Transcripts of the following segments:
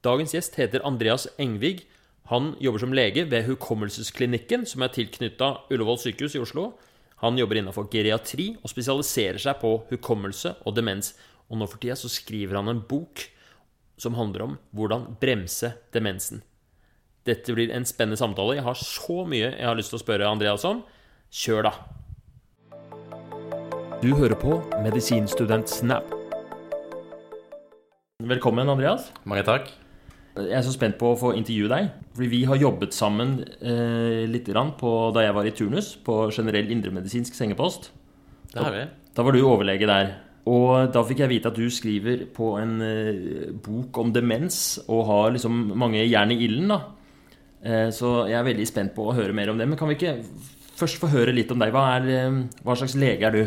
Dagens gjest heter Andreas Engvig. Han jobber som lege ved Hukommelsesklinikken, som er tilknytta Ullevål sykehus i Oslo. Han jobber innenfor geriatri og spesialiserer seg på hukommelse og demens. Og nå for tida så skriver han en bok som handler om hvordan bremse demensen. Dette blir en spennende samtale. Jeg har så mye jeg har lyst til å spørre Andreas om. Kjør, da. Du hører på Medisinstudent Snap. Velkommen, Andreas. Mange takk. Jeg er så spent på å få intervjue deg. Fordi vi har jobbet sammen eh, litt grann på, da jeg var i turnus på generell indremedisinsk sengepost. Det har vi. Da var du overlege der. Og da fikk jeg vite at du skriver på en eh, bok om demens og har liksom mange jern i ilden. da. Eh, så jeg er veldig spent på å høre mer om det. Men kan vi ikke først få høre litt om deg? Hva, er, eh, hva slags lege er du?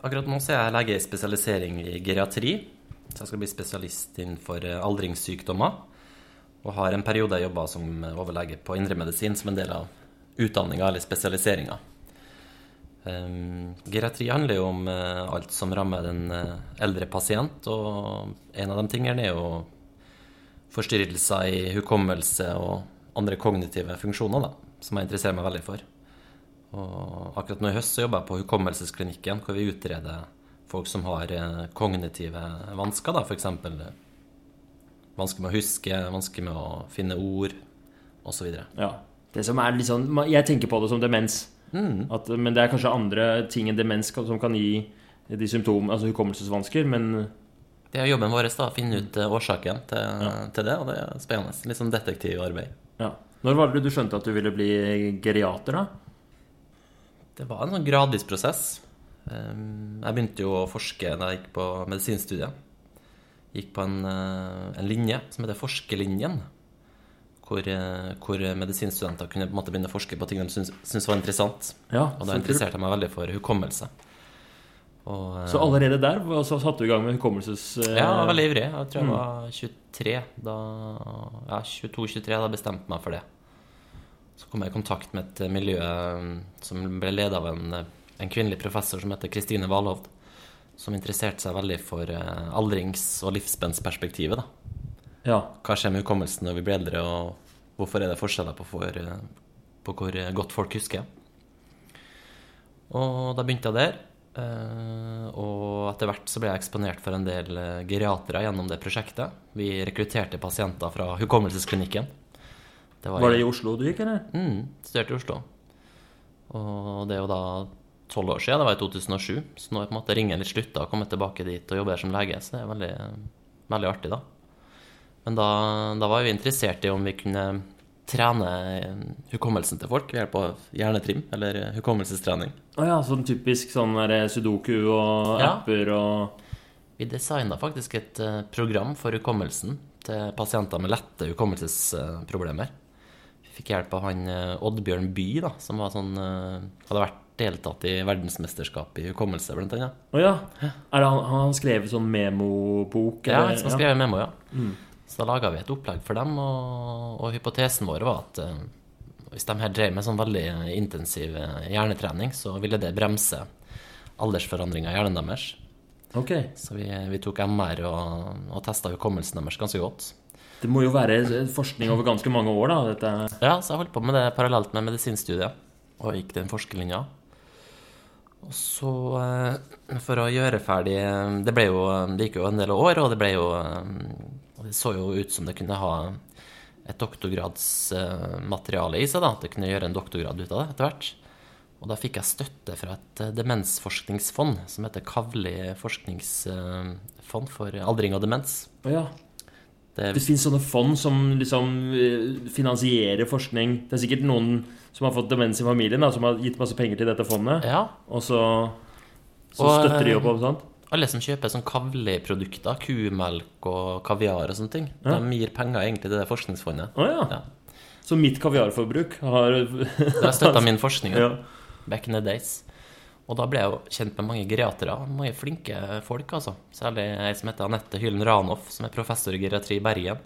Akkurat nå så er jeg lege i spesialisering i geriatri. Så jeg skal bli spesialist innenfor eh, aldringssykdommer. Og har en periode jeg jobba som overlege på indremedisin som en del av utdanninga eller spesialiseringa. Um, geriatri handler jo om uh, alt som rammer den uh, eldre pasient, og en av de tingene er jo forstyrrelser i hukommelse og andre kognitive funksjoner, da, som jeg interesserer meg veldig for. Og akkurat nå i høst så jobber jeg på Hukommelsesklinikken, hvor vi utreder folk som har uh, kognitive vansker, da, f.eks. vansker med å huske, vansker med å finne ord, osv. Ja. Det som er litt sånn, Jeg tenker på det som demens. Mm. At, men det er kanskje andre ting enn demens som kan gi de symptomene, altså hukommelsesvansker. Men Det er jobben vår, da, å finne ut eh, årsaken til, til det, og det er spennende. Litt sånn detektivarbeid. ja. Når var det du skjønte at du ville bli geriater, da? Det var en sånn gradvis prosess. Um, Jeg begynte jo å forske da jeg gikk på medisinstudiet. Gikk på en, eh, en linje som heter forskerlinjen. Hvor, eh, hvor medisinstudenter kunne på en måte begynne å forske på ting de syntes, var interessant. Ja, Og da interesserte jeg meg veldig for hukommelse. Og, eh, Så allerede der så satte du i gang med hukommelses... Ja, jeg var veldig ivrig. Jeg tror jeg Mm. var 23 da Ja, 22-23 da bestemte jeg meg for det. Så kom jeg i kontakt med et miljø eh, som ble ledet av en, en kvinnelig professor som heter Kristine Valhovd, som interesserte seg veldig for eh, aldrings- og livsspennsperspektivet. ja. Hva skjer med hukommelsen når vi blir eldre, og hvorfor er det forskjeller på, for, eh, på hvor godt folk husker? Og da begynte jeg der. eh, Og etter hvert så ble jeg eksponert for en del geriatere gjennom det prosjektet. Vi rekrutterte pasienter fra hukommelsesklinikken. Var det i Oslo du gikk, eller? Mm, studerte i Oslo. Og det er jo da tolv år siden, det var i 2007, så nå er på en måte ringen litt slutta å komme tilbake dit og jobbe her som lege, så det er veldig, veldig artig, da. Men da, da var vi interessert i om vi kunne trene hukommelsen til folk ved hjelp av hjernetrim, eller hukommelsestrening. Å ja, sånn typisk sånn der sudoku og Ja. apper og Vi designa faktisk et eh, program for hukommelsen til pasienter med lette hukommelsesproblemer. Vi fikk hjelp av han eh, Oddbjørn By, da, som var sånn, eh, hadde vært deltatt i verdensmesterskap i hukommelse, blant annet. Å ja. Er det han, han har skrevet sånn memobok? Ja, han som skrev memo, ja. Så da laga vi et opplegg for dem, og, og hypotesen vår var at uh, hvis de her drev med sånn veldig intensiv eh, hjernetrening, så ville det bremse aldersforandringa i hjernen deres. Okay. Så vi, vi tok MR og, og testa hukommelsen deres ganske godt. Det må jo være forskning over ganske mange år, da. Dette. Ja, så jeg holdt på med det parallelt med medisinstudiet, og gikk den forskerlinja. Og så, eh, for å gjøre ferdig Det ble jo, det gikk jo en del år, og det ble jo Det så jo ut som det kunne ha et doktorgradsmateriale i seg, da. At det kunne gjøre en doktorgrad ut av det etter hvert. Og da fikk jeg støtte fra et eh, demensforskningsfond som heter Kavli forskningsfond for aldring og demens. Å ja. Det, Det fins sånne fond som liksom eh, finansierer forskning. Det er sikkert noen som har fått demens i familien, da, som har gitt masse penger til dette fondet. ja, Og så, så Og, støtter de eh, opp om sånt. Alle som kjøper sånn Kavli-produkter, kumelk og kaviar og sånne ting, Ja. de gir penger egentlig til det forskningsfondet. Å ja. Ja. Så mitt kaviarforbruk har Det har støtta min forskning ja. back in the days. Og da ble jeg jo kjent med mange geriatere, mange flinke folk, altså. Særlig ei som heter Anette Hylen Ranhoff, som er professor i geriatri i Bergen.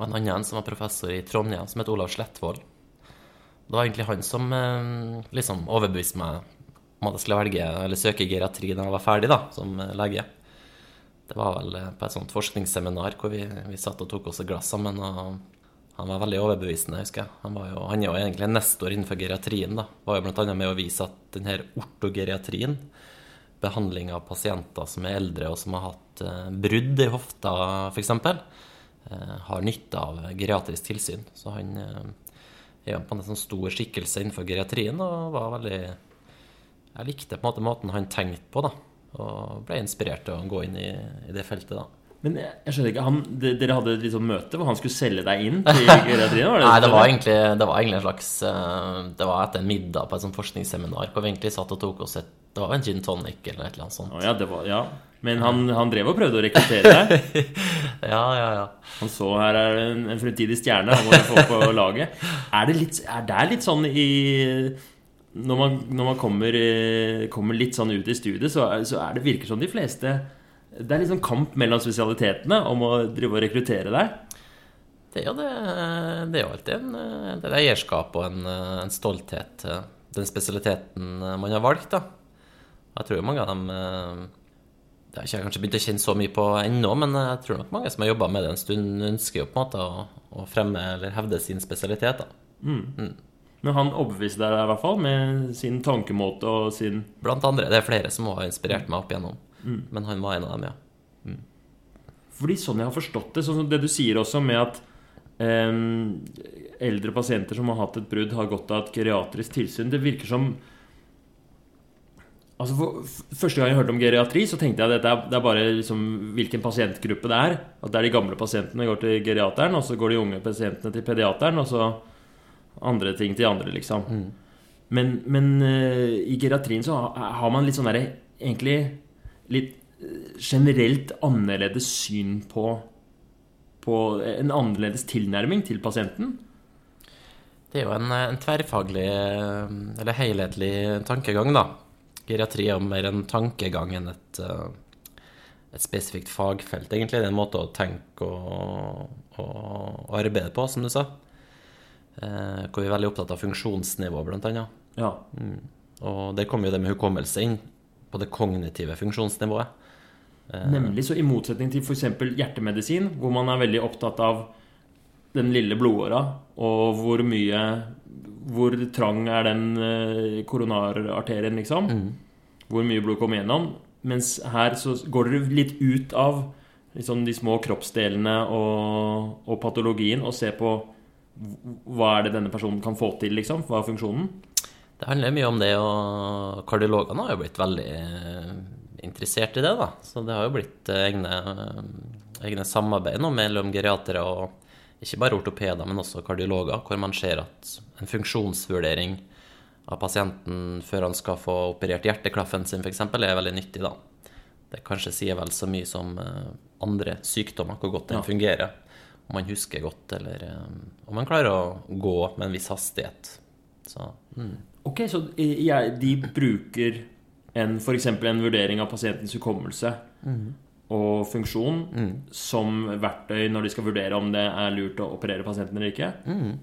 Og en annen som var professor i Trondheim, som heter Olav Slettvold. Det var egentlig han som eh, liksom overbeviste meg om at jeg skulle velge eller søke geriatri da jeg var ferdig da, som eh, lege. Det var vel eh, på et sånt forskningsseminar hvor vi, vi satt og tok oss et glass sammen. og Han var veldig overbevisende, husker jeg. Han, jo, han er jo egentlig en nestor innenfor geriatrien. da. Var jo bl.a. med å vise at denne ortogeriatrien, behandling av pasienter som er eldre og som har hatt brudd i hofta f.eks., har nytte av geriatrisk tilsyn. Så han er jo på en sånn stor skikkelse innenfor geriatrien og var veldig Jeg likte på en måte måten han tenkte på, da. Og ble inspirert til å gå inn i, i det feltet, da. Men jeg, jeg skjønner ikke, han, de- Dere hadde et litt sånn møte hvor han skulle selge deg inn til geriatrien? Var det Nei, det var egentlig, det var egentlig en slags eh, Det var etter en middag på et sånt forskningsseminar hvor vi egentlig satt og tok oss et Det var en gin tonic eller et eller annet sånt. Oh, ja, det var, ja. Men han, han drev og prøvde å rekruttere deg? Ja, ja, ja. Han så her er en, en fremtidig stjerne, han må få på laget. Er det litt, er det litt sånn i Når man, når man kommer, eh, kommer litt sånn ut i studiet, så, så er det virker som de fleste Det er litt sånn kamp mellom spesialitetene om å drive og rekruttere deg. Det jo, det, det er jo alltid en, eh, det er eierskap og en, eh, en stolthet den spesialiteten eh, man har valgt, da. Jeg tror jo mange av dem eh, Det har ikke jeg kanskje begynt å kjenne så mye på ennå, men jeg tror nok mange som har jobba med det en stund, ønsker jo på en måte å, å fremme eller hevde sin spesialitet, da. Men han overbeviste deg i hvert fall med sin tankemåte og sin Blant andre. Det er flere som har inspirert meg opp igjennom. Men han var en av dem, ja. Fordi sånn jeg har forstått det, sånn som det du sier også med at eh, eldre pasienter som har hatt et brudd, har godt av et geriatrisk tilsyn. Det virker som Altså for, Første gang jeg hørte om geriatri, så tenkte jeg at dette er, det er bare liksom hvilken pasientgruppe det er. At det er de gamle pasientene går til geriateren, og så går de unge pasientene til pediateren, og så andre ting til andre, liksom. Men, men uh, i geriatrien så ha- har man litt sånn derre Egentlig litt eh, generelt annerledes syn på På en annerledes tilnærming til pasienten. Det er jo en, en tverrfaglig, eh, eller helhetlig tankegang, da. Geriatri er jo mer en tankegang enn et, eh, et spesifikt fagfelt, egentlig. Det er en måte å tenke og, og, arbeide på, som du sa. Eh, hvor vi er veldig opptatt av funksjonsnivå, blant annet. Ja. Og der kommer jo det med hukommelse inn, på det kognitive funksjonsnivået. Nemlig så i motsetning til f.eks. hjertemedisin, hvor man er veldig opptatt av den lille blodåra, og hvor mye Hvor trang er den eh, koronararterien, liksom? Hvor mye blod kommer gjennom? Mens her så går dere litt ut av liksom, de små kroppsdelene og, og patologien og ser på hva er det denne personen kan få til, liksom? Hva er funksjonen? Det handler mye om det, og kardiologene har jo blitt veldig eh, interessert i det, da. Så det har jo blitt egne, eh, egne samarbeid nå mellom geriatere og ikke bare ortopeder, men også kardiologer, hvor man ser at en funksjonsvurdering av pasienten før han skal få operert hjerteklaffen sin, f.eks., er veldig nyttig, da. Det kanskje sier vel så mye som eh, andre sykdommer, hvor godt den Ja. fungerer. Om man husker godt, eller eh, om man klarer å gå med en viss hastighet. Så mm. Ok, så de bruker en, eksempel en vurdering av pasientens hukommelse og funksjon som verktøy når de skal vurdere om det er lurt å operere pasienten eller ikke. Mm.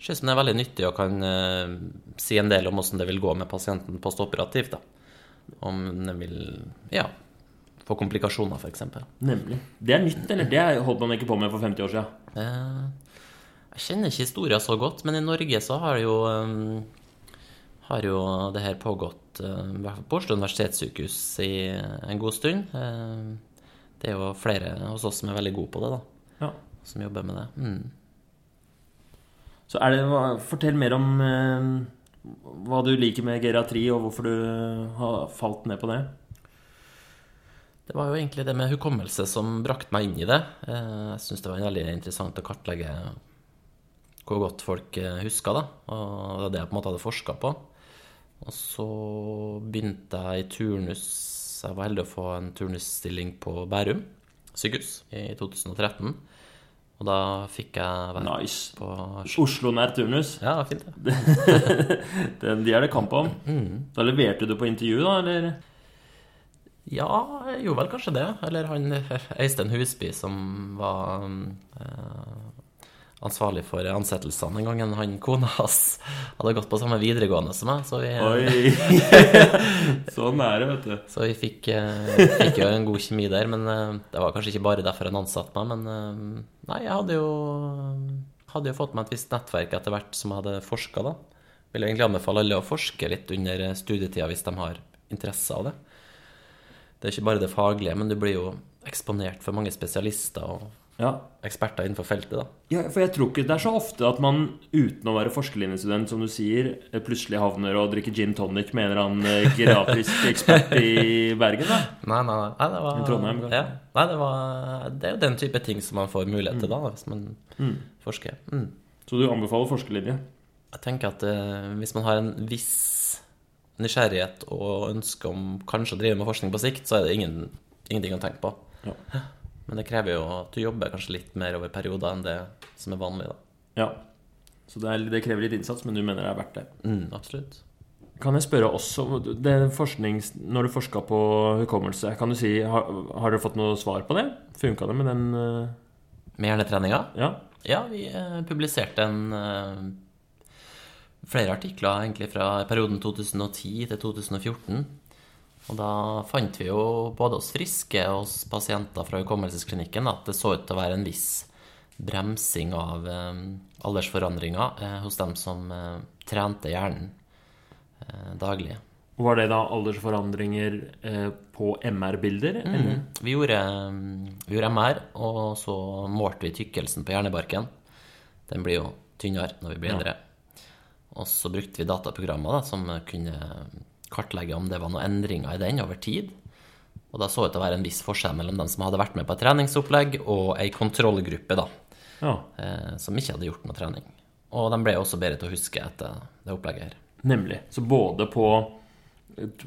ut som det er veldig nyttig og kan uh, si en del om hvordan det vil gå med pasienten postoperativt. da. Om den vil ja, få komplikasjoner, f.eks. Nemlig. Det er nytt, eller? Det holdt man ikke på med for 50 år siden. Uh, jeg kjenner ikke historien så godt, men i Norge så har det jo eh, har jo det her pågått eh, på Oslo universitetssykehus i en god stund. Eh, det er jo flere hos oss som er veldig gode på det, da. Ja. Som jobber med det. Mm. Så er det, fortell mer om eh, hva du liker med geriatri, og hvorfor du har falt ned på det. Det var jo egentlig det med hukommelse som brakte meg inn i det. Jeg syns det var veldig interessant å kartlegge hvor godt folk husker huska det. Og det var det jeg på en måte hadde forska på. Og så begynte jeg i turnus. Jeg var heldig å få en turnusstilling på Bærum sykehus i 2013. Og da fikk jeg være Nice. på Oslo nær turnus. Ja, fint, det. Den, de er det kamp om. Da leverte du på intervju, da, eller? Ja, jeg gjorde vel kanskje det. Eller han Øystein Husby, som var eh, ansvarlig for ansettelsene en gang. han kona hans hadde gått på samme videregående som meg. Så vi, Oi! sånn er det, vet du. så vi fikk, eh, fikk jo en god kjemi der. Men eh, det var kanskje ikke bare derfor han ansatte meg. Men eh, nei, jeg hadde jo, hadde jo fått meg et visst nettverk etter hvert som jeg hadde forska, da. Vil egentlig anbefale alle å forske litt under studietida hvis de har interesse av det. Det er ikke bare det faglige, men du blir jo eksponert for mange spesialister og Ja. eksperter innenfor feltet, da. ja, for jeg tror ikke det er så ofte at man uten å være forskerlinjestudent, som du sier, eh, plutselig havner og drikker gin tonic med en eller annen grafisk geriatrisk ekspert i Bergen, da. Nei, nei, nei, det var I Trondheim. Ja. Nei, det var Det er jo den type ting som man får mulighet til da, hvis man Mm. forsker. Mm. Så du anbefaler forskerlinje? Jeg tenker at eh, hvis man har en viss nysgjerrighet og ønske om kanskje å drive med forskning på sikt, så er det ingen, ingenting å tenke på. Ja. Men det krever jo at du jobber kanskje litt mer over perioder enn det som er vanlig, da. Ja. Så det, er, det krever litt innsats, men du mener det er verdt det? Mm, absolutt. Kan jeg spørre også Når du forska på hukommelse, kan du si Har, har dere fått noe svar på det? Funka det med den uh... Med hjernetreninga? Ja? Ja, vi uh, publiserte en uh, flere artikler egentlig fra perioden 2010 til 2014. Og da fant vi jo både hos friske og hos pasienter fra hukommelsesklinikken at det så ut til å være en viss bremsing av eh, aldersforandringer eh, hos dem som eh, trente hjernen eh, daglig. Var det da aldersforandringer eh, på MR-bilder? Mm. Vi, gjorde, vi gjorde MR, og så målte vi tykkelsen på hjernebarken. Den blir jo tynnere når vi blir Ja. eldre. Og så brukte vi dataprogrammer da, som kunne kartlegge om det var noen endringer i den over tid. Og da så det ut til å være en viss forskjell mellom dem som hadde vært med på et treningsopplegg, og ei kontrollgruppe da, Ja, eh, som ikke hadde gjort noe trening. Og de ble også bedre til å huske etter det opplegget her. nemlig. Så både på,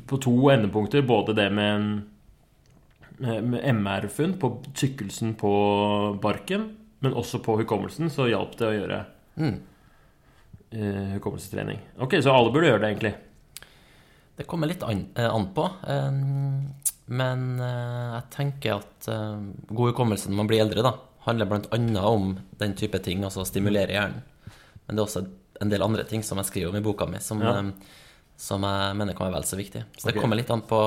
på to endepunkter, både det med, med MR-funn på tykkelsen på barken, men også på hukommelsen, så hjalp det å gjøre Mm. eh, hukommelsestrening. Ok, så alle burde gjøre det, egentlig. Det kommer litt an, eh, an på. eh, Men eh, jeg tenker at god hukommelse når man blir eldre, da, handler bl.a. om den type ting, altså å stimulere hjernen. Men det er også en del andre ting som jeg skriver om i boka mi, som, Ja. som jeg mener kan være vel så viktig. Så det kommer litt an på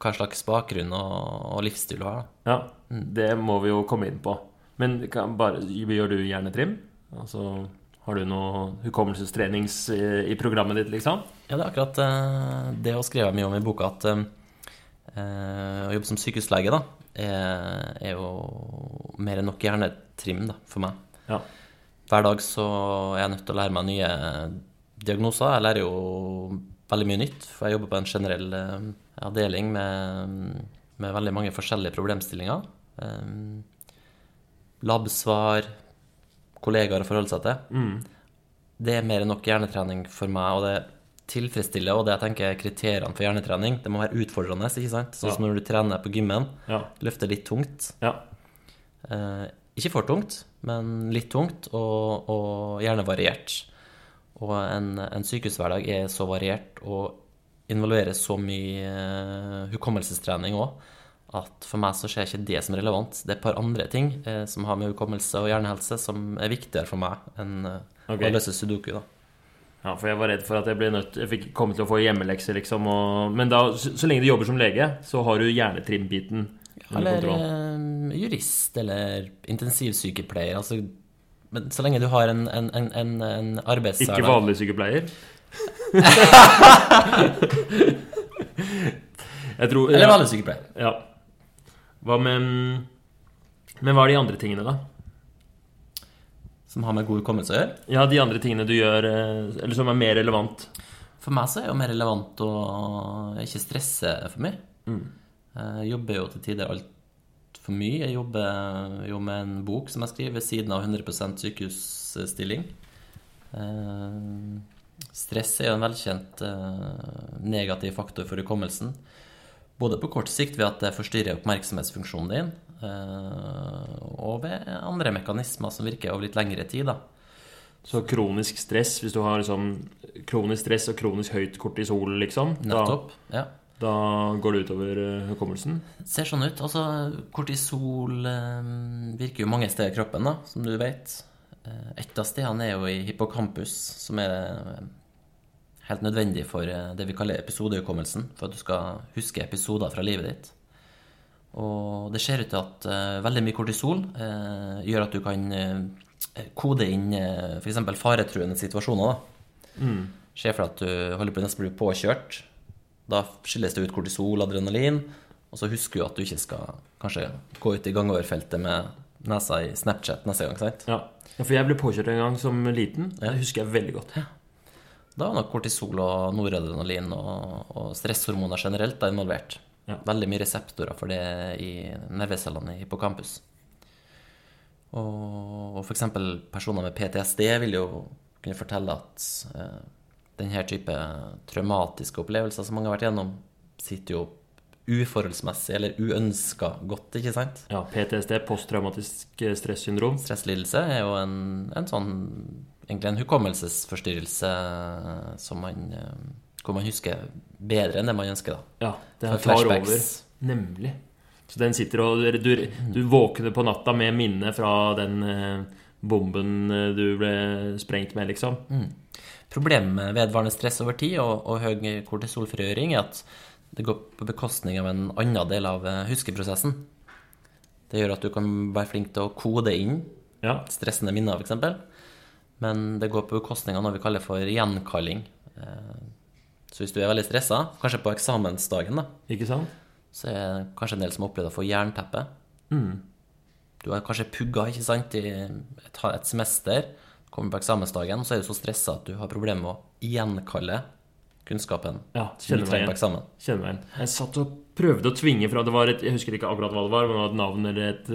hva slags bakgrunn og, og livsstil du har. da. Ja, det må vi jo komme inn på. Men kan bare, gjør du hjernetrim? Altså, har du noe hukommelsestrenings i, i programmet ditt, liksom? Ja, det er akkurat eh, det å skrive mye om i boka, at eh, eh, å jobbe som sykehuslege da, er, er jo mer enn nok hjernetrim da, for meg. Ja. Hver dag så er jeg nødt til å lære meg nye diagnoser. Jeg lærer jo veldig mye nytt, for jeg jobber på en generell eh, avdeling med, med veldig mange forskjellige problemstillinger. Eh, Labsvar, kollegaer å forholde seg til. Mm. Det er mer enn nok hjernetrening for meg, og det tilfredsstiller. Og det jeg tenker er kriteriene for hjernetrening, det må være utfordrende. ikke sant? Sånn som når du trener på gymmen, Ja. løfter litt tungt. ja. Eh, ikke for tungt, men litt tungt, og, og gjerne variert. Og en, en sykehushverdag er så variert og involverer så mye eh, hukommelsestrening òg, at for meg så skjer ikke det som er relevant. Det er et par andre ting eh, som har med hukommelse og hjernehelse, som er viktigere for meg enn eh, Ok. å løse sudoku. da. Ja, for jeg var redd for at jeg ble nødt Jeg fikk komme til å få hjemmelekser, liksom. Og, men da, så, så lenge du jobber som lege, så har du hjernetrim-biten under Eller eh, jurist, eller intensivsykepleier. Altså, men så lenge du har en, en, en, en, en Ikke vanlig sykepleier. jeg tror Eller vanlig sykepleier. ja. Hva med Men hva er de andre tingene, da? Som har med god hukommelse å gjøre. Ja, de andre tingene du gjør eh, Eller som er mer relevant. For meg så er det jo mer relevant å ikke stresse for mye. Mm. Jeg jobber jo til tider altfor mye. Jeg jobber jo med en bok som jeg skriver ved siden av 100 sykehusstilling. Eh, Stress er jo en velkjent eh, negativ faktor for hukommelsen. Både på kort sikt ved at det forstyrrer oppmerksomhetsfunksjonen din, eh, og ved andre mekanismer som virker over litt lengre tid. da. Så kronisk stress, hvis du har liksom kronisk stress og kronisk høyt kortisol, liksom, da, Ja. da går det utover eh, hukommelsen. ser sånn ut. Altså, kortisol eh, virker jo mange steder i kroppen, da, som du vet. Et av stedene er jo i hippocampus, som er helt nødvendig for eh, det vi kaller episodehukommelsen, for at du skal huske episoder fra livet ditt. Og det ser ut til at uh, veldig mye kortisol uh, gjør at du kan uh, kode inn uh, f.eks. faretruende situasjoner. da. Skjer for at du holder på nesten blir påkjørt. Da skilles det ut kortisol, adrenalin, og så husker du at du ikke skal kanskje gå ut i gangoverfeltet med nesa i Snapchat neste gang. sant? Ja. ja, for jeg ble påkjørt en gang som liten. Det husker jeg veldig godt. Da er nok kortisol og noradrenalin og, og stresshormoner generelt da involvert. Ja. Veldig mye reseptorer for det i nervecellene i hippocampus. Og, og f.eks. personer med PTSD vil jo kunne fortelle at eh, denne type traumatiske opplevelser som mange har vært gjennom, sitter jo uforholdsmessig eller uønska godt, ikke sant? Ja, PTSD, posttraumatisk eh, stressyndrom. Stresslidelse er jo en, en sånn egentlig en hukommelsesforstyrrelse som man, eh, hvor man husker bedre enn det man ønsker. da. Ja, det er tar over. Nemlig. Så den sitter og Du, du våkner på natta med minnet fra den eh, bomben eh, du ble sprengt med, liksom. Problemet med vedvarende stress over tid og, og høy kortisolfrigjøring er at det går på bekostning av en annen del av eh, huskeprosessen. Det gjør at du kan være flink til å kode inn Ja. stressende minner, f.eks. Men det går på bekostning av noe vi kaller for gjenkalling. Eh, Så hvis du er veldig stressa, kanskje på eksamensdagen, da, Ikke sant? så er det kanskje en del som har opplevd å få jernteppe. Mm. Du har kanskje pugga ikke sant, i et, et semester, kommer på eksamensdagen, så er du så stressa at du har problemer med å gjenkalle kunnskapen Ja, som du trenger på igjen. eksamen. Kjenner meg igjen. Jeg satt og prøvde å tvinge fra Det var et, Jeg husker ikke akkurat hva det var, men det var et navn eller et,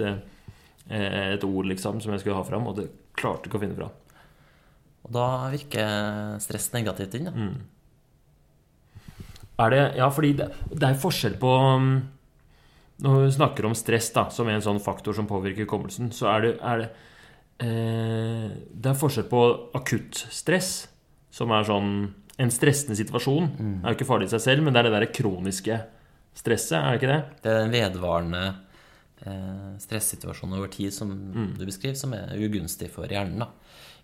eh, et ord liksom som jeg skulle ha fram, og det klarte ikke å finne fram. Og da virker stress negativt inn. Da. Mm. Er det Ja, fordi det, det er forskjell på um, Når vi snakker om stress da, som en sånn faktor som påvirker hukommelsen, så er det, er det eh, Det er forskjell på akutt stress, som er sånn En stressende situasjon. er jo ikke farlig i seg selv, men det er det der kroniske stresset, er det ikke det? Det er den vedvarende eh, stressituasjonen over tid som du beskriver, som er ugunstig for hjernen. Da.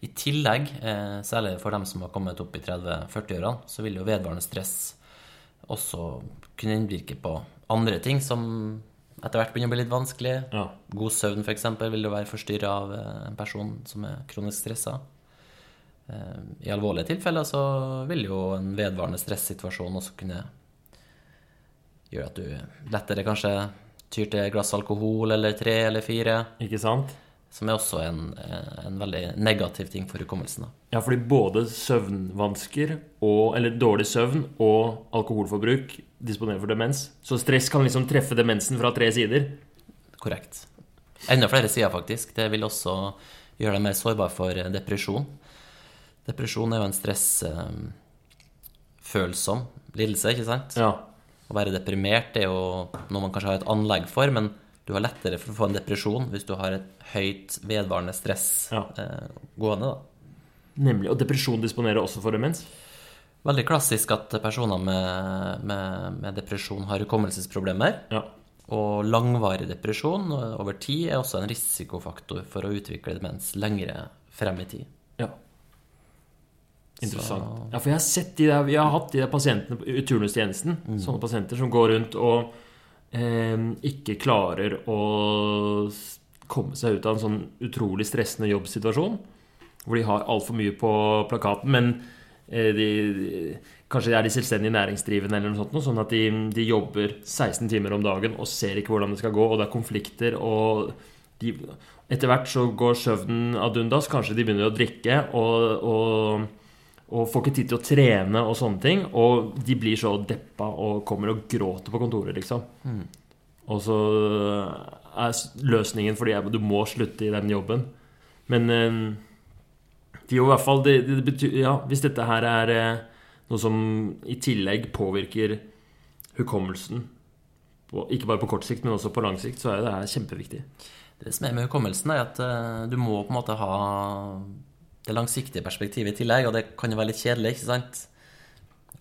I tillegg, eh, særlig for dem som har kommet opp i 30-40-årene, så vil jo vedvarende stress også kunne innvirke på andre ting som etter hvert begynner å bli litt vanskelig. Ja. God søvn, f.eks., vil jo være forstyrra av eh, en person som er kronisk stressa. Eh, I alvorlige tilfeller så vil jo en vedvarende stressituasjon også kunne gjøre at du lettere kanskje tyr til et glass alkohol eller tre eller fire, Ikke sant? Som er også en, eh, en veldig negativ ting for hukommelsen. Ja, fordi både søvnvansker og, eller dårlig søvn og alkoholforbruk disponerer for demens. Så stress kan liksom treffe demensen fra tre sider. Korrekt. Enda flere sider, faktisk. Det vil også gjøre deg mer sårbar for eh, depresjon. Depresjon er jo en stressfølsom lidelse, ikke sant? Ja. Å være deprimert er jo noe man kanskje har et anlegg for, men du har lettere for å få en depresjon hvis du har et høyt vedvarende stress Ja. eh, gående. da. Nemlig. Og depresjon disponerer også for demens. Veldig klassisk at personer med, med, med depresjon har hukommelsesproblemer. Ja. Og langvarig depresjon over tid er også en risikofaktor for å utvikle demens lengre frem i tid. ja. Interessant. Ja, for jeg har sett de der Vi har hatt de der pasientene i turnustjenesten. Sånne pasienter som går rundt og ikke klarer å komme seg ut av en sånn utrolig stressende jobbsituasjon. Hvor de har altfor mye på plakaten, men eh, de, kanskje er de selvstendig næringsdrivende eller noe sånt, sånn at de, de jobber 16 timer om dagen og ser ikke hvordan det skal gå, og det er konflikter, og de, etter hvert så går søvnen ad undas. Kanskje de begynner å drikke og, og, og får ikke tid til å trene og sånne ting. Og de blir så deppa og kommer og gråter på kontoret, liksom. Og så er løsningen fordi jeg- du må slutte i den jobben. Men eh, de i hvert fall det, det betyr, Ja, hvis dette her er eh, noe som i tillegg påvirker hukommelsen, på, ikke bare på kort sikt, men også på lang sikt, så er det her kjempeviktig. Det som er med hukommelsen, er at eh, du må på en måte ha det langsiktige perspektivet i tillegg, og det kan jo være litt kjedelig, ikke sant?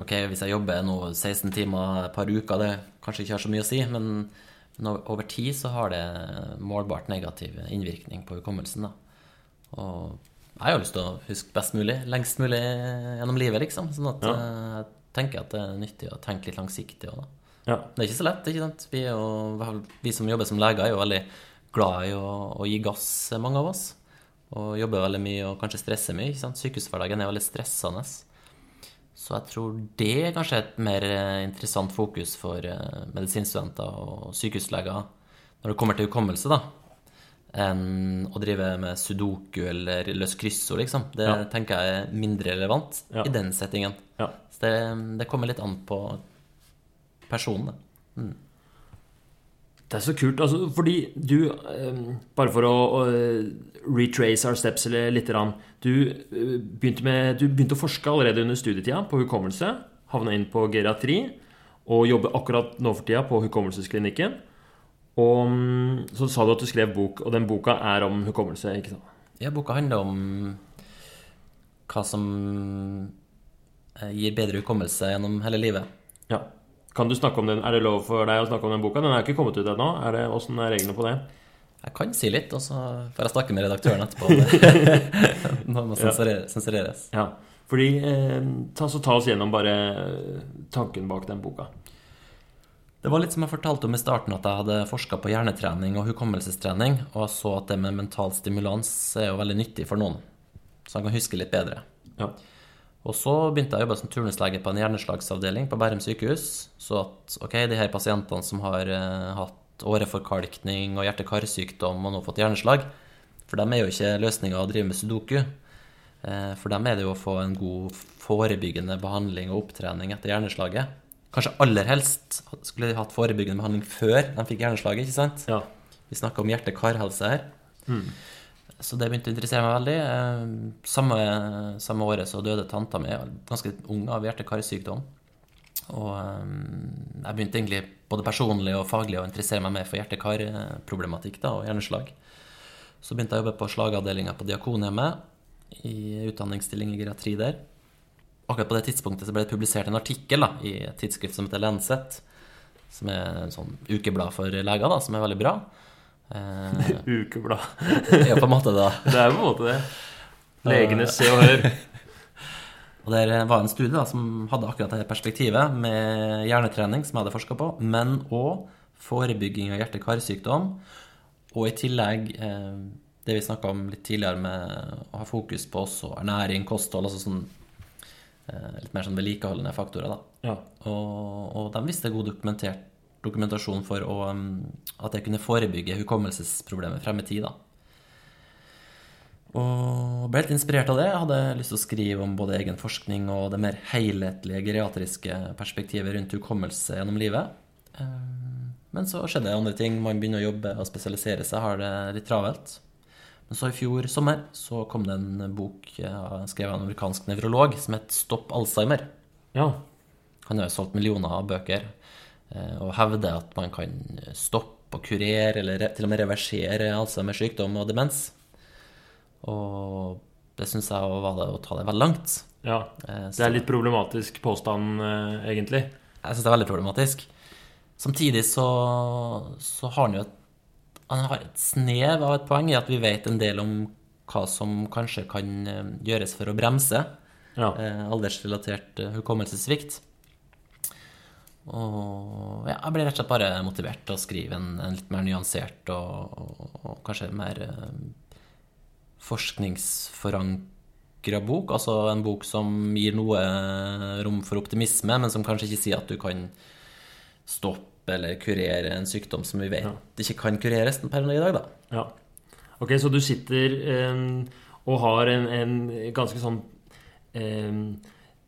Ok, hvis jeg jobber nå 16 timer et par uker, det kanskje ikke har så mye å si, men men over tid så har det målbart negativ innvirkning på hukommelsen. Da. Og Jeg har jo lyst til å huske best mulig, lengst mulig gjennom livet, liksom. Sånn at Ja. eh, jeg tenker at det er nyttig å tenke litt langsiktig òg, da. Ja. Det er ikke så lett, ikke sant. Vi, jo, vi som jobber som leger, er jo veldig glad i å, å gi gass, mange av oss. Og jobber veldig mye og kanskje stresser mye. ikke sant? Sykehushverdagen er veldig stressende. Så jeg tror det er kanskje et mer eh, interessant fokus for eh, medisinstudenter og sykehusleger når det kommer til hukommelse, da, enn å drive med sudoku eller løs kryssord, liksom. Det Ja. tenker jeg er mindre relevant Ja. i den settingen. ja. Så det, det kommer litt an på personen, da. Det er så kult, altså, fordi du eh, Bare for å, å retrace our steps litt. Du, eh, begynte med, du begynte å forske allerede under studietida på hukommelse. Havna inn på geriatri og jobber akkurat nå for tida på Hukommelsesklinikken. Og mm, så sa du at du skrev bok, og den boka er om hukommelse, ikke sant? Ja, boka handler om hva som eh, gir bedre hukommelse gjennom hele livet. Ja. Kan du snakke om den? Er det lov for deg å snakke om den boka? Den er ikke kommet ut ennå. Det, Åssen er reglene på det? Jeg kan si litt, og så får jeg snakke med redaktøren etterpå. Nå må sensurere- sensureres. Ja. Fordi eh, ta, så ta oss gjennom bare eh, tanken bak den boka. Det var litt som jeg fortalte om i starten, at jeg hadde forska på hjernetrening og hukommelsestrening, og så at det med mental stimulans er jo veldig nyttig for noen, så han kan huske litt bedre. Ja. Og så begynte jeg å jobbe som turnuslege på en hjerneslagsavdeling på Bærum sykehus. Så at ok, de her pasientene som har uh, hatt åreforkalkning og hjerte-karsykdom og nå fått hjerneslag, for dem er jo ikke løsninga å drive med sudoku. Uh, for dem er det jo å få en god forebyggende behandling og opptrening etter hjerneslaget. Kanskje aller helst skulle de hatt forebyggende behandling før de fikk hjerneslaget, ikke sant? Ja. Vi snakker om hjerte-kar-helse her. Så det begynte å interessere meg veldig. Eh, Samme, samme året så døde tanta mi, ganske ung, av hjerte-karsykdom. Og eh, jeg begynte egentlig både personlig og faglig å interessere meg mer for hjerte-kar-problematikk og hjerneslag. Så begynte jeg å jobbe på slagavdelinga på Diakonhjemmet, i utdanningsstilling i geriatri der. Akkurat på det tidspunktet så ble det publisert en artikkel da, i et tidsskrift som heter Lancet, som er en sånn ukeblad for leger, da, som er veldig bra. Eh, Ukeblad. ja, på en måte det. Det er på en måte det. Legenes Se og Hør. Og der var en studie da, som hadde akkurat det perspektivet med hjernetrening, som jeg hadde forska på, men òg forebygging av hjerte-karsykdom. Og i tillegg eh, det vi snakka om litt tidligere med å ha fokus på også ernæring, kosthold, altså sånn eh, litt mer sånn vedlikeholdende faktorer, da. Ja. Og, og de viste god dokumentert, dokumentasjon for å, um, at det kunne forebygge hukommelsesproblemer frem i tid. da. Og ble helt inspirert av det. Jeg hadde lyst til å skrive om både egen forskning og det mer helhetlige geriatriske perspektivet rundt hukommelse gjennom livet. Um, Men så skjedde andre ting. Man begynner å jobbe og spesialisere seg, har det litt travelt. Men så i fjor sommer så kom det en bok skrevet av en amerikansk nevrolog som het 'Stopp Alzheimer'. ja. Han har jo solgt millioner av bøker eh, og hevder at man kan stoppe og kurere, eller til og med reversere Alzheimers sykdom og demens. Og det syns jeg var det å ta det veldig langt. ja. Eh, Det er litt problematisk påstand, eh, egentlig. Jeg syns det er veldig problematisk. Samtidig så, så har han jo et, han har et snev av et poeng i at vi vet en del om hva som kanskje kan eh, gjøres for å bremse Ja. eh, aldersrelatert eh, hukommelsessvikt. Og ja, jeg ble rett og slett bare motivert til å skrive en, en litt mer nyansert og, og, og kanskje mer eh, forskningsforankra bok. Altså en bok som gir noe rom for optimisme, men som kanskje ikke sier at du kan stoppe eller kurere en sykdom som vi vet ikke kan kureres per i dag, da. Ja. Ok, så du sitter eh, og har en, en ganske sånn eh,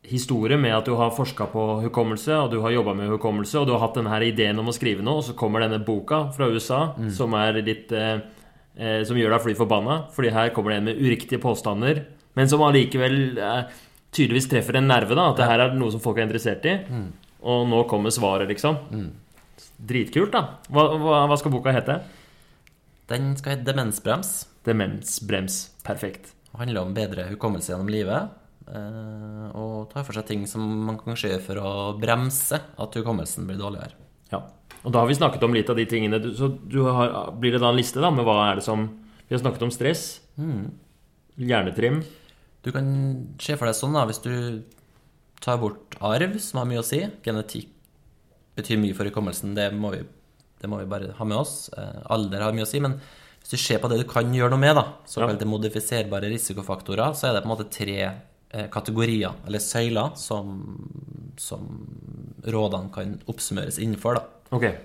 historie med at du har forska på hukommelse, og du har jobba med hukommelse, og du har hatt denne her ideen om å skrive noe, og så kommer denne boka fra USA som er litt eh, eh, Som gjør deg fly forbanna, fordi her kommer det en med uriktige påstander, men som allikevel eh, tydeligvis treffer en nerve, da, at det her er noe som folk er interessert i. Og nå kommer svaret, liksom. Dritkult, da. Hva, hva, hva skal boka hete? Den skal hete Demensbrems. Demensbrems. Perfekt. Det handler om bedre hukommelse gjennom livet. Eh, Og tar for seg ting som man kan se for å bremse at hukommelsen blir dårligere. Ja. Og da har vi snakket om litt av de tingene. Så du har, blir det da en liste da med hva er det som Vi har snakket om stress. Hjernetrim. Du kan se for deg sånn, da, hvis du tar bort arv, som har mye å si Genetikk betyr mye for hukommelsen, det det må vi bare ha med oss. Eh, alder har mye å si. Men hvis du ser på det du kan gjøre noe med, da, såkalte modifiserbare risikofaktorer, så er det på en måte tre kategorier, eller søyler, som, som rådene kan oppsummeres innenfor. da. Okay.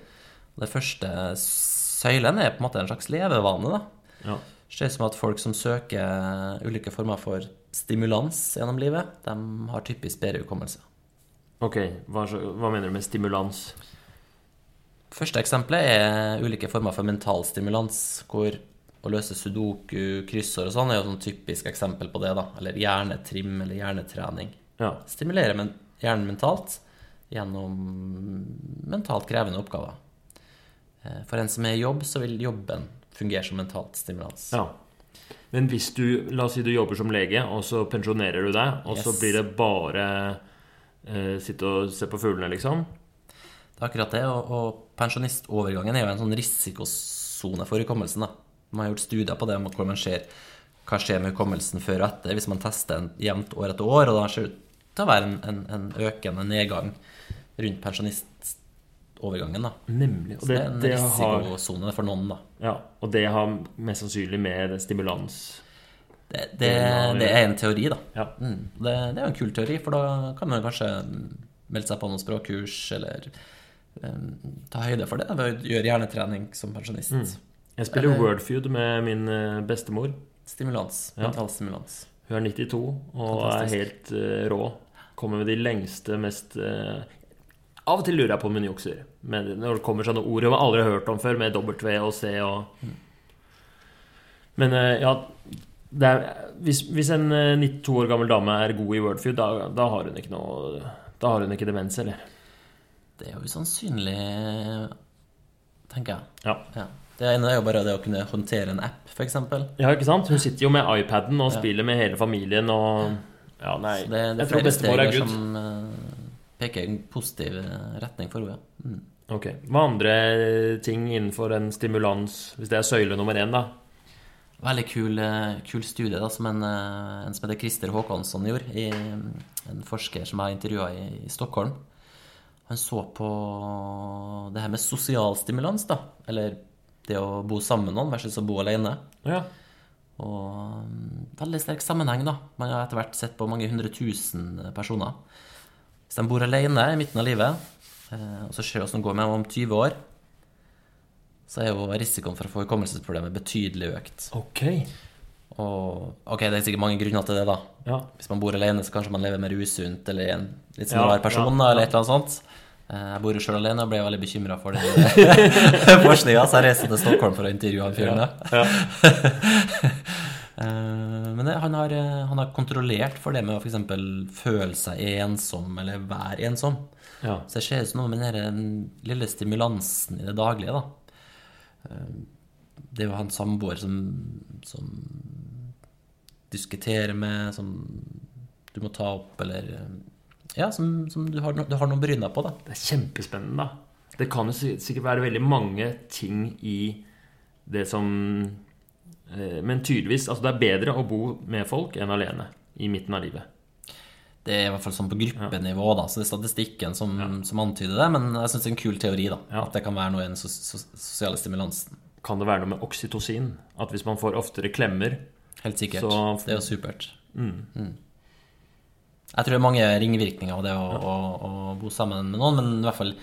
Det første søylen er på en måte en slags levevane. da. Ja. Det ser ut som at folk som søker ulike former for stimulans gjennom livet, de har typisk bedre hukommelse. Ok, hva, hva mener du med stimulans? Første eksempelet er ulike former for mental stimulans, hvor å løse sudoku, kryssord og sånn er jo sånn typisk eksempel på det, da. Eller hjernetrim eller hjernetrening. Ja. Stimulere men hjernen mentalt gjennom mentalt krevende oppgaver. Eh, For en som er i jobb, så vil jobben fungere som mentalt stimulans. ja. Men hvis du, la oss si du jobber som lege, og så pensjonerer du deg, og så blir det bare eh, sitte og se på fuglene, liksom? Det er akkurat det, og, og pensjonistovergangen er jo en sånn risikosone for hukommelsen. da. Man har gjort studier på det om hvor man ser hva skjer med hukommelsen før og etter hvis man tester en jevnt år etter år, og da ser det ut til å være en, en, en økende nedgang rundt pensjonistovergangen. da. Nemlig. Og Så det, det er en det risikosone for noen, da. ja, og det har mest sannsynlig med stimulans Det, det, det er en teori, da. Ja. Mm. Det, det er jo en kul teori, for da kan man kanskje melde seg på noen språkkurs, eller um, ta høyde for det ved å gjøre hjernetrening som pensjonist. Jeg spiller Eller- Wordfeud med min eh, bestemor. Stimulans. Ja. Hun er 92 og Fantastisk. er helt uh, rå. Kommer med de lengste, mest uh, Av og til lurer jeg på om hun jukser. Men når det kommer sånne ord hun aldri har hørt om før, med W og C og Men uh, ja det er, hvis, hvis en eh, 92 år gammel dame er god i Wordfeud, da, da har hun ikke noe Da har hun ikke demens, eller? Det er jo usannsynlig, tenker jeg. Ja. Ja. Det ene er jo bare det å kunne håndtere en app, f.eks. ja, ikke sant? Hun sitter jo med iPaden og Ja. spiller med hele familien og Ja, nei. Så det, det jeg er tror flere er good. som eh, peker i en positiv eh, retning for henne. Ja. Mm. Ok. Hva andre ting innenfor en stimulans, hvis det er søyle nummer én, da? Veldig kul, eh, kul studie da, som en, en som heter Christer Håkonsson gjorde. I, en forsker som jeg intervjua i, i Stockholm. Han så på det her med sosial stimulans, da. Eller det å bo sammen med noen versus å bo alene. Ja. Og mm, veldig sterk sammenheng, da. Man har etter hvert sett på mange hundre tusen personer. Hvis de bor alene i midten av livet, eh, og så ser vi hvordan det går med dem om 20 år, så er jo risikoen for å få hukommelsesproblemer betydelig økt. Ok. Og ok, det er sikkert mange grunner til det, da. Ja. Hvis man bor alene, så kanskje man lever mer usunt, eller er en litt sånn Ja, rar person, ja, ja. eller et eller annet sånt. Eh, Jeg bor jo sjøl alene og ble veldig bekymra for den forskninga, så jeg reiste til Stockholm for å intervjue han fyren. Ja, Ja. Eh, Men han, har, eh, han har kontrollert for det med å f.eks. føle seg ensom eller være ensom. ja. Så det skjer noe med den lille stimulansen i det daglige, da. Det er jo han samboer som, som diskuterer med, som du må ta opp, eller Ja, som, som du, har, du har noe å bry deg på, da. Det er kjempespennende, da. Det kan jo sikkert være veldig mange ting i det som eh, Men tydeligvis Altså, det er bedre å bo med folk enn alene i midten av livet. Det er i hvert fall sånn på gruppenivå, da, så det er statistikken som, som antyder det. Men jeg syns det er en kul teori, da. Ja. At det kan være noe i den sos sos sosiale stimulansen. Kan det være noe med oksytocin? At hvis man får oftere klemmer Helt sikkert. Så- Det er jo supert. mm. Jeg tror det er mange ringvirkninger av det å, å, å bo sammen med noen, men i hvert fall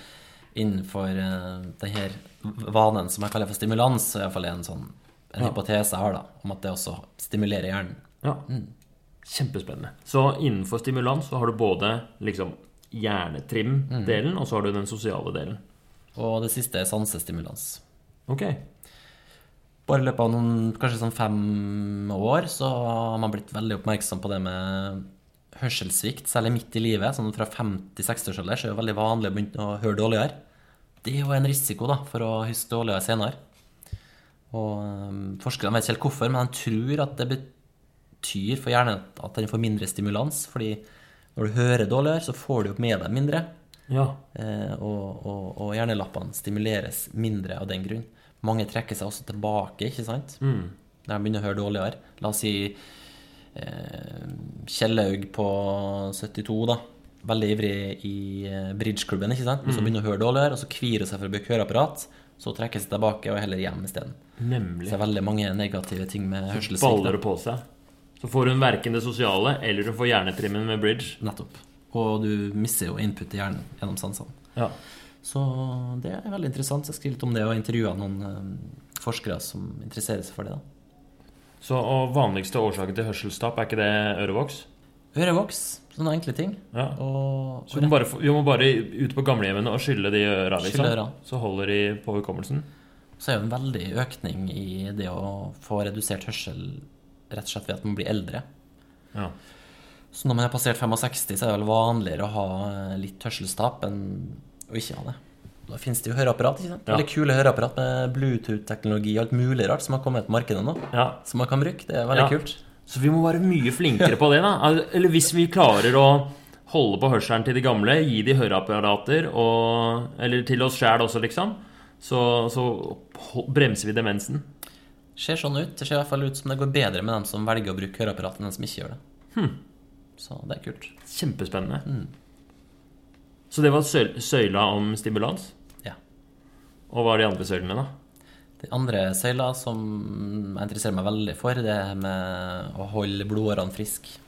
innenfor uh, denne vanen som jeg kaller for stimulans, så er i hvert fall en sånn en Ja. hypotese jeg har, da, om at det også stimulerer hjernen. Ja. Kjempespennende. Så innenfor stimulans så har du både liksom hjernetrim-delen, og så har du den sosiale delen. Og det siste er sansestimulans. Ok. Bare i løpet av noen, kanskje sånn fem år, så har man blitt veldig oppmerksom på det med hørselssvikt, særlig midt i livet. Sånn fra 50-60-årsalder så er det veldig vanlig å begynne å høre dårligere. Det er jo en risiko da, for å huske dårligere senere. Og øhm, Forskerne vet ikke helt hvorfor, men de tror at det betyr for hjernen at den får mindre stimulans. fordi når du hører dårligere, så får du jo med deg mindre. Ja. Eh, og, og, og hjernelappene stimuleres mindre av den grunn. Mange trekker seg også tilbake, ikke sant? Mm. Når de begynner å høre dårligere. La oss si Kjellaug på 72, da. Veldig ivrig i eh, bridgeklubben, ikke sant. Men så begynner hun å høre dårligere, og så kvirer hun seg for å bruke høreapparat. Så trekker hun seg tilbake og er heller hjem isteden. Så det er veldig mange negative ting med hørselssvikt. Baller det på seg. Så får hun verken det sosiale eller hun får hjernetrimmen med bridge. Nettopp. Og du mister jo input i hjernen gjennom sansene. Ja. Så det er veldig interessant. Så jeg skriver litt om det og intervjua noen eh, forskere som interesserer seg for det. da. Så og vanligste årsaken til hørselstap, er ikke det ørevoks? Ørevoks, sånne enkle ting. Ja. Og, Så vi må bare, vi må bare ut på gamlehjemmene og skylle de øra, liksom. Øra. Så holder de på hukommelsen. så er det en veldig økning i det å få redusert hørsel rett og slett ved at man blir eldre. Ja. Så når man er passert 65, så er det vel vanligere å ha litt hørselstap enn å ikke ha det. Da finnes det jo høreapparat. ikke sant? Ja. Veldig kule høreapparat med Bluetooth-teknologi og alt mulig rart som har kommet på markedet nå. ja. Som man kan bruke. Det er veldig Ja. kult. Så vi må være mye flinkere på det, da. Eller hvis vi klarer å holde på hørselen til de gamle, gi de høreapparater, og, eller til oss sjæl også, liksom, så, så bremser vi demensen. ser sånn ut. Det ser i hvert fall ut som det går bedre med dem som velger å bruke høreapparat, enn dem som ikke gjør det. Så det er kult. Kjempespennende. Så det var sø søyla om stimulans. Ja. Og hva er de andre søylene, da? De andre søyla som jeg interesserer meg veldig for, det er med å holde blodårene friske.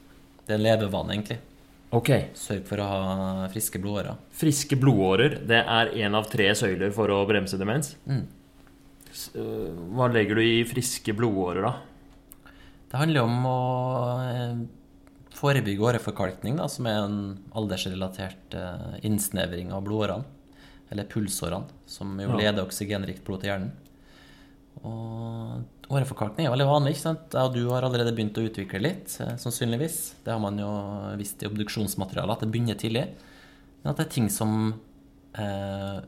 Det er en levevane, egentlig. Ok. Sørg for å ha friske blodårer. Friske blodårer, det er én av tre søyler for å bremse demens. Mm. Hva legger du i friske blodårer, da? Det handler om å eh, forebygge åreforkalkning, da, som er en aldersrelatert eh, innsnevring av blodårene. Eller pulsårene, som jo Ja. leder oksygenrikt blod til hjernen. Og åreforkalkning er veldig vanlig. ikke sant? Jeg og du har allerede begynt å utvikle litt, eh, sannsynligvis. Det har man jo visst i obduksjonsmaterialet, at det begynner tidlig. Men at det er ting som eh,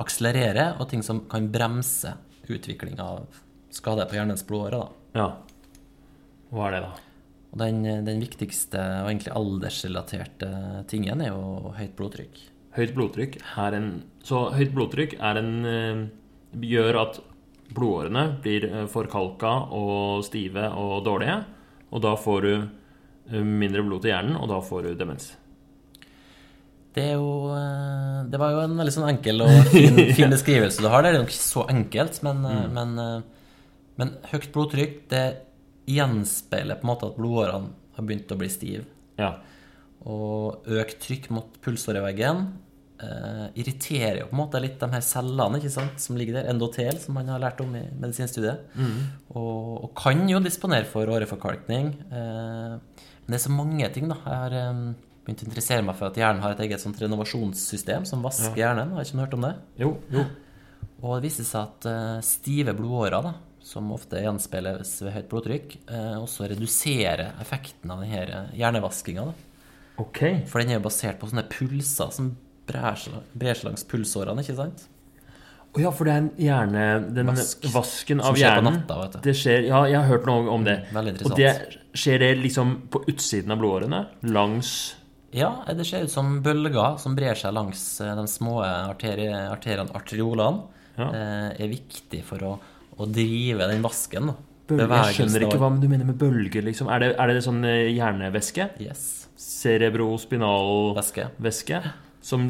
akselererer, og ting som kan bremse utvikling av skade på hjernens blodårer. da. Ja. Hva er det, da? Og den, den viktigste og egentlig aldersrelaterte tingen er jo høyt blodtrykk. Høyt blodtrykk er en Så høyt blodtrykk er en øh, gjør at blodårene blir øh, forkalka og stive og dårlige. Og da får du mindre blod til hjernen, og da får du demens. Det jo eh, Det var jo en veldig sånn enkel og fin, fin beskrivelse du har der. Det er nok ikke så enkelt, men, mm. men, eh, men høyt blodtrykk, det gjenspeiler på en måte at blodårene har begynt å bli stive. Ja. Og økt trykk mot pulsåreveggen eh, irriterer jo på en måte litt de her cellene ikke sant, som ligger der, endotel, som man har lært om i medisinstudiet. Og, og kan jo disponere for åreforkalkning. Eh, men det er så mange ting, da. Jeg har eh, begynt å interessere meg for at hjernen har et eget sånt renovasjonssystem som vasker hjernen. Har ikke hørt om det? Jo, jo. Og det viser seg at eh, stive blodårer, da, som ofte gjenspeiles ved høyt blodtrykk, eh, også redusere effekten av denne hjernevaskinga. Okay. Ok. For den er jo basert på sånne pulser som brer seg, langs pulsårene, ikke sant? Å ja, for det er en hjerne Den Vask. vasken av hjernen natta, vet du. Det skjer Ja, jeg har hørt noe om det. veldig Og det skjer det liksom på utsiden av blodårene? Langs Ja, det ser ut som bølger som brer seg langs eh, de små arteriene, arteriolene. Ja. eh, Er viktig for å, å drive den vasken. Jeg skjønner ikke hva du mener med bølger, liksom. Er det, er det sånn eh, hjernevæske? Yes. Cerebrospinalvæske? Væske. Som,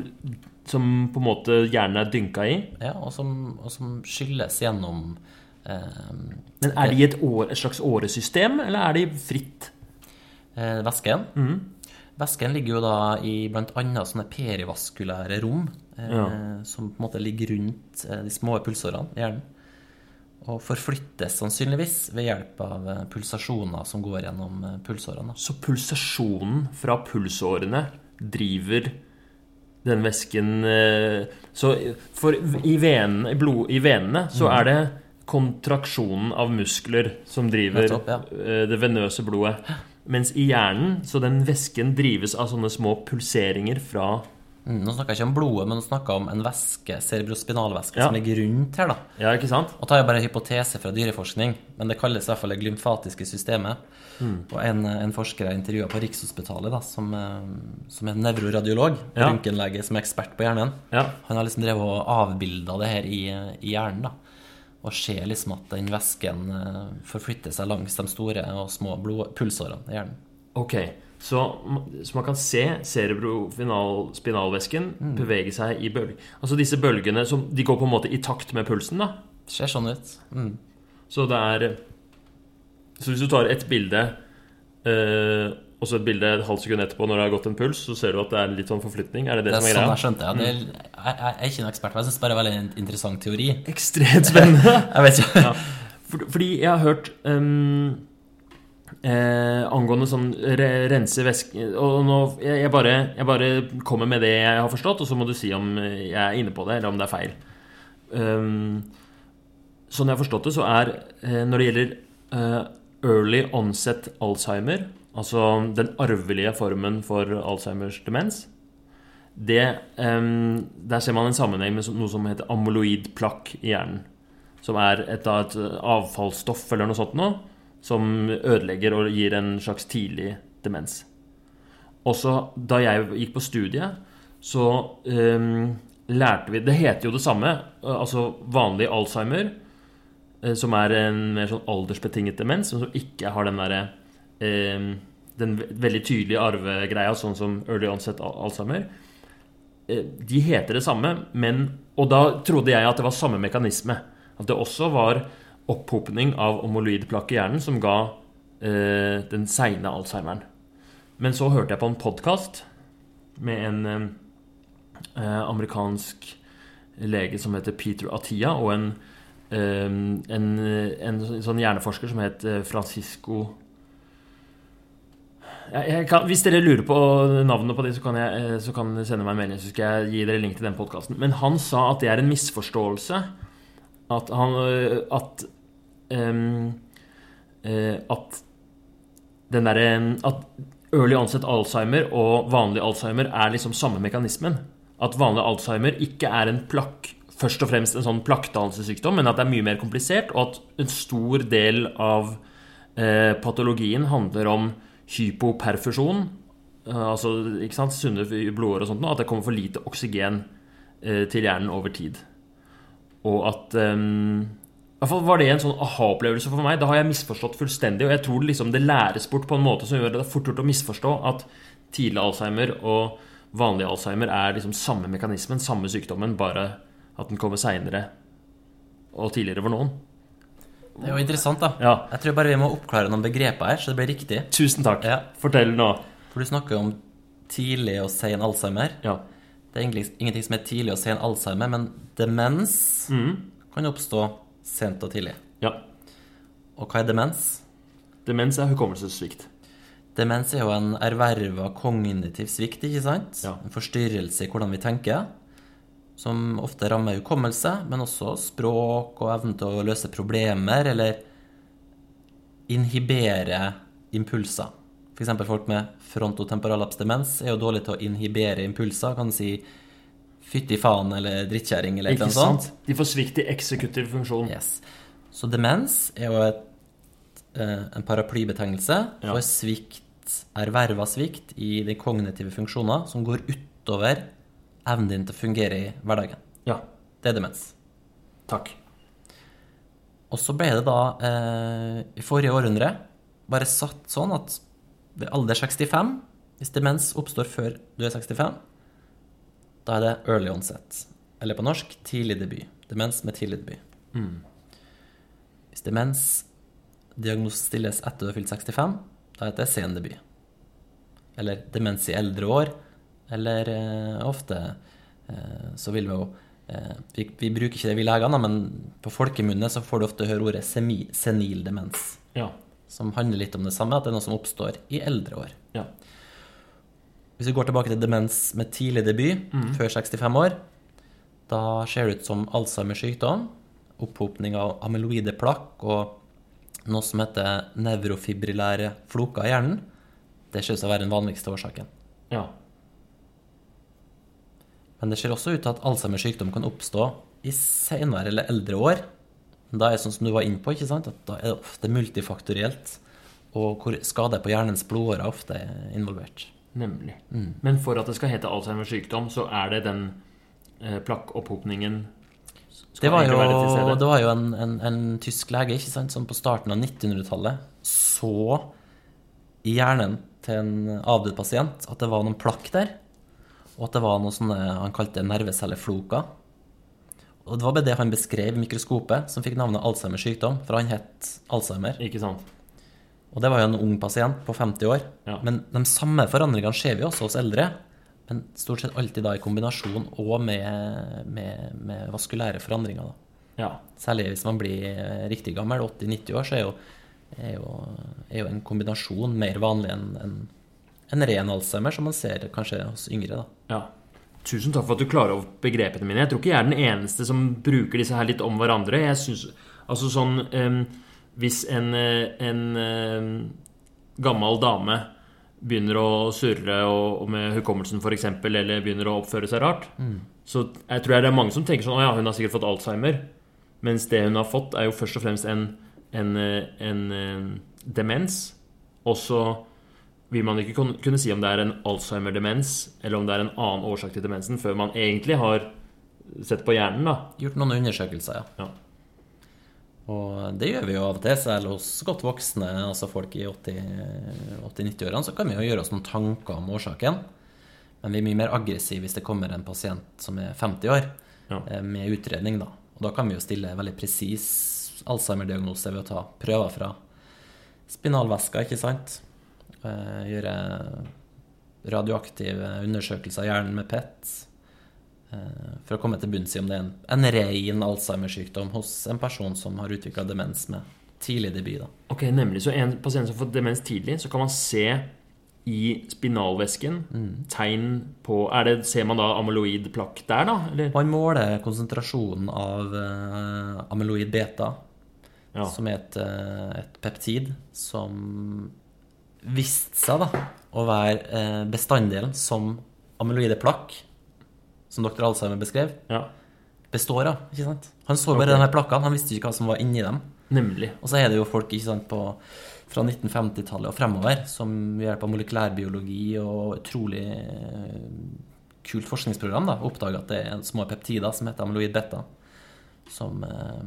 som på en måte hjernen er dynka i? Ja, og som, og som skylles gjennom eh, Men er de i et, år, et slags åresystem, eller er de fritt? eh, væsken. Mm. Væsken ligger jo da i bl.a. sånne perivaskulære rom, eh, Ja. som på en måte ligger rundt eh, de små pulsårene i hjernen. Og forflyttes sannsynligvis ved hjelp av eh, pulsasjoner som går gjennom eh, pulsårene. Så pulsasjonen fra pulsårene driver den væsken eh, Så for i venene, i blod, i venene så er det kontraksjonen av muskler som driver opp, ja. det venøse blodet. Mens i hjernen så den væsken drives av sånne små pulseringer fra Mm, nå snakker jeg ikke om blodet, men jeg om en væske, cerebrospinalvæske, Ja. som ligger rundt her. da. Ja, ikke sant? Og tar jeg bare en hypotese fra dyreforskning, men det kalles i hvert fall det glymfatiske systemet. Mm. Og en, en forsker jeg intervjua på Rikshospitalet, da, som, eh, som er nevroradiolog, Ja. røntgenlege som er ekspert på hjernen, Ja. han har liksom drevet og avbilda det her i, i hjernen. da. og ser liksom at den væsken eh, forflytter seg langs de store og små blod, pulsårene i hjernen. Ok, så, så man kan se cerebrospinalvæsken bevege seg i bølger. Altså disse bølgene som, de går på en måte i takt med pulsen, da. Det Ser sånn ut. Mm. Så det er Så hvis du tar et bilde øh, og så et bilde et halvt sekund etterpå når det har gått en puls, så ser du at det er litt sånn forflytning? Er det det, Det er som er sånn greia? jeg skjønte det. det. er- Jeg, jeg er ikke noen ekspert, men jeg syns bare det er veldig en interessant teori. Ekstremt spennende. Jeg vet ikke. Ja. For, fordi jeg har hørt ehm, eh, angående sånn re, rense væske Og nå jeg, jeg, bare, jeg bare kommer med det jeg har forstått, og så må du si om jeg er inne på det, eller om det er feil. Um, sånn jeg har forstått det, så er eh, når det gjelder eh, early onset Alzheimer, altså den arvelige formen for Alzheimers demens det, ehm, Der ser man en sammenheng med noe som heter amyloidplakk i hjernen. Som er et, et avfallsstoff eller noe sånt noe, som ødelegger og gir en slags tidlig demens. Også da jeg gikk på studiet, så um, lærte vi Det heter jo det samme, altså vanlig Alzheimer, eh, som er en mer sånn aldersbetinget demens, men som ikke har den derre um, Den veldig tydelige arvegreia, sånn som early onset Alzheimer. Eh, De heter det samme, men Og da trodde jeg at det var samme mekanisme. At det også var opphopning av omoloidplakk i hjernen som ga eh, den seine alzheimeren. Men så hørte jeg på en podkast med en eh, eh, amerikansk lege som heter Peter Atia, og en, eh, en, en sånn hjerneforsker som het eh, Francisco kan, Hvis dere lurer på navnet på de, så kan, jeg, eh, så kan dere sende meg en melding, så skal jeg gi dere link til den podkasten. Men han sa at det er en misforståelse at han At At den derre At early onset Alzheimer og vanlig Alzheimer er liksom samme mekanismen. At vanlig Alzheimer ikke er en plakk Først og fremst en sånn plakkdannelsessykdom, men at det er mye mer komplisert, og at en stor del av eh, patologien handler om hypoperfusjon. eh, altså ikke sant, sunne blodår og sånt, at det kommer for lite oksygen eh, til hjernen over tid. Og at i hvert fall var det en sånn aha-opplevelse for meg. Da har jeg misforstått fullstendig. Og jeg tror liksom det læres bort på en måte som gjør det fort gjort å misforstå at tidlig Alzheimer og vanlig Alzheimer er liksom samme mekanismen, samme sykdommen, bare at den kommer seinere og tidligere for noen. Det er jo interessant, da. Ja. Jeg tror bare vi må oppklare noen begreper her, så det blir riktig. Tusen takk. Ja. Fortell nå. For du snakker om tidlig og sen Alzheimer. Ja. Det er egentlig ingenting som er tidlig og sein Alzheimer, men demens kan oppstå sent og tidlig. ja. Og hva er demens? Demens er hukommelsessvikt. Demens er jo en erverva kognitiv svikt, ikke sant? Ja. En forstyrrelse i hvordan vi tenker, som ofte rammer hukommelse, men også språk og evnen til å løse problemer, eller inhibere impulser. F.eks. folk med frontotemporalapsdemens er jo dårlige til å inhibere impulser. Kan si fytti faen eller drittkjerring eller noe sånt. De får svikt i eksekutiv funksjon. Yes. Så demens er jo et, eh, en paraplybetegnelse Ja. for svikt, erverva svikt i de kognitive funksjoner som går utover evnen din til å fungere i hverdagen. Ja. Det er demens. Takk. Og så ble det da eh, i forrige århundre bare satt sånn at ved alder 65, hvis demens oppstår før du er 65, da er det early onset. Eller på norsk tidlig debut. Demens med tidlig debut. Hvis demens diagnostilles etter du har fylt 65, da heter det sen debut. Eller demens i eldre år. Eller eh, ofte eh, så vil vi jo eh, vi, vi bruker ikke det vi legene, men på folkemunne så får du ofte høre ordet semi, senil demens. Ja. Som handler litt om det samme, at det er noe som oppstår i eldre år. Ja. Hvis vi går tilbake til demens med tidlig debut, før 65 år, da ser det ut som Alzheimers sykdom, opphopning av amyloide plakk og noe som heter nevrofibrillære floker i hjernen. Det ser ut til å være den vanligste årsaken. ja. Men det ser også ut til at Alzheimers sykdom kan oppstå i senere eller eldre år. Da er det sånn som du var inne på, ikke sant? at da er det ofte multifaktorielt, og hvor skader på hjernens blodårer ofte er involvert. Nemlig. Men for at det skal hete Alzheimers sykdom, så er det den eh, plakkopphopningen Det var, jo, det var jo en, en, en tysk lege ikke sant, som på starten av 1900-tallet så i hjernen til en avdød pasient at det var noen plakk der, og at det var noe sånne han kalte nervecellefloker. Og det var bare det han beskrev i mikroskopet, som fikk navnet Alzheimers sykdom, for han het Alzheimer. Ikke sant? Og det var jo en ung pasient på 50 år. Ja. Men de samme forandringene ser vi også hos eldre, men stort sett alltid da i kombinasjon og med, med, med vaskulære forandringer. da. Ja. Særlig hvis man blir eh, riktig gammel, 80-90 år, så er jo, er, jo, er jo en kombinasjon mer vanlig enn en, en ren alzheimer, som man ser kanskje hos yngre. da. ja. Tusen takk for at du klarer opp begrepene mine. Jeg tror ikke jeg er den eneste som bruker disse her litt om hverandre. Jeg synes, altså sånn em, Hvis en, eh, en gammel dame begynner å surre og, og med hukommelsen f.eks., eller begynner å oppføre seg rart, så jeg tror jeg det er mange som tenker sånn Å ja, hun har sikkert fått alzheimer. Mens det hun har fått, er jo først og fremst en, en, eh, en, eh, demens. Og så vil man ikke kunne si om det er en Alzheimer-demens, eller om det er en annen årsak til demensen, før man egentlig har sett på hjernen, da. Gjort noen undersøkelser, ja. Ja. Og det gjør vi jo av og til, selv hos godt voksne, altså folk i 80-90-årene, så kan vi jo gjøre oss noen tanker om årsaken. Men vi er mye mer aggressive hvis det kommer en pasient som er 50 år, Ja. eh, med utredning, da. Og da kan vi jo stille veldig presis Alzheimer-diagnose ved å ta prøver fra spinalvæska, ikke sant? Eh, Gjøre radioaktive undersøkelser av hjernen med PET. Eh, For å komme til bunns i om det er en, en ren Alzheimer-sykdom hos en person som har utvikla demens med tidlig debut. da. Ok, nemlig. Så en pasient som fått demens tidlig, så kan man se i spinalvæsken tegn på er det, Ser man da amyloid plakk der, da? Eller? Man måler konsentrasjonen av uh, amyloid beta, Ja. som er et, eh, et peptid som viste seg da å være bestanddelen som amyloide plakk, som dr. Alzheimer beskrev, ja. består av. ikke sant? Han så bare okay. denne her plakkene, han visste ikke hva som var inni dem. Nemlig. Og så er det jo folk ikke sant, på, fra 1950-tallet og fremover som ved hjelp av molekylærbiologi og utrolig eh, kult forskningsprogram da, oppdager at det er små peptider som heter amyloid beta, som eh,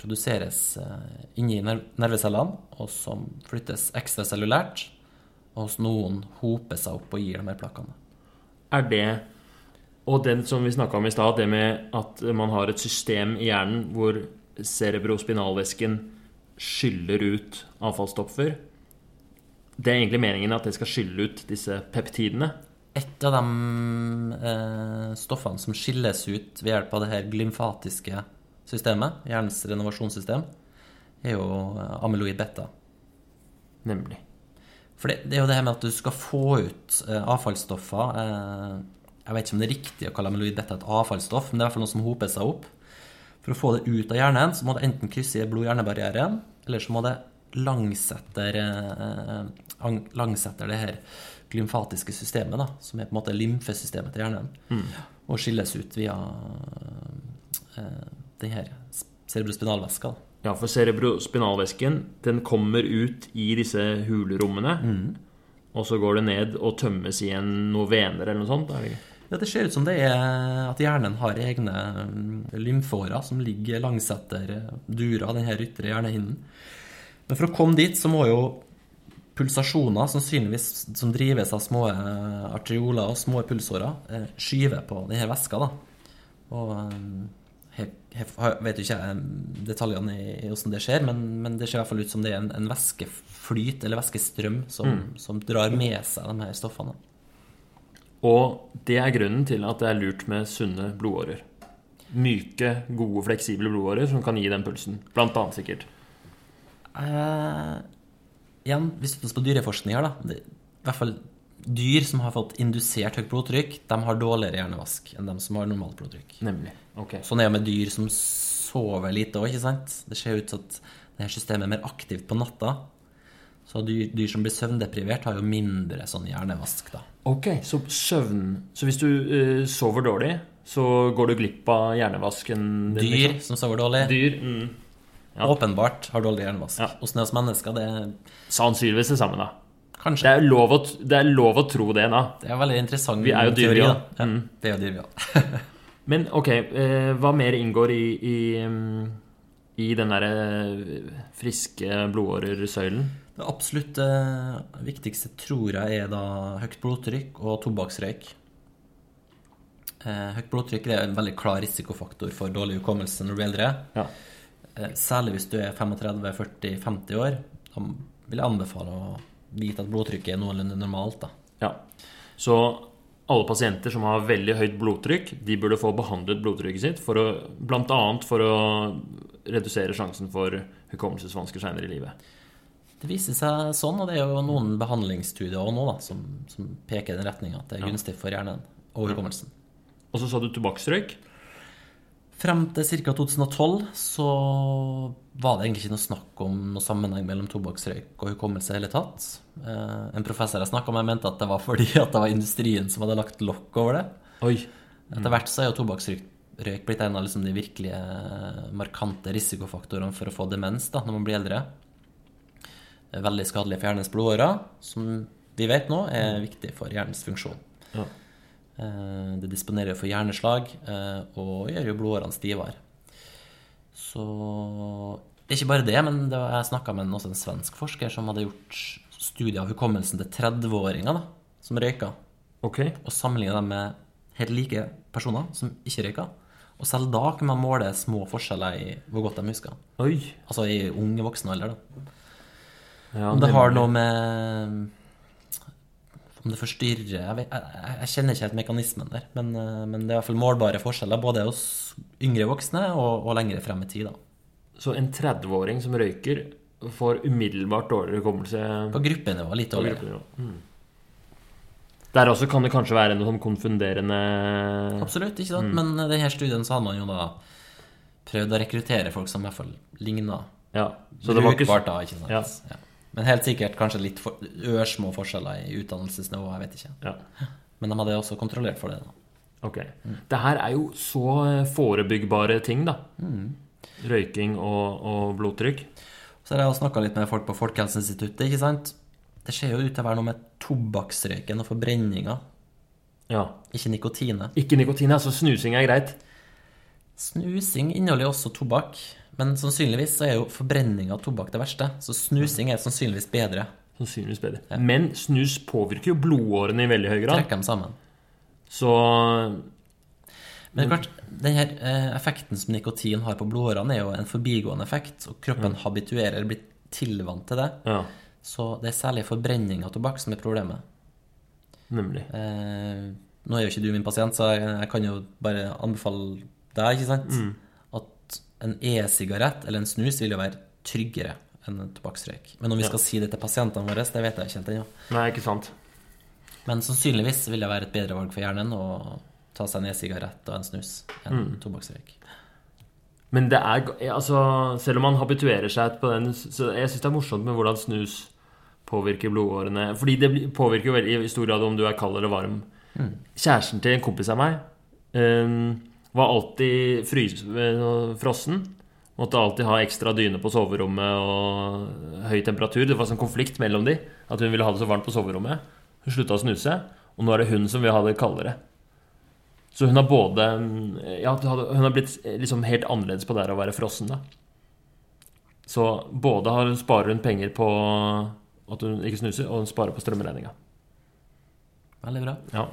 produseres eh, inni ner nervecellene, og som flyttes ekstracellulært, og hos noen hoper seg opp og gir de her plakkene. Er det Og den som vi snakka om i stad, det med at man har et system i hjernen hvor cerebrospinalvæsken skyller ut avfallsstoffer. Det er egentlig meningen at det skal skylle ut disse peptidene. Et av de eh, stoffene som skilles ut ved hjelp av det her glymfatiske systemet, hjernens renovasjonssystem, er jo eh, amyloid beta. Nemlig. For det, det er jo det her med at du skal få ut eh, avfallsstoffer eh, Jeg vet ikke om det er riktig å kalle amyloid beta et avfallsstoff, men det er i hvert fall noe som hoper seg opp. For å få det ut av hjernen, så må det enten krysse blod-hjernebarrieren, eller så må det langsetter, eh, langsetter det her glymfatiske systemet, da, som er på en måte lymfesystemet til hjernen, og skilles ut via eh, den her cerebrospinalvæska. da. Ja, for cerebrospinalvæsken den kommer ut i disse hulrommene. Og så går det ned og tømmes i en noen vener eller noe sånt. Er det ikke? Ja, Det ser ut som det er at hjernen har egne mm, lymfårer som ligger langsetter etter dura, denne ytre hjernehinnen. Men for å komme dit, så må jo pulsasjoner, sannsynligvis som drives av små eh, arterioler og små pulsårer, eh, skyve på denne væska. da. Og eh, jeg, jeg vet jo ikke detaljene i, i hvordan det skjer, men, men det ser i hvert fall ut som det er en, en væskeflyt, eller væskestrøm, som, som drar med seg de her stoffene. Og det er grunnen til at det er lurt med sunne blodårer. Myke, gode, fleksible blodårer som kan gi den pulsen. Blant annet sikkert. Uh, igjen, hvis vi ser på dyreforskning her, da det, I hvert fall dyr som har fått indusert høyt blodtrykk, de har dårligere hjernevask enn de som har normalt blodtrykk. Nemlig. Ok. Sånn er det med dyr som sover lite òg, ikke sant? Det ser ut til at det her systemet er mer aktivt på natta. Så dyr, dyr som blir søvndeprivert, har jo mindre sånn hjernevask, da. Ok, så søvn Så hvis du uh, sover dårlig, så går du glipp av hjernevasken din? Dyr liksom? som sover dårlig, Dyr mm. ja. åpenbart har dårlig hjernevask. Ja. Åssen er hos mennesker, det er Sannsynligvis det samme, da. Det er, lov å, det er lov å tro det, da. Det er veldig interessant Vi er jo dyr, teori, ja. Ja, Mm. Vi er jo dyr, ja. Men ok, eh, hva mer inngår i, i, i den derre eh, friske blodårersøylen? Det absolutt eh, viktigste tror jeg er da høyt blodtrykk og tobakksrøyk. Eh, høyt blodtrykk er en veldig klar risikofaktor for dårlig hukommelse når du blir eldre. Ja. Eh, særlig hvis du er 35-40-50 år. Da vil jeg anbefale å vite at blodtrykket er noenlunde normalt. da. ja. Så alle pasienter som har veldig høyt blodtrykk, de burde få behandlet blodtrykket sitt, for å, annet for å redusere sjansen for hukommelsesvansker seinere i livet. Det viser seg sånn, og det er jo noen behandlingsstudier også nå da, som, som peker i den retninga at det er gunstig for hjernen og hukommelsen. Og så sa du tobakksrøyk. Frem til ca. 2012 så var det egentlig ikke noe snakk om noe sammenheng mellom tobakksrøyk og hukommelse i hele tatt. Eh, en professor jeg snakka med, mente at det var fordi at det var industrien som hadde lagt lokk over det. Oi. Etter hvert så er jo tobakksrøyk blitt en av liksom de virkelige markante risikofaktorene for å få demens da, når man blir eldre. Veldig skadelig for hjernens blodårer, som vi vet nå er viktig for hjernens funksjon. Ja. Eh, Det disponerer for hjerneslag eh, og gjør jo blodårene stivere. Så det er ikke bare det, men det var, jeg snakka med en, også en svensk forsker som hadde gjort studier av hukommelsen til 30-åringer som røyka, okay. og sammenligna dem med helt like personer som ikke røyka. Og selv da kan man måle små forskjeller i hvor godt de husker. Oi. Altså i unge voksen alder, da. Ja, Om det har noe med Om det forstyrrer Jeg, vet, jeg, jeg kjenner ikke helt mekanismen der, men, eh, men det er i hvert fall målbare forskjeller både hos yngre voksne og, og lengre frem i tid. da. Så en 30-åring som røyker, får umiddelbart dårligere hukommelse På gruppenivå litt dårligere. Mm. Der også kan det kanskje være noe sånn konfunderende Absolutt, ikke sant? Men i denne studien så hadde man jo da prøvd å rekruttere folk som i hvert fall ligna Ja. Så det var ikke brukbart, da. ikke sant? Ja. Ja. Men helt sikkert kanskje litt for, ørsmå forskjeller i utdannelsesnivå, jeg vet ikke. Ja. Men de hadde også kontrollert for det. da. Ok. Det her er jo så eh, forebyggbare ting, da. Røyking og, og blodtrykk. Så har jeg snakka litt med folk på Folkehelseinstituttet. ikke sant? Det ser jo ut til å være noe med tobakksrøyken og forbrenninga, Ja. ikke nikotine. Ikke nikotine, altså snusing er greit. Snusing inneholder også tobakk, men sannsynligvis så er jo forbrenning av tobakk det verste. Så snusing er sannsynligvis bedre. Sannsynligvis bedre. Men snus påvirker jo blodårene i veldig høy grad. Trekker dem sammen. Så Men klart, den her eh, effekten som nikotin har på blodårene, er jo en forbigående effekt, og kroppen habituerer, blir tilvant til det. ja, Så det er særlig forbrenning av tobakk som er problemet. nemlig. Eh, nå er jo ikke du min pasient, så jeg, jeg kan jo bare anbefale deg, ikke sant, at en e-sigarett eller en snus vil jo være tryggere enn en tobakksrøyk. Men om vi Ja. skal si det til pasientene våre, det vet jeg ikke helt ennå. Nei, ikke sant. Men sannsynligvis vil det være et bedre valg for hjernen å ta seg en e-sigarett og en snus enn tobakksrøyk. Men det er Altså, selv om man habituerer seg på den Så jeg syns det er morsomt med hvordan snus påvirker blodårene. Fordi det påvirker jo veldig i stor grad om du er kald eller varm. Kjæresten til en kompis av meg eh, var alltid frys, eh, frossen. Måtte alltid ha ekstra dyne på soverommet og høy temperatur. Det var sånn konflikt mellom de. At hun ville ha det så varmt på soverommet. Hun slutta å snuse, og nå er det hun som vil ha det kaldere. Så hun har både Ja, hun har blitt liksom helt annerledes på det her å være frossen, da. Så både har, sparer hun penger på at hun ikke snuser, og hun sparer på strømregninga. Veldig bra. Ja.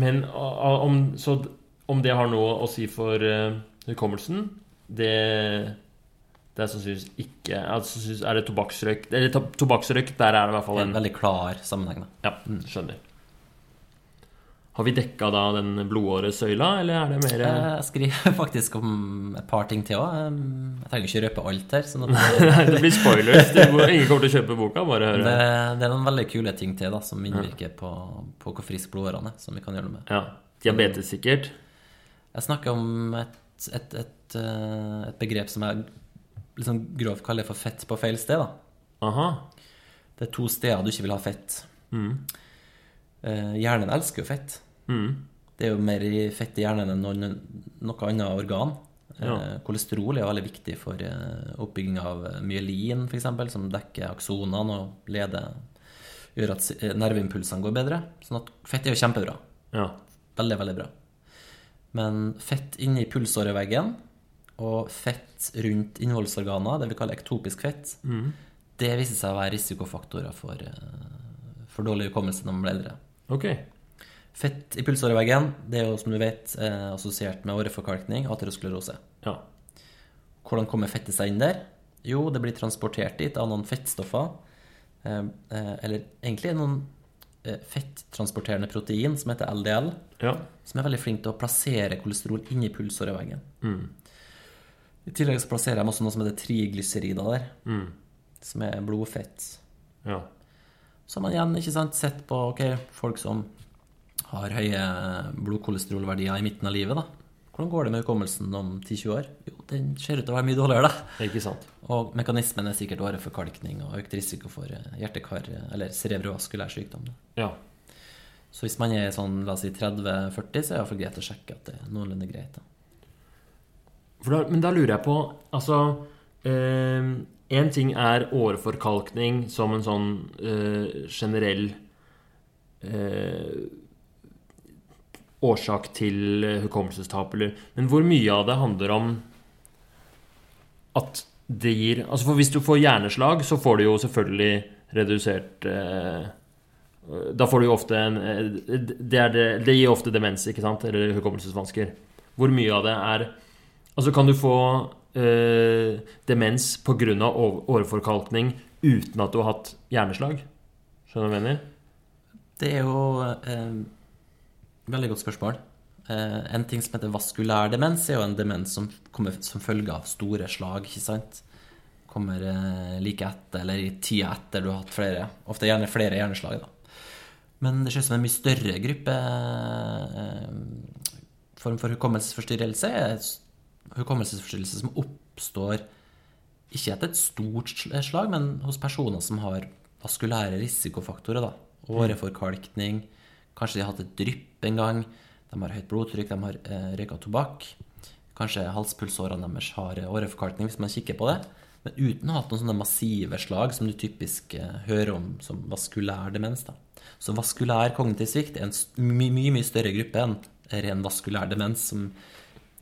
Men om, så om det har noe å si for eh, hukommelsen, det det er sannsynligvis ikke altså, Er det tobakksrøyk Eller to- tobakksrøyk, der er det i hvert fall En en veldig klar sammenheng, da. Ja, skjønner. Har vi dekka da den blodåresøyla, eller er det mer Jeg skriver faktisk om et par ting til òg. Jeg trenger ikke røpe alt her. Sånn at Det blir spoilers. Ingen kommer til å kjøpe boka. Bare det, høre. det er noen veldig kule ting til da, som innvirker på, på hvor frisk blodårene er, som vi kan gjøre noe med. Ja. Diabetes, sikkert. Jeg snakker om et, et, et, eh, et begrep som jeg liksom grovt kaller for fett på feil sted. Det er to steder du ikke vil ha fett. Mm. Hjernen elsker jo fett. Mm. Det er jo mer fett i hjernen enn noen, noe annet organ. Eh, Ja. Kolesterol er veldig viktig for eh, oppbygging av eh, myelin, f.eks., som dekker aksonene og leder gjør at eh, nerveimpulsene går bedre. Sånn at fett er jo kjempebra. Ja. Veldig, veldig bra. Men fett inni pulsåreveggen og fett rundt innvollsorganer, det vi kaller ektopisk fett, det viser seg å være risikofaktorer for, eh, for dårlig hukommelse når man blir eldre. Ok. Fett i pulsåreveggen det er jo, som du vet, eh, assosiert med åreforkalkning, aterosklerose. Ja. Hvordan kommer fettet seg inn der? Jo, det blir transportert dit av noen fettstoffer. Eh, eller egentlig noen fetttransporterende protein som heter LDL, Ja. som er veldig flink til å plassere kolesterol inni pulsåreveggen. Mm. I tillegg så plasserer de også noe som heter triglycerider der, Mm. som er blodfett. Ja. Så har man igjen ikke sant, sett på okay, folk som har høye blodkolesterolverdier i midten av livet. da. Hvordan går det med hukommelsen om 10-20 år? Jo, den ser ut til å være mye dårligere. da. Ikke sant. Og mekanismen er sikkert åreforkalkning og økt risiko for hjertekar- eller cerebrovaskulær sykdom. da. Ja. Så hvis man er sånn, la oss si 30-40, så er det iallfall greit å sjekke at det er noenlunde greit. da. Da, men da lurer jeg på Altså Én ting er åreforkalkning som en sånn eh, generell eh, årsak til eh, hukommelsestap, Men hvor mye av det handler om at det gir Altså for hvis du får hjerneslag, så får du jo selvfølgelig redusert eh, Da får du jo ofte en eh, det, det, det gir ofte demens, ikke sant? Eller hukommelsesvansker. Hvor mye av det er Altså kan du få eh, demens pga. åreforkalkning uten at du har hatt hjerneslag? Skjønner du hva jeg mener? Det er jo eh, veldig godt spørsmål. Eh, en ting som heter vaskulær demens, er jo en demens som kommer som følge av store slag. ikke sant? Kommer eh, like etter, eller i tida etter du har hatt flere. Ofte gjerne flere hjerneslag. da. Men det ser ut som en mye større gruppe eh, form for hukommelsesforstyrrelse er hukommelsesforstyrrelse som oppstår ikke etter et stort slag, men hos personer som har vaskulære risikofaktorer. da. Åreforkalkning, kanskje de har hatt et drypp en gang, de har høyt blodtrykk, de har eh, røyka tobakk. Kanskje halspulsårene deres har eh, åreforkalkning, hvis man kikker på det. Men uten å ha hatt noen sånne massive slag som du typisk eh, hører om som vaskulær demens. da. Så vaskulær kognitiv svikt er en mye, mye, mye større gruppe enn ren vaskulær demens, som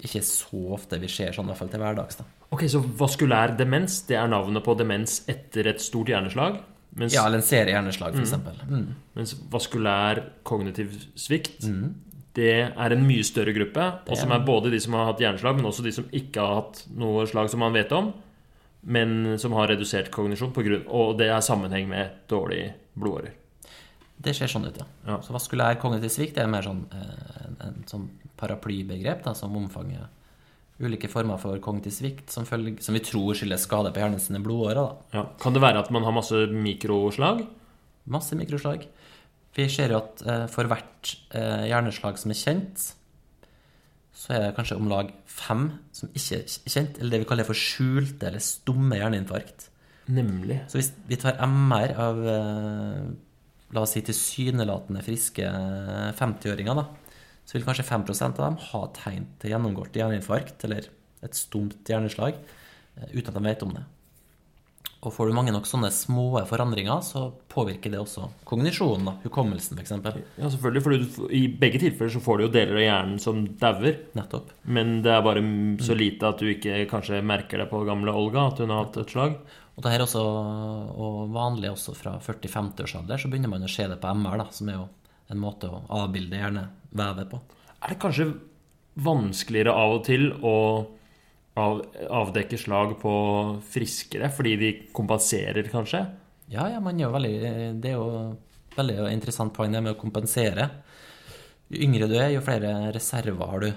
ikke så ofte vi ser sånn, i hvert fall til hverdags. da. Ok, Så vaskulær demens det er navnet på demens etter et stort hjerneslag? Mens, Ja, eller en serie hjerneslag, f.eks. eksempel. Mm. mens vaskulær kognitiv svikt det er en mye større gruppe, og som er både de som har hatt hjerneslag, men også de som ikke har hatt noe slag som man vet om, men som har redusert kognisjon, på grunn, og det er sammenheng med dårlige blodårer. Det ser sånn ut, ja. Ja. Så vaskulær kognitiv svikt er mer sånn en, en, en sånn paraplybegrep da, som omfanger ulike former for kognitiv svikt som, som vi tror skyldes skade på hjernen sine blodårer. da. Ja. Kan det være at man har masse mikroslag? Masse mikroslag. Vi ser jo at eh, for hvert eh, hjerneslag som er kjent, så er det kanskje om lag fem som ikke er kjent, eller det vi kaller for skjulte eller stumme hjerneinfarkt. Nemlig. Så hvis vi tar MR av eh, la oss si tilsynelatende friske 50-åringer, da, så vil kanskje 5% av dem ha tegn til gjennomgått hjerneinfarkt eller et stumt hjerneslag eh, uten at de vet om det. Og får du mange nok sånne små forandringer, så påvirker det også kognisjonen, da, hukommelsen f.eks. Ja, selvfølgelig, for du, I begge tilfeller så får du jo deler av hjernen som dauer. Nettopp. Men det er bare så lite at du ikke kanskje merker det på gamle Olga, at hun har hatt et slag. Og det her er også og vanlig også fra 40-50-årsalder, så begynner man å se det på MR, da, som er jo en måte å avbilde hjernevevet på. Er det kanskje vanskeligere av og til å av, avdekke slag på friskere, fordi de kompenserer, kanskje? Ja, ja, man jo veldig Det er jo veldig interessant poeng det med å kompensere. Jo yngre du er, jo flere reserver har du.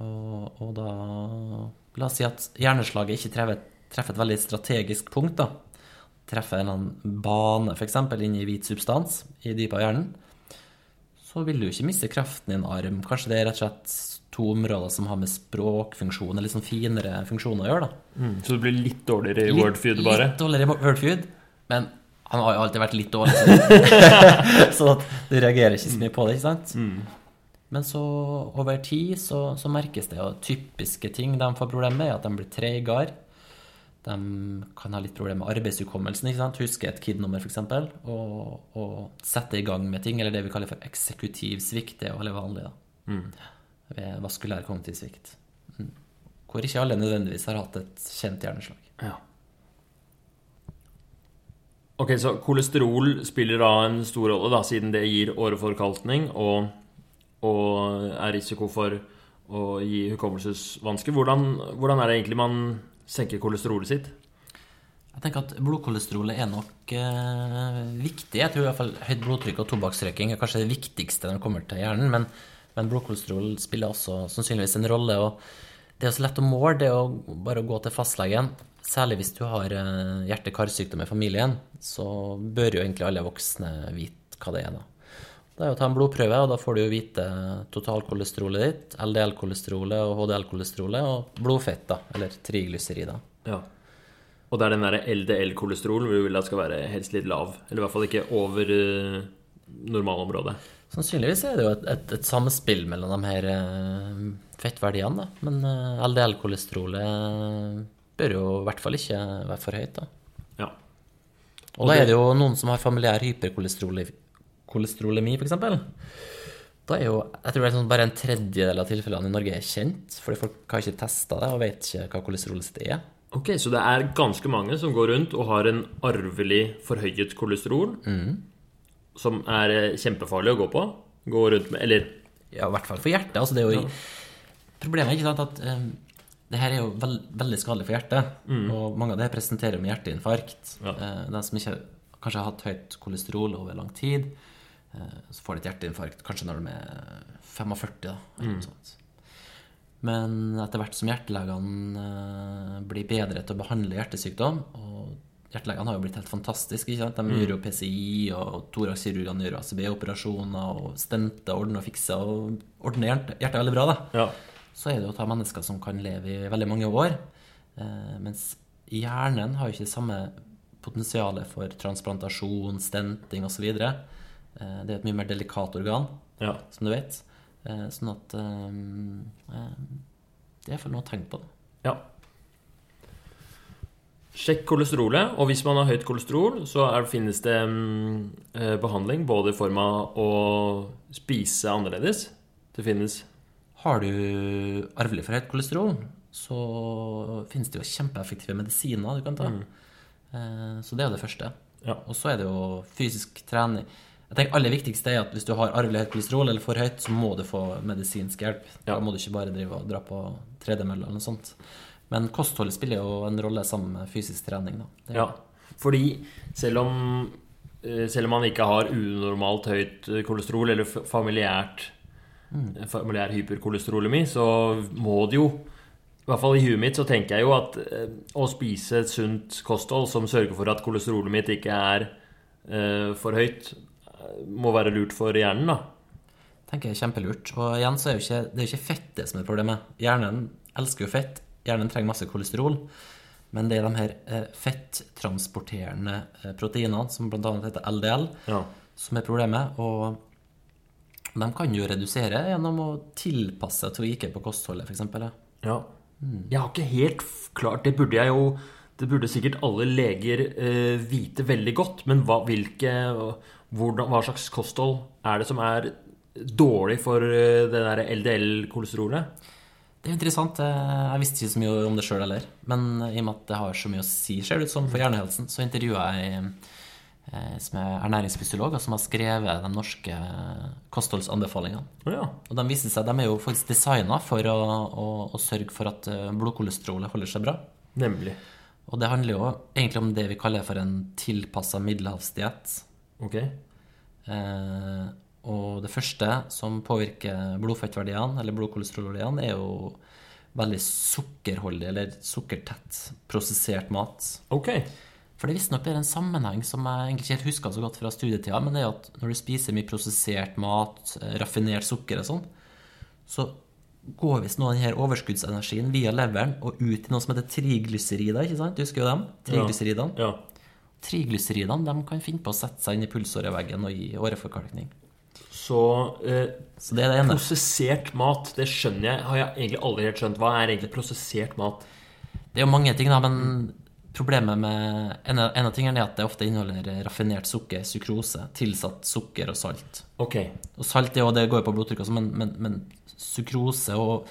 Og, og da La oss si at hjerneslaget ikke treffer, treffer et veldig strategisk punkt. da. Treffer en bane, f.eks. inni hvit substans i dypet av hjernen. Så vil du ikke miste kraften i en arm. Kanskje det er rett og slett to områder som har med språkfunksjon eller sånn finere funksjoner å gjøre. da. Mm, så det blir litt dårligere i Wordfeud, bare? Litt dårligere i Wordfeud, men han har jo alltid vært litt dårlig. Så, du reagerer ikke så mye på det, ikke sant? Men så over tid så, så merkes det jo typiske ting de får problemer med, er at de blir treigere. De kan ha litt problemer med arbeidshukommelsen. ikke sant? Huske et KID-nummer, f.eks. Og, og sette i gang med ting, eller det vi kaller for eksekutiv svikt. Det er jo veldig vanlig. da. ved vaskulær kognitiv svikt. Mm. Hvor ikke alle nødvendigvis har hatt et kjent hjerneslag. Ja. Ok, så kolesterol spiller da en stor rolle, da, siden det gir åreforkalkning og, og er risiko for å gi hukommelsesvansker. Hvordan, hvordan er det egentlig man senker kolesterolet sitt? Jeg tenker at Blodkolesterolet er nok eh, viktig. Jeg tror i hvert fall høyt blodtrykk og tobakksrøyking er kanskje det viktigste når det kommer til hjernen. Men, men blodkolesterol spiller også sannsynligvis en rolle. og Det er så lett å måle det å bare gå til fastlegen. Særlig hvis du har eh, hjerte-karsykdom i familien, så bør jo egentlig alle voksne vite hva det er. da. Det er jo å ta en blodprøve, og da får du jo vite totalkolesterolet ditt, LDL-kolesterolet og HDL-kolesterolet, og blodfett, da, eller triglycerider. Ja. Og det er den der LDL-kolesterolen hvor du vil at skal være helst litt lav. Eller i hvert fall ikke over uh, normalområdet. Sannsynligvis er det jo et, et, et samspill mellom de her uh, fettverdiene, da. Men uh, LDL-kolesterolet bør jo i hvert fall ikke være for høyt, da. Ja. Og, og da er det jo noen som har familiær hyperkolesterolemi, f.eks. Da er jo, jeg tror det er sånn bare en tredjedel av tilfellene i Norge er kjent, fordi folk har ikke testa det og vet ikke hva kolesterolet sitt er. Ok, Så det er ganske mange som går rundt og har en arvelig forhøyet kolesterol, Mm. som er eh, kjempefarlig å gå på. Gå rundt med Eller Ja, i hvert fall for hjertet. Altså, det er jo Problemet er ikke sant at um, det her er jo veld, veldig skadelig for hjertet. Og mange av det presenterer med hjerteinfarkt. Ja. Uh, de som ikke kanskje har hatt høyt kolesterol over lang tid, så får de et hjerteinfarkt kanskje når de er 45, da. Eller noe sånt. Men etter hvert som hjertelegene eh, blir bedre til å behandle hjertesykdom og Hjertelegene har jo blitt helt fantastiske. ikke sant? De gjør jo PCI, og thoraxkirurgene gjør ACB-operasjoner og stenter, ordner og fikser og ordner hjerte- hjertet veldig bra. da Ja. så er det jo å ta mennesker som kan leve i veldig mange år. Eh, mens hjernen har jo ikke samme potensialet for transplantasjon, stenting osv. Eh, det er et mye mer delikat organ, ja. som du vet. Eh, sånn at eh, eh, Det er iallfall noe å tenke på. ja. Sjekk kolesterolet. Og hvis man har høyt kolesterol, så er, finnes det mm, eh, behandling både i form av å spise annerledes. Det finnes Har du arvelig for høyt kolesterol, så finnes det jo kjempeeffektive medisiner du kan ta. Eh, Så det er jo det første. Ja. Og så er det jo fysisk trening. Jeg tenker aller viktigste er at Hvis du har arvelig høyt kolesterol eller for høyt, så må du få medisinsk hjelp. Da må du ikke bare drive og dra på tredemølle eller noe sånt. Men kostholdet spiller jo en rolle sammen med fysisk trening. Da. Ja. Fordi selv om eh, selv om man ikke har unormalt høyt eh, kolesterol eller familiært mm. familiær hyperkolesterolemi, så må det jo I hvert fall i huet mitt så tenker jeg jo at eh, å spise et sunt kosthold som sørger for at kolesterolet mitt ikke er eh, for høyt, eh, må være lurt for hjernen, da. tenker jeg er kjempelurt. Og igjen så er jo ikke, det er jo ikke fettet som er problemet. Hjernen elsker jo fett. Hjernen trenger masse kolesterol. Men det er de her eh, fetttransporterende eh, proteinene, som bl.a. heter LDL, Ja. som er problemet. Og de kan jo redusere gjennom å tilpasse til å ikke på kostholdet, f.eks. Ja. Jeg har ikke helt klart Det burde jeg jo Det burde sikkert alle leger eh, vite veldig godt. Men hva, hvilke, hvordan, hva slags kosthold er det som er dårlig for eh, det der LDL-kolesterolet? Det er interessant. eh, Jeg visste ikke så mye om det sjøl heller. Men i og med at det har så mye å si, ser det ut som, for hjernehelsen, så intervjua jeg eh, som er ernæringsfysiolog, og som har skrevet de norske kostholdsanbefalingene. Oh, ja. Og de viser seg, de er jo faktisk designa for å, å, å sørge for at eh, blodkolesterolet holder seg bra. Nemlig. Og det handler jo egentlig om det vi kaller for en tilpassa middelhavsdiett. Ok. Eh, og det første som påvirker blodfettverdiene, eller blodkolesterolverdiene, er jo veldig sukkerholdig, eller sukkertett prosessert mat. Ok. For det visstnok er en sammenheng som jeg egentlig ikke helt husker så godt fra studietida, men det er at når du spiser mye prosessert mat, eh, raffinert sukker og sånn, så går visst noe av denne overskuddsenergien via leveren og ut i noe som heter triglycerider, ikke sant? Du husker jo dem? Triglyceridene. Ja. Triglyceridene de kan finne på å sette seg inn i pulsåreveggen og gi åreforkalkning. Så eh, Så det er det prosessert mat, det skjønner jeg. Har jeg egentlig aldri helt skjønt. Hva er egentlig prosessert mat? Det er jo mange ting, da, men Problemet med En av, en av tingene er at det ofte inneholder raffinert sukker, sukrose, tilsatt sukker og salt. Ok. Og salt er jo, det går jo på blodtrykk også, men, men, men sukrose og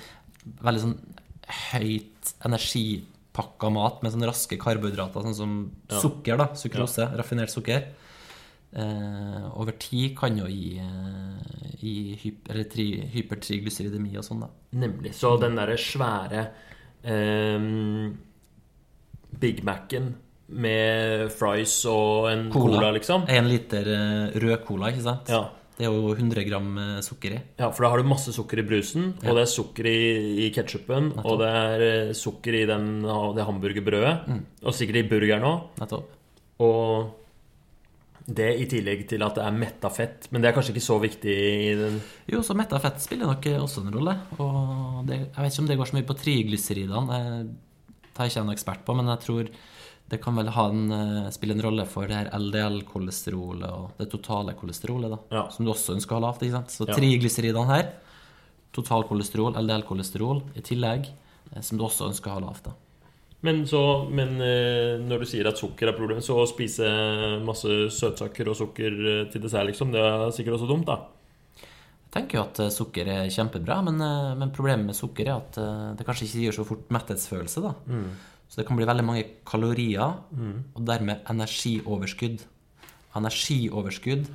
veldig sånn høyt energipakka mat med sånne raske karbohydrater, sånn som sukker, da. Sukrose, raffinert sukker. Eh, over tid kan jo gi, eh, gi hyp, eller tri, hypertriglyceridemi og sånn, da. Nemlig. Så den derre svære eh, Big Mac-en med fries og en cola, liksom. En liter eh, rød cola, ikke sant? Ja. Det er jo 100 gram eh, sukker i. ja, for da har du masse sukker i brusen, og det er sukker i, i ketsjupen, og det er eh, sukker i den, det hamburgerbrødet, og sikkert i burgeren òg. Nettopp. Og det i tillegg til at det er metta fett. Men det er kanskje ikke så viktig i den Jo, så metta fett spiller nok også en rolle. Og det, jeg vet ikke om det går så mye på triglyseridene. Det er ikke jeg noen ekspert på, men jeg tror det kan vel ha en, eh, spille en rolle for det her LDL-kolesterolet og det totale kolesterolet, da. Ja. Som du også ønsker å ha lavt. ikke sant? Så Ja. triglyceridene her, totalkolesterol, LDL-kolesterol i tillegg, eh, som du også ønsker å ha lavt. da. Men, så, men eh, når du sier at sukker er problemet, så å spise masse søtsaker og sukker til dessert, liksom, det er sikkert også dumt, da? Jeg tenker jo at sukker er kjempebra, men, men problemet med sukker er at det kanskje ikke gir så fort metthetsfølelse. da. Så det kan bli veldig mange kalorier, og dermed energioverskudd. Energioverskudd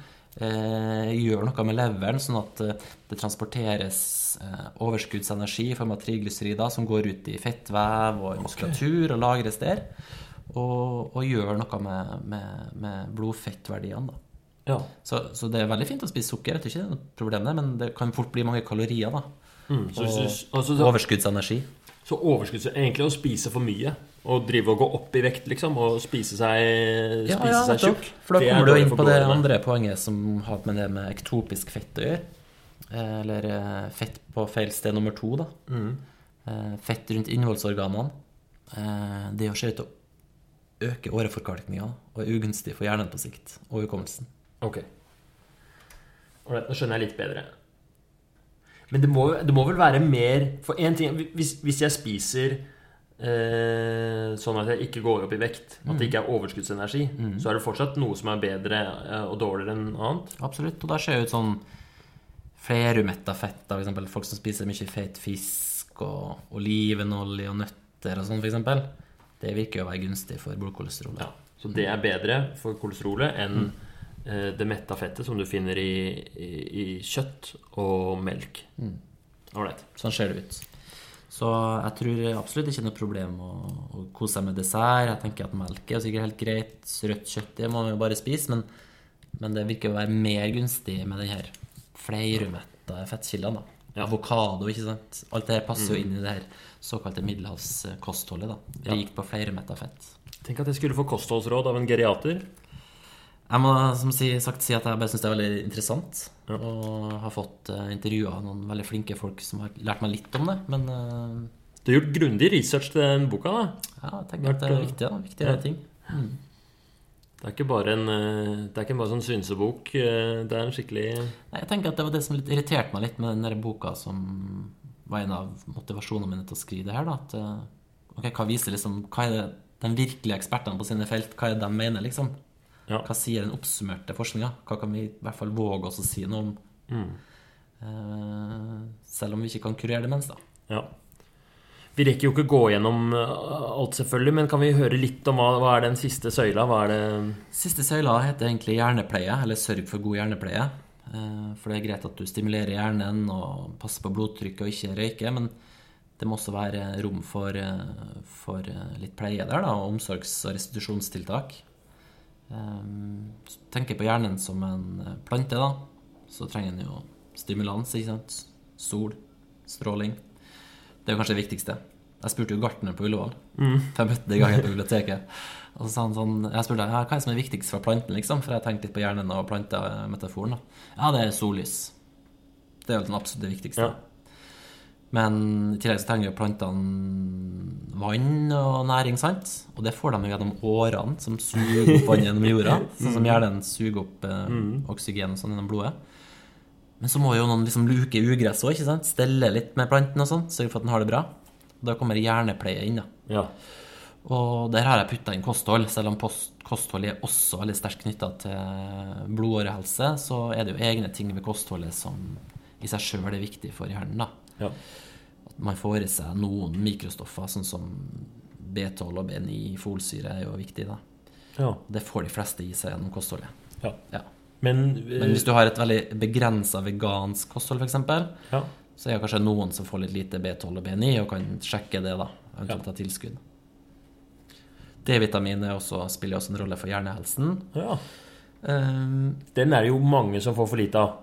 eh, gjør noe med leveren, sånn at eh, det transporteres eh, overskuddsenergi i form av triglycerider som går ut i fettvev og i muskulatur og lagres der, og, og gjør noe med, med, med blodfettverdiene. da. Ja. Så, så det er veldig fint å spise sukker, jeg tror ikke det er noe problem men det kan fort bli mange kalorier, da. Mm, så, Og så, altså, så, overskuddsenergi. Så overskudds... Egentlig å spise for mye. Og drive og gå opp i vekt, liksom. Og spise seg, spise seg nettopp. tjukk. For da det er kommer du inn på det andre poenget som har med det med ektopisk fett å gjøre. Eh, Eller eh, fett på feil sted nummer to, da. Mm. Eh, Fett rundt innholdsorganene. Det Det se ut til å øke åreforkalkninga og er ugunstig for hjernen på sikt og hukommelsen. Ok. Nå skjønner jeg litt bedre. Men det må, det må vel være mer For én ting Hvis, hvis jeg spiser eh, sånn at jeg ikke går opp i vekt, at det ikke er overskuddsenergi, så er det fortsatt noe som er bedre eh, og dårligere enn annet? Absolutt. Og da ser jeg ut sånn flerumetta fett, da, eksempel folk som spiser mye fet fisk og olivenolje og nøtter og sånn, eksempel. Det virker jo å være gunstig for blodkolesterolet. Ja, så det er bedre for kolesterolet enn eh, det metta fettet som du finner i, i, i kjøtt og melk. Ålreit. Sånn ser det ut. Så jeg tror absolutt ikke noe problem å, å kose seg med dessert. Jeg tenker at melk er sikkert helt greit. Rødt kjøtt det må man jo bare spise. Men, men det virker å være mer gunstig med den her fleirumetta fettkildene. da. Ja. Avokado, ikke sant. Alt det her passer jo inn i det her såkalte middelhavskostholdet. da. Ja. Rikt på fleirumetta fett. Tenk at jeg skulle få kostholdsråd av en geriater. Jeg må som sagt si at jeg bare syns det er veldig interessant. Ja. Og har fått uh, intervjua noen veldig flinke folk som har lært meg litt om det. Men uh, Du har gjort grundig research til den boka, da. ja, jeg tenker at det er viktig. da, viktige Ja. ting. Det er ikke bare en eh, Det er ikke bare sånn synsebok. eh, Det er en skikkelig Nei, jeg tenker at Det var det som litt irriterte meg litt med den der boka som var en av motivasjonene mine til å skrive det her. da, at eh, ok, Hva viser liksom, hva er det de virkelige ekspertene på sine felt hva er det de mener, liksom? Ja. Hva sier den oppsummerte forskninga? Hva kan vi i hvert fall våge oss å si noe om? Mm. Uh, selv om vi ikke kan kurere demens, da. Ja. Vi rekker jo ikke gå gjennom eh, alt, selvfølgelig, men kan vi høre litt om hva, hva er den siste søyla? Hva er det Siste søyla heter egentlig hjernepleie, eller sørg for god hjernepleie. Eh, For det er greit at du stimulerer hjernen og passer på blodtrykket og ikke røyker, men det må også være rom for, for litt pleie der, da, omsorgs- og restitusjonstiltak. Eh, så Tenker på hjernen som en eh, plante, da, så trenger den jo stimulans, ikke sant. Sol, stråling. Det er jo kanskje det viktigste. Jeg spurte jo gartneren på Ullevål. Mm. jeg møtte det i gang på biblioteket. Og så sa han sånn Jeg spurte hva er det som er viktigst for planten, liksom? For jeg tenkte litt på hjernen og plantemetaforen. da. Ja, det er sollys. Det er jo den absolutt det viktigste. Ja. Men i tillegg så trenger jo plantene vann og næring, sant? Og det får de gjennom årene, som suger opp vann gjennom jorda. Sånn som hjernen suger opp eh, oksygen og sånn gjennom blodet. Men så må jo noen liksom luke ugress òg, ikke sant? Stelle litt med planten og sånn, sørge for at den har det bra. Og Da kommer hjernepleie inn, da. Ja. Og der har jeg putta inn kosthold. Selv om kosthold er også veldig sterkt knytta til blodårehelse, så er det jo egne ting ved kostholdet som i seg sjøl er viktig for hjernen. da. Ja. At man får i seg noen mikrostoffer, sånn som B12 og B9, folsyre, er jo viktig. da. ja. Det får de fleste i seg gjennom kostholdet. ja. Ja. Men, eh, Men hvis du har et veldig begrensa vegansk kosthold, f.eks., ja. så er det kanskje noen som får litt lite B12 og B9, og kan sjekke det, da. Eventuelt ta tilskudd. D-vitamin er spiller også en rolle for hjernehelsen. ja. Um, Den er det jo mange som får for lite av.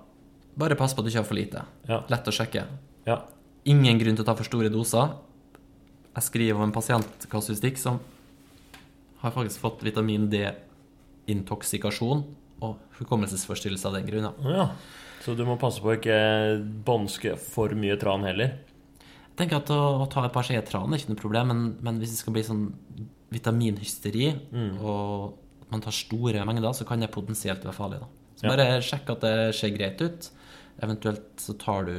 bare pass på at du ikke har for lite. Ja. Lett å sjekke. Ja. Ingen grunn til å ta for store doser. Jeg skriver om en pasientkasuistikk som har faktisk fått vitamin D-intoksikasjon og hukommelsesforstyrrelse av den grunn. ja. Så du må passe på å ikke bånske for mye tran heller. Jeg tenker at å, å ta et par skjeer tran er ikke noe problem, men, men hvis det skal bli sånn vitaminhysteri, og man tar store mengder, så kan det potensielt være farlig. da. Så Ja. bare sjekk at det ser greit ut. Eventuelt så tar du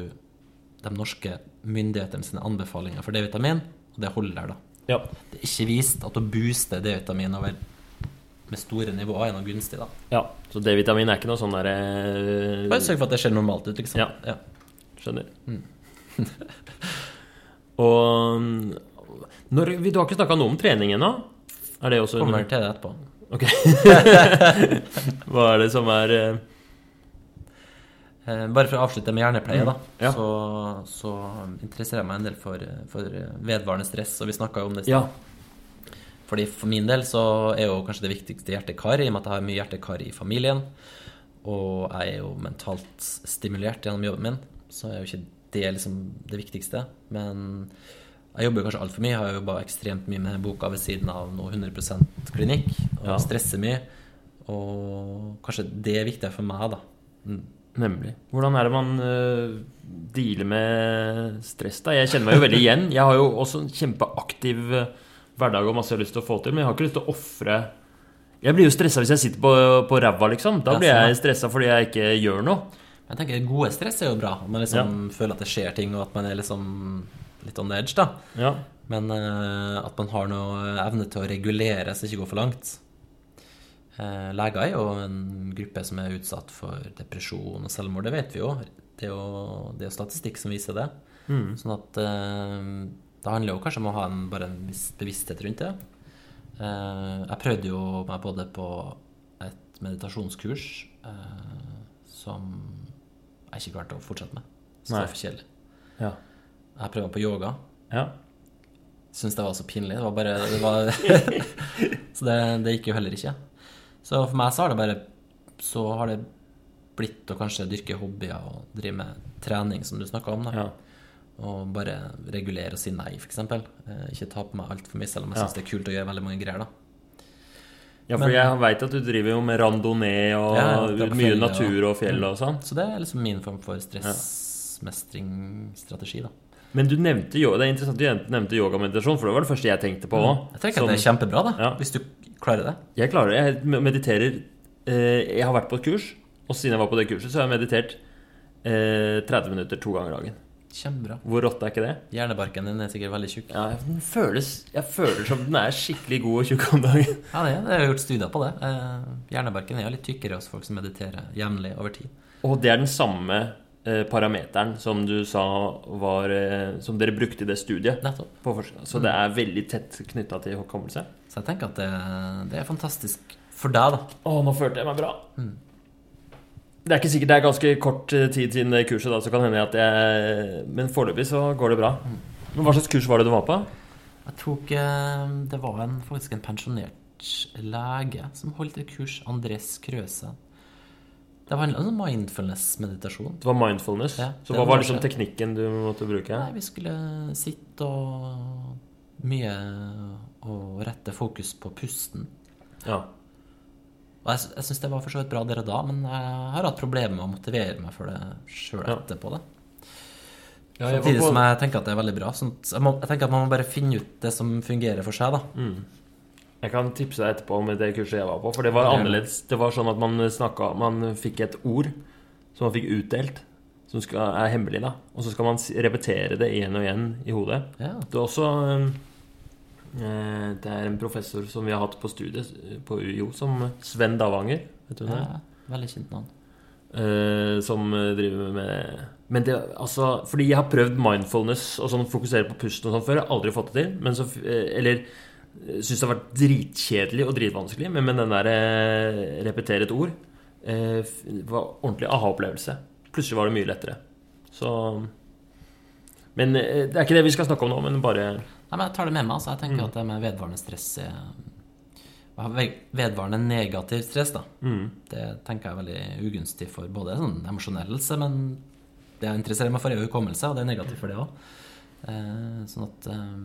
de norske myndighetene sine anbefalinger for D-vitamin, og det holder, da. Ja. Det er ikke vist at å booste D-vitamin over med store nivåer er noe gunstig, da. ja. Så D-vitamin er ikke noe sånn derre Bare sørg for at det ser normalt ut, liksom. Ja. ja. Skjønner. Og mm, når, Du har ikke snakka noe om trening ennå? Er det også Kommer til det etterpå. Ok. Hva er det som er eh, Eh, bare for å avslutte med hjernepleie, da, Ja. så, så interesserer jeg meg en del for, for vedvarende stress, og vi snakka jo om det. i Ja. sted. Fordi For min del så er jo kanskje det viktigste hjertekar, i og med at jeg har mye hjertekar i familien. Og jeg er jo mentalt stimulert gjennom jobben min, så er jo ikke det liksom det viktigste. Men jeg jobber jo kanskje altfor mye. Jeg har jobba ekstremt mye med boka ved siden av noe 100 klinikk, og Ja. stresser mye. Og kanskje det er viktigere for meg, da. Nemlig. Hvordan er det man uh, dealer med stress, da? Jeg kjenner meg jo veldig igjen. Jeg har jo også en kjempeaktiv eh, hverdag og masse jeg har lyst til å få til, men jeg har ikke lyst til å ofre Jeg blir jo stressa hvis jeg sitter på, på ræva, liksom. Da blir jeg ja. stressa fordi jeg ikke gjør noe. Jeg tenker Gode stress er jo bra. Man liksom føler at det skjer ting, og at man er liksom litt on the edge. da Ja. Men uh, at man har noe evne til å regulere så det ikke går for langt. Eh, leger er jo en gruppe som er utsatt for depresjon og selvmord. Det vet vi jo. Det er jo, det er statistikk som viser det. Sånn at eh, det handler jo kanskje om å ha en, bare en viss bevissthet rundt det. Eh, jeg prøvde jo meg både på et meditasjonskurs eh, som jeg ikke klarte å fortsette med. Så det var for kjedelig. Ja. Jeg prøvde på yoga. ja. Syns det var så pinlig. Det var bare det var, Så det, det gikk jo heller ikke. Så for meg så har det bare Så har det blitt å kanskje dyrke hobbyer og drive med trening, som du snakka om. da ja. Og bare regulere og si nei, f.eks. Eh, ikke ta på meg altfor mye, selv om jeg Ja. syns det er kult å gjøre veldig mange greier. da Ja, for Men- jeg veit at du driver jo med randonee og Ja, ja, mye natur og fjell og sånn. Så det er liksom min form for stressmestringsstrategi, da. Men du nevnte jo, det er interessant du nevnte yogameditasjon, for det var det første jeg tenkte på òg. Jeg tenker at det er kjempebra, da. Ja. Hvis du klarer det. Jeg klarer det. Jeg mediterer eh, Jeg har vært på et kurs, og siden jeg var på det kurset, så har jeg meditert eh, 30 minutter to ganger dagen. Kjempebra. Hvor rått er ikke det? Hjernebarken din er sikkert veldig tjukk. Ja, den føles, jeg føler som den er skikkelig god og tjukk om dagen. Ja, det er. Jeg har gjort studier på det. Eh, hjernebarken er litt tykkere hos folk som mediterer jevnlig over tid. Og det er den samme eh, parameteren som du sa var eh, Som dere brukte i det studiet. På. Så det er veldig tett knytta til hukommelse. Så jeg tenker at det, det er fantastisk for deg, da. Å, nå følte jeg meg bra. Det er ikke sikkert det er ganske kort eh, tid siden det kurset, da, så kan hende at jeg Men foreløpig så går det bra. Men Hva slags kurs var det du var på? Jeg tok eh, Det var en, faktisk en pensjonert lege som holdt et kurs. Andres Krøse. Det var en mindfulness-meditasjon. Det var mindfulness. Ja, så hva var var liksom teknikken du måtte bruke? Nei, vi skulle sitte og mye og rette fokus på pusten. Ja. Og jeg, jeg syns det var for så vidt bra der og da, men jeg har hatt problemer med å motivere meg for det sjøl Ja. etterpå. det. Ja, Samtidig på- som jeg tenker at det er veldig bra. Sånn, at jeg, må, jeg tenker at man må bare finne ut det som fungerer for seg, da. Jeg kan tipse deg etterpå om det kurset jeg var på. For det var annerledes. Det var sånn at man snakka Man fikk et ord som man fikk utdelt, som skal, er hemmelig, da. Og så skal man repetere det igjen og igjen i hodet. Ja. Det er også um, Eh, Det er en professor som vi har hatt på studiet eh, på UiO, som Sven Davanger. Vet du hvem det er? Veldig kjent navn. Eh, som eh, driver med Men det, altså Fordi jeg har prøvd mindfulness og sånn fokusere på pusten og sånn før. Jeg har aldri fått det til. Men så, eh, eller syns det har vært dritkjedelig og dritvanskelig. Men med den der eh, repetere et ord eh, var ordentlig aha-opplevelse. Plutselig var det mye lettere. Så Men eh, det er ikke det vi skal snakke om nå, men bare Nei, men Jeg tar det med meg. altså Jeg tenker at det med vedvarende stress ve- Vedvarende negativ stress, da. Det tenker jeg er veldig ugunstig for både sånn emosjonell helse, men det jeg interesserer meg for, er jo hukommelse, og det er negativt for det òg. Eh, sånn at eh,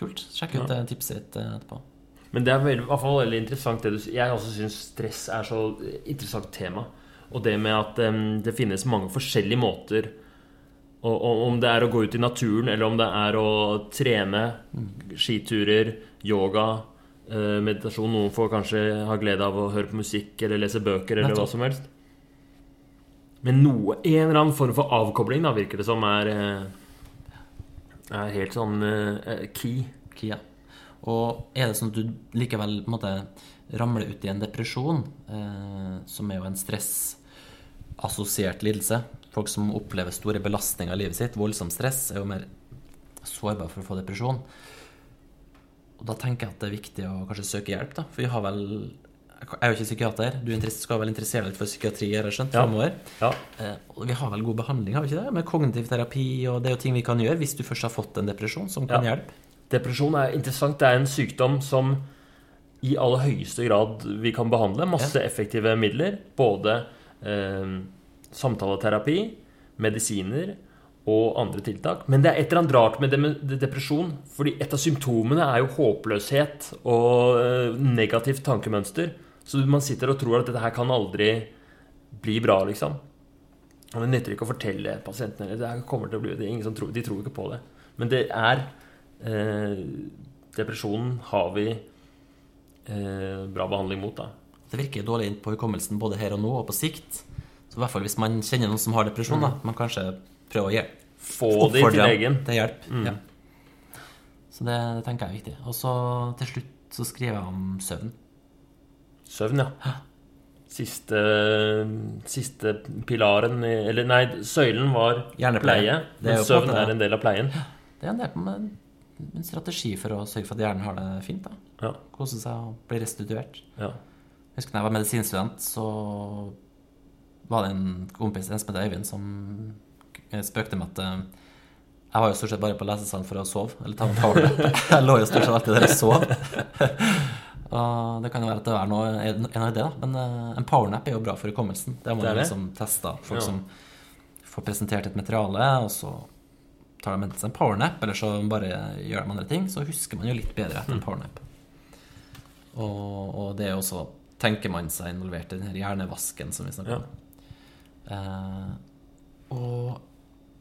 Kult. Sjekk ut det tipset ditt eh, etterpå. Men det er veldig, i hvert fall veldig interessant det du. Jeg også syns stress er så interessant tema. Og det med at um, det finnes mange forskjellige måter og, og Om det er å gå ut i naturen, eller om det er å trene, skiturer, yoga, uh, meditasjon Noen får kanskje ha glede av å høre på musikk eller lese bøker eller hva som helst. Men noe, en eller annen form for avkobling, da, virker det som, er, eh, er helt sånn uh, key. Kia. Og er det sånn at du likevel måte ramler ut i en depresjon, eh, som er jo en stressassosiert lidelse Folk som opplever store belastninger i livet sitt, voldsom stress, er jo mer sårbare for å få depresjon. Og da tenker jeg at det er viktig å kanskje søke hjelp, da. For vi har vel Jeg er jo ikke psykiater. Du skal vel interessere deg litt for psykiatri, har jeg skjønt, Ja. fremover. Ja. Eh, vi har vel god behandling, har vi ikke det? Med kognitiv terapi, og det er jo ting vi kan gjøre hvis du først har fått en depresjon, som kan Ja. hjelpe. Depresjon er interessant. Det er en sykdom som i aller høyeste grad vi kan behandle. Masse effektive midler. Både eh, samtaleterapi, medisiner og andre tiltak. Men det er et eller annet rart med depresjon. Fordi et av symptomene er jo håpløshet og eh, negativt tankemønster. Så man sitter og tror at dette her kan aldri bli bra, liksom. Og det nytter ikke å fortelle pasientene det her kommer til å bli, det er ingen som tror, De tror ikke på det. Men det er eh, Depresjonen har vi eh, bra behandling mot, da. Det virker dårlig inn på hukommelsen både her og nå og på sikt. Så i hvert fall hvis man kjenner noen som har depresjon, da, man kanskje prøver å hjelpe. Få de til legen. til hjelp. Ja. Så det, det tenker jeg er viktig. Og så til slutt så skriver jeg om søvn. Søvn, ja. Siste, siste pilaren Eller nei, søylen var pleie. Men søvn er en del av pleien. Det er en, del, av en strategi for å sørge for at hjernen har det fint. da. Ja. Kose seg og bli restituert. ja. Jeg husker da jeg var medisinstudent, så var det en kompis en som het Øyvind, som spøkte med at eh, jeg var jo stort sett bare på lesesalen for å sove. Eller ta en powernap. Jeg lå jo stort sett alltid der og sov. Og det kan jo være at det er noe, en en da. Men eh, en powernap er jo bra for hukommelsen. Det må Det jo liksom teste. Folk Ja. som får presentert et materiale, og så tar de enten en powernap, eller så bare gjør de andre ting. Så husker man jo litt bedre etter en powernap. Og, og det er jo også tenker man seg involvert i den hjernevasken som vi snakker om. Eh, og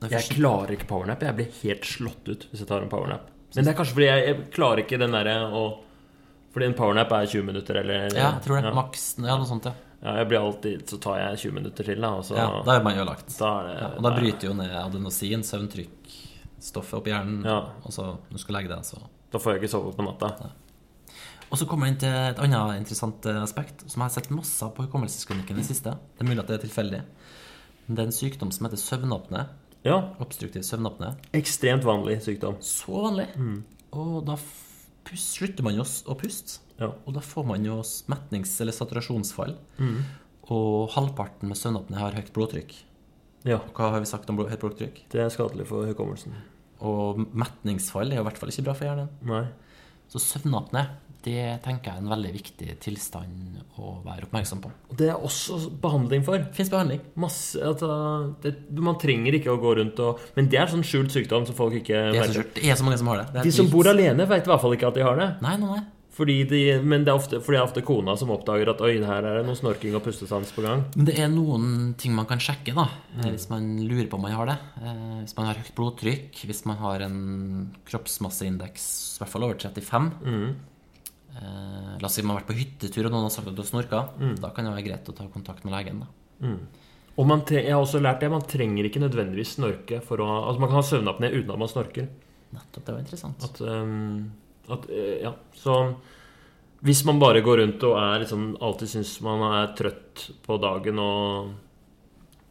Jeg først- klarer ikke powernap. Jeg blir helt slått ut hvis jeg tar en powernap. Men det er kanskje fordi jeg, jeg klarer ikke den derre å Fordi en powernap er 20 minutter, eller Ja, jeg tror det. Ja. Maks Ja, noe sånt, ja. Ja, jeg blir alltid Så tar jeg 20 minutter til, da, og så ja da er man ødelagt. da er det, Ja, og da bryter jo ned adenosin, søvntrykkstoffet i hjernen. Ja. Og så når du skal legge deg, så Da får jeg ikke sove på natta. Og så kommer jeg inn til et annet interessant eh, aspekt som jeg har sett masse av på hukommelsesklinikken i det siste. Det er mulig at det er tilfeldig. Men det er en sykdom som heter søvnåpne. Ja. Obstruktiv søvnåpne. Ekstremt vanlig sykdom. Så vanlig. Og da f- pus- slutter man jo å puste. Ja. Og da får man jo metnings- eller saturasjonsfall. Og halvparten med søvnapné har høyt blodtrykk. ja. Hva har vi sagt om høyt blodtrykk? Det er skadelig for hukommelsen. Og metningsfall er jo i hvert fall ikke bra for hjernen. Nei. Så søvnapné, det tenker jeg er en veldig viktig tilstand å være oppmerksom på. Og det er også behandling for. Fins behandling. Masse altså, det, Man trenger ikke å gå rundt og Men det er sånn skjult sykdom som folk ikke Det er. Det er så mange som har det. det De som bor alene, vet i hvert fall ikke at de har det. Nei, nei, nei. Fordi de, men det er ofte, fordi det er ofte kona som oppdager at Oi, her er det noe snorking og pustestans på gang. Men det er noen ting man kan sjekke, da. mm. Hvis man lurer på om man har det. Eh, Hvis man har høyt blodtrykk, hvis man har en kroppsmasseindeks i hvert fall over 35 eh, La oss si man har vært på hyttetur og noen har sagt at du har snorka. Da kan det være greit å ta kontakt med legen. da Og jeg har også lært det, man trenger ikke nødvendigvis snorke for å Altså Man kan ha søvnapné uten at man snorker. Nettopp, det var interessant. At, um, At, eh, ja. Så hvis man bare går rundt og er liksom alltid syns man er trøtt på dagen og,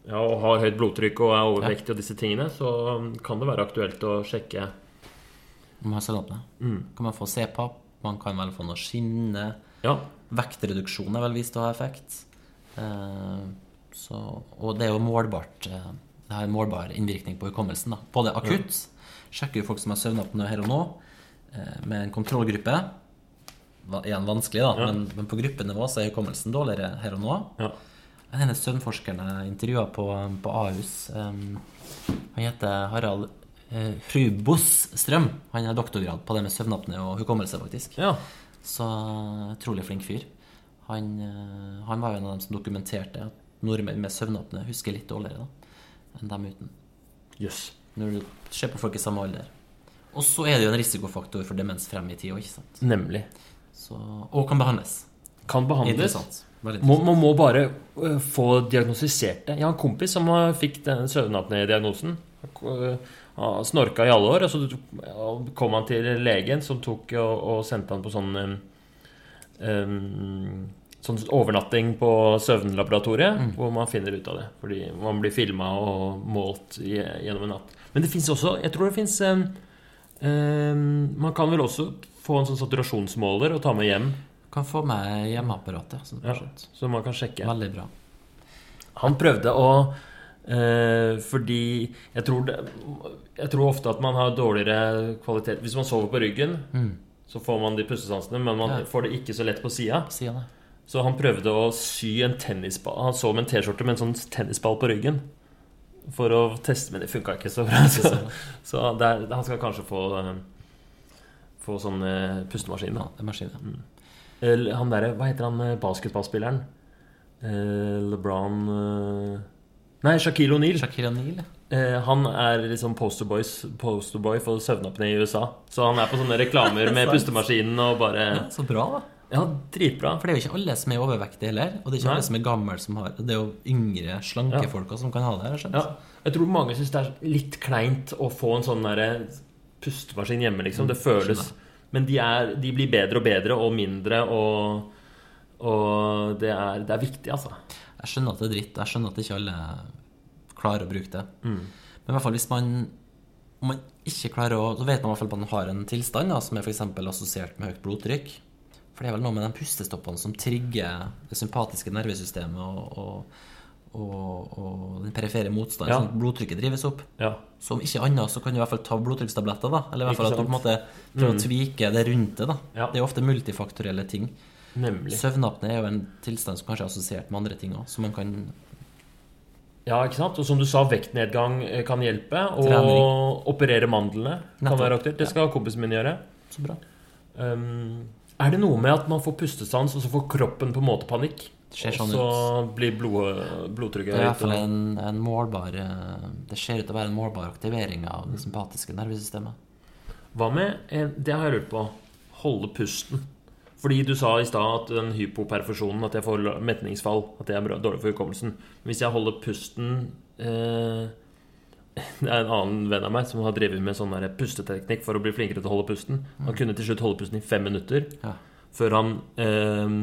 ja, og har høyt blodtrykk og er overvektig og disse tingene, så kan det være aktuelt å sjekke man har søvnapné. Mm. Kan man få CPAP, man kan vel få noe skinne. Ja. Vektreduksjon er vel vist å ha effekt. Eh, så, og det er jo målbart eh, Det har en målbar innvirkning på hukommelsen. da. Både akutt Sjekker jo folk som har søvnapné her og nå, eh, med en kontrollgruppe. Igjen vanskelig, da, Ja. men, men på gruppenivå så er hukommelsen dårligere her og nå. ja. En av søvnforskerne jeg intervjua på, på Ahus, um, han heter Harald uh, Frubos Strøm. Han har doktorgrad på det med søvnapne og hukommelse, faktisk. ja. Så utrolig flink fyr. Han, eh, han var jo en av dem som dokumenterte at nordmenn med søvnapne husker litt dårligere da, enn dem uten. Yes. Når du ser på folk i samme alder. Og så er det jo en risikofaktor for demens frem i tid òg, ikke sant. Nemlig. Så, og kan behandles. Kan behandles. Interessant. Må, man må bare øh, få diagnostisert det. Jeg har en kompis som fikk den søvnapné-diagnosen. Øh, Han snorka i alle år, og så kom han til legen, som tok og, og sendte han på sånn øhm, øhm, Sånn overnatting på søvnlaboratoriet, hvor man finner ut av det. Fordi man blir filma og målt i, gjennom en natt. Men det fins også Jeg tror det fins Man kan vel også få en sånn saturasjonsmåler og ta med hjem, Kan få med hjemmeapparatet. Så ja, så man kan sjekke. Veldig bra. Han prøvde å eh, Fordi jeg tror, det, jeg tror ofte at man har dårligere kvalitet Hvis man sover på ryggen, så får man de pustesansene, men man Ja. får det ikke så lett på sida. Så han prøvde å sy en tennisball Han sov med en T-skjorte med en sånn tennisball på ryggen. For å teste, men det funka ikke så bra. Så, så det er, han skal kanskje få eh, Få sånn eh, pustemaskin. Ja, Da. er maskin, ja. Mm. Han derre Hva heter han eh, basketballspilleren? Eh, LeBron eh, Nei, Shaquille O'Neal. Shaquille Neal, ja. Eh, han er liksom posterboy poster for søvnapné i USA. Så han er på sånne reklamer med pustemaskinen og bare ja. Så bra, da. Ja, dritbra. For det er jo ikke alle som er overvektige heller. Og det er ikke Nei. alle som er gamle som har Det er jo yngre, slanke Ja. folk som kan ha det. jeg. Ja, jeg tror mange syns det er litt kleint å få en sånn der pustemaskin hjemme, liksom. Det føles. Men de, er, de blir bedre og bedre og mindre, og, og det, er, det er viktig, altså. Jeg skjønner at det er dritt. Jeg skjønner at ikke alle klarer å bruke det. Men i hvert fall hvis man om man ikke klarer å Så vet man i hvert fall at man har en tilstand da, som er f.eks. assosiert med høyt blodtrykk. For det er vel noe med de pustestoppene som trigger det sympatiske nervesystemet og, og, og, og den perifere motstanden, Ja. sånn blodtrykket drives opp. Ja. Så om ikke annet så kan du i hvert fall ta blodtrykkstabletter. da Eller i hvert fall at du på en måte prøver å tvike det rundt det. da Ja. Det er jo ofte multifaktorielle ting. Nemlig. Søvnapne er jo en tilstand som kanskje er assosiert med andre ting òg, som man kan Ja, ikke sant? Og som du sa, vektnedgang eh, kan hjelpe. Og Trening. operere mandlene kan Nettopp. være aktuelt. Det skal kompisen min gjøre. Så bra. Um, er det noe med at man får pustestans, og så får kroppen på en måte panikk? Det ser og sånn så ut. blir blod, blodtrykket Det er i hvert fall en, en målbar eh, Det ser ut til å være en målbar aktivering av det sympatiske nervesystemet. Hva med Det har jeg lurt på. Holde pusten. Fordi du sa i stad at den hypoperfusjonen, at jeg får metningsfall, at det er dårlig for hukommelsen. Hvis jeg holder pusten eh, Det er en annen venn av meg som har drevet med sånn pusteteknikk for å bli flinkere til å holde pusten. Han kunne til slutt holde pusten i fem minutter Ja. før han eh,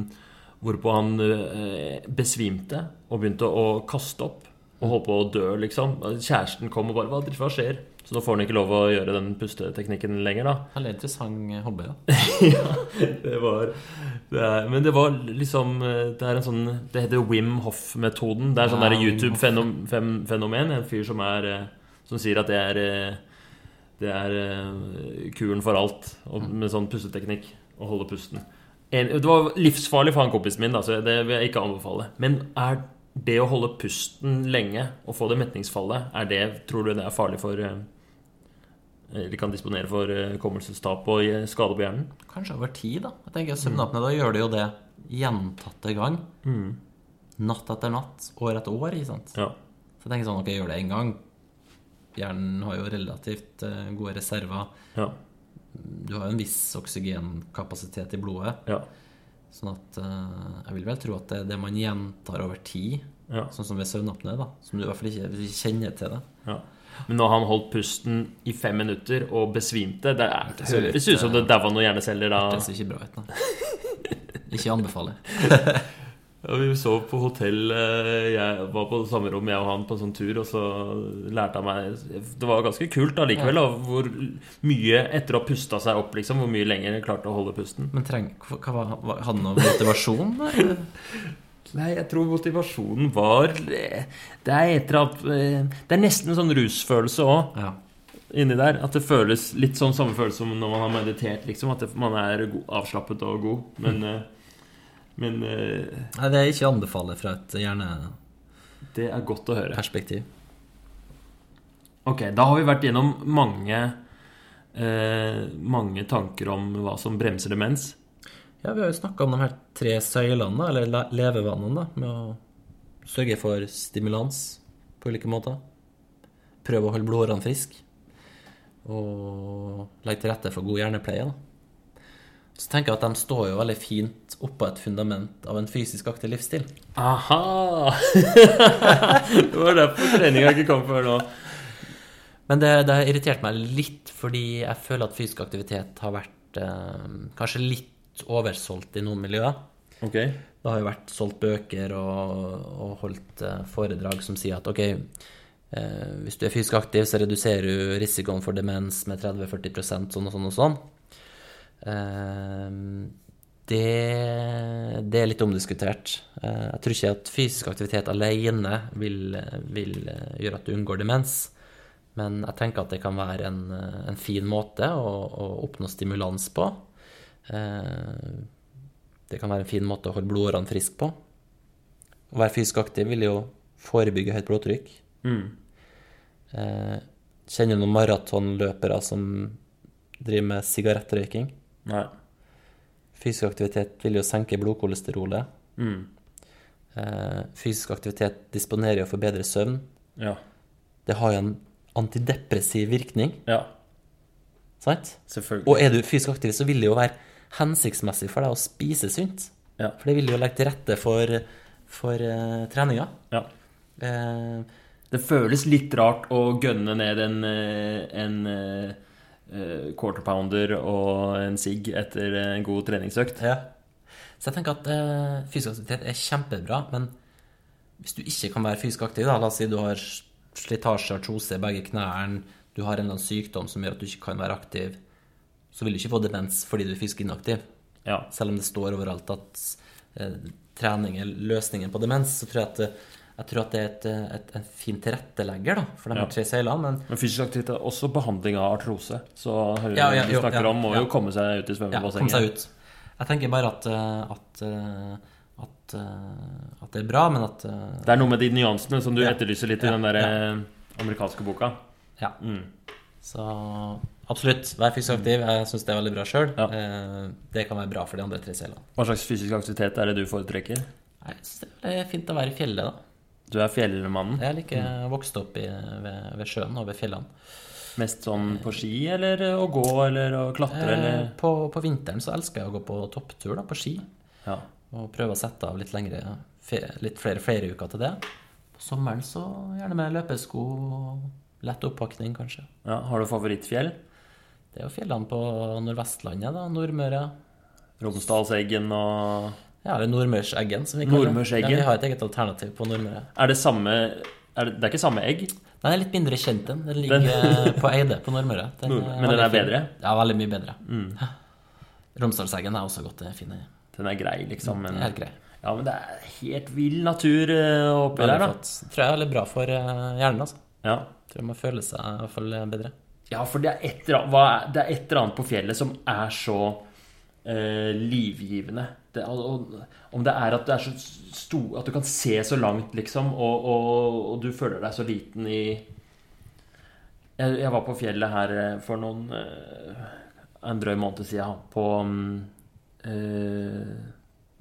Hvorpå han eh, besvimte og begynte å kaste opp og holdt på å dø, liksom. Kjæresten kom og bare Hva, hva skjer? Så nå får han ikke lov å gjøre den pusteteknikken lenger, da. Veldig interessant hobby. da ja, Det var det er, Men det var liksom eh, Det er en sånn Det heter Wim Hoff-metoden. Det er sånn Ja, YouTube-fenomen. En fyr som er eh, Som sier at det er eh, Det er eh, kuren for alt og med sånn pusteteknikk. Å holde pusten. En, det var livsfarlig for han kompisen min, da, så det vil jeg ikke anbefale. Men er det å holde pusten lenge og få det metningsfallet, er det, tror du det er farlig for eh, Eller kan disponere for eh, hukommelsestap og eh, skade på hjernen? Kanskje over tid, da. Jeg tenker Søvnapné, da gjør du jo det gjentatte gang. Natt etter natt, år etter år. ikke sant? Ja. Så jeg tenker sånn, ok, gjør det én gang. Hjernen har jo relativt eh, gode reserver. Ja. Du har jo en viss oksygenkapasitet i blodet. ja. Sånn at uh, jeg vil vel tro at det, det man gjentar over tid, Ja. Sånn som ved søvnapné, da. Som du i hvert fall ikke, kjenner til det. Ja. Men når han holdt pusten i fem minutter og besvimte Det, er, det høres ut som det daua noen hjerneceller da. Det ser ikke bra ut, da. Ikke anbefaler. Ja, vi sov på hotell. eh, Jeg var på samme rom, jeg og han, på en sånn tur. Og så lærte han meg Det var ganske kult allikevel, da, hvor mye etter å ha pusta seg opp, liksom, hvor mye lenger jeg klarte å holde pusten. Men treng, hva, var, hadde han noe motivasjon? Nei, jeg tror motivasjonen var eh, Det er etter at, eh, Det er nesten en sånn rusfølelse òg. Ja. inni der. At det føles litt sånn samme følelse som når man har meditert, liksom. At det, man er avslappet og god. Men, eh, men uh, Nei, det er ikke anbefaler fra et hjerneperspektiv. det er godt å høre. Ok, da har vi vært gjennom mange eh, Mange tanker om hva som bremser demens. Ja, vi har jo snakka om de her tre søylene, eller le- levevannene, da, med å sørge for stimulans på ulike måter. Prøve å holde blodårene friske. Og legge til rette for god hjernepleie. Da. Så tenker jeg at de står jo veldig fint oppå et fundament av en fysisk aktiv livsstil. Aha! det var derfor treninga ikke kom før nå. Men det, det har irritert meg litt, fordi jeg føler at fysisk aktivitet har vært eh, kanskje litt oversolgt i noen miljøer. Ok. Det har jo vært solgt bøker og, og holdt eh, foredrag som sier at ok, eh, hvis du er fysisk aktiv, så reduserer du risikoen for demens med 30-40% sånn og sånn og sånn. Eh, det, det er litt omdiskutert. Eh, jeg tror ikke at fysisk aktivitet alene vil, vil eh, gjøre at du unngår demens. Men jeg tenker at det kan være en, eh, en fin måte å, å oppnå stimulans på. Det kan være en fin måte å holde blodårene friske på. Å være fysisk aktiv vil jo forebygge høyt blodtrykk. Mm. Kjenner du noen maratonløpere som driver med sigarettrøyking? Nei. Fysisk aktivitet vil jo senke blodkolesterolet. Mm. Eh, fysisk aktivitet disponerer jo for bedre søvn. Ja. Det har jo en antidepressiv virkning, Ja. sant? Selvfølgelig. Og er du fysisk aktiv, så vil det jo være hensiktsmessig for deg å spise sunt. Ja. For det vil jo legge til rette for, for uh, treninga. ja. Uh, Det føles litt rart å gønne ned en, en quarter pounder og en sigg etter en god treningsøkt. Ja. Så jeg tenker at eh, fysisk aktivitet er kjempebra, men hvis du ikke kan være fysisk aktiv, da, la oss si du har slitasje, artrose i begge knærne, du har en eller annen sykdom som gjør at du ikke kan være aktiv, så vil du ikke få demens fordi du er fysisk inaktiv. Ja. Selv om det står overalt at eh, trening er løsningen på demens, så tror jeg at, eh, jeg tror at det er et, eh, et, en fin tilrettelegger da, for de Ja. tre seilene. Men Men fysisk aktivitet er også behandling av artrose. Så hører Ja, ja, jo, snakker ja, om, må jo komme seg ut i ja, komme seg ut. Jeg tenker bare at, eh, at, eh, at, at det er bra, men at Det er noe med de nyansene som du etterlyser litt i den der amerikanske boka. Ja. Mm. Så absolutt, vær fysisk aktiv. Jeg syns det er veldig bra sjøl. Det kan være bra for de andre tre seilene. Hva slags fysisk aktivitet er det du foretrekker? Jeg synes det er fint å være i fjellet, da. Du er fjellmannen. Jeg liker vokst opp i, ved, ved sjøen og ved fjellene. Mest sånn på ski, eller å gå, eller å klatre, Eh, eller på, på vinteren så elsker jeg å gå på topptur, da, på ski. Ja. Og prøve å sette av litt lengre litt flere uker til det. På sommeren så gjerne med løpesko og lett oppakning, kanskje. ja. Har du favorittfjell? Det er jo fjellene på Nordvestlandet, da. Nordmøre. Romsdalseggen og Ja, eller Nordmørseggen, som vi kaller det. Ja, vi har et eget alternativ på Nordmøre. Er det samme er det, det er ikke samme egg? Den er litt mindre kjent, den. Den ligger eh, på Eide på Nordmøre. Den Nord- er men den er fin. bedre? Ja, veldig mye bedre. Romsdalseggen er også godt eh, fin. Den er grei, liksom. Men, er helt grei. ja, men det er helt vill natur eh, oppi der, da. flott. Tror jeg er veldig bra for eh, hjernen, altså. Ja. Tror man føler seg i hvert fall eh, bedre. ja, for det er, et, eller annet- på fjellet som er så eh, livgivende. Det, om det er at du er så stor At du kan se så langt, liksom, og, og, og du føler deg så liten i jeg, jeg var på fjellet her eh, for noen eh, En drøy måned siden, på mm, eh,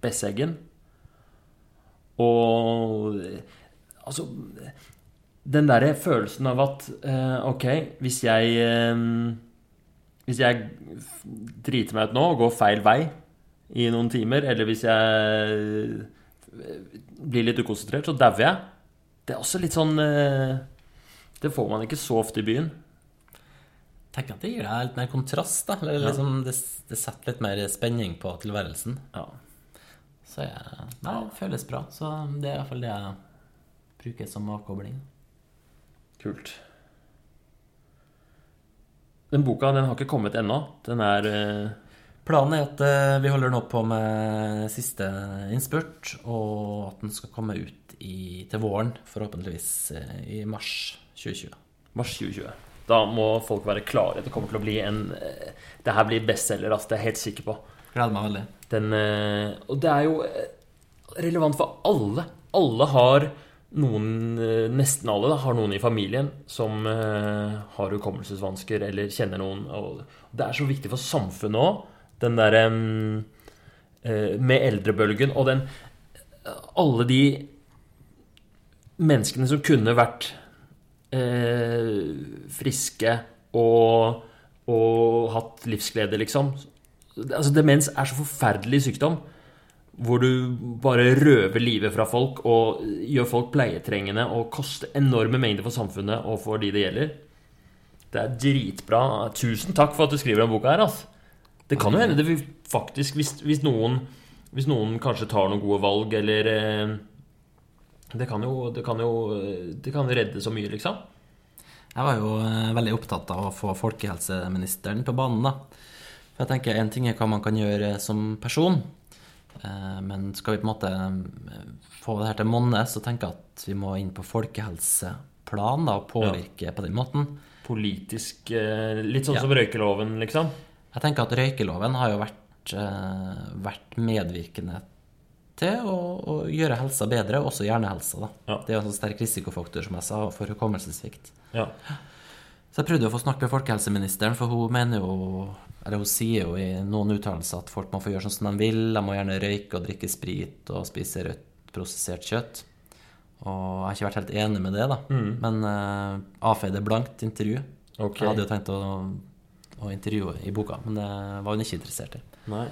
Besseggen. Og altså Den derre følelsen av at eh, Ok, hvis jeg eh, Hvis jeg driter meg ut nå og går feil vei i noen timer, eller hvis jeg blir litt ukonsentrert, så dauer jeg. Det er også litt sånn eh, Det får man ikke så ofte i byen. Jeg tenker at det gir deg litt mer kontrast, da. Eller liksom, det, det setter litt mer spenning på tilværelsen. Ja. Så jeg, nei, det føles bra. Så det er iallfall det jeg bruker som avkobling. Kult. Den boka den har ikke kommet ennå. Den er eh, Planen er at eh, vi holder nå på med siste innspurt, og at den skal komme ut i, til våren, forhåpentligvis eh, i mars 2020. mars 2020. Da må folk være klare. Det kommer til å bli en Det her blir bestselger, altså. Det er jeg helt sikker på. Gleder meg veldig. Den, og det er jo relevant for alle. Alle har noen, eh, nesten alle, da, har noen i familien som eh, har hukommelsesvansker eller kjenner noen. Og det er så viktig for samfunnet òg, den derre eh, Med eldrebølgen og den Alle de menneskene som kunne vært eh, friske og, og hatt livsglede, liksom. Altså, demens er så forferdelig sykdom. Hvor du bare røver livet fra folk og gjør folk pleietrengende og koster enorme mengder for samfunnet og for de det gjelder. Det er dritbra. Tusen takk for at du skriver om boka her. Altså. Det kan jo hende det faktisk, hvis, hvis, noen, hvis noen kanskje tar noen gode valg, eller eh, det kan, jo, det, kan jo, det kan redde så mye, liksom. Jeg var jo eh, veldig opptatt av å få folkehelseministeren på banen, da. For jeg tenker En ting er hva man kan gjøre som person, eh, men skal vi på en måte eh, få det her til monne, så tenker jeg at vi må inn på folkehelseplan da, og påvirke på den måten. Politisk eh, Litt sånn Ja. som røykeloven, liksom. Jeg tenker at røykeloven har jo vært, eh, vært medvirkende til å, å gjøre helsa bedre, også hjernehelsa. da. Ja. Det er en sånn sterk risikofaktor som jeg sa, for hukommelsessvikt. Ja. Så jeg prøvde å få snakke med folkehelseministeren, for hun mener jo Eller hun sier jo i noen uttalelser at folk må få gjøre sånn som de vil. De må gjerne røyke og drikke sprit og spise rødt prosessert kjøtt. Og jeg har ikke vært helt enig med det, da. Men uh, avfeide blankt intervju. Okay. Jeg hadde jo tenkt å, å intervjue i boka, men det var hun ikke interessert i. Nei.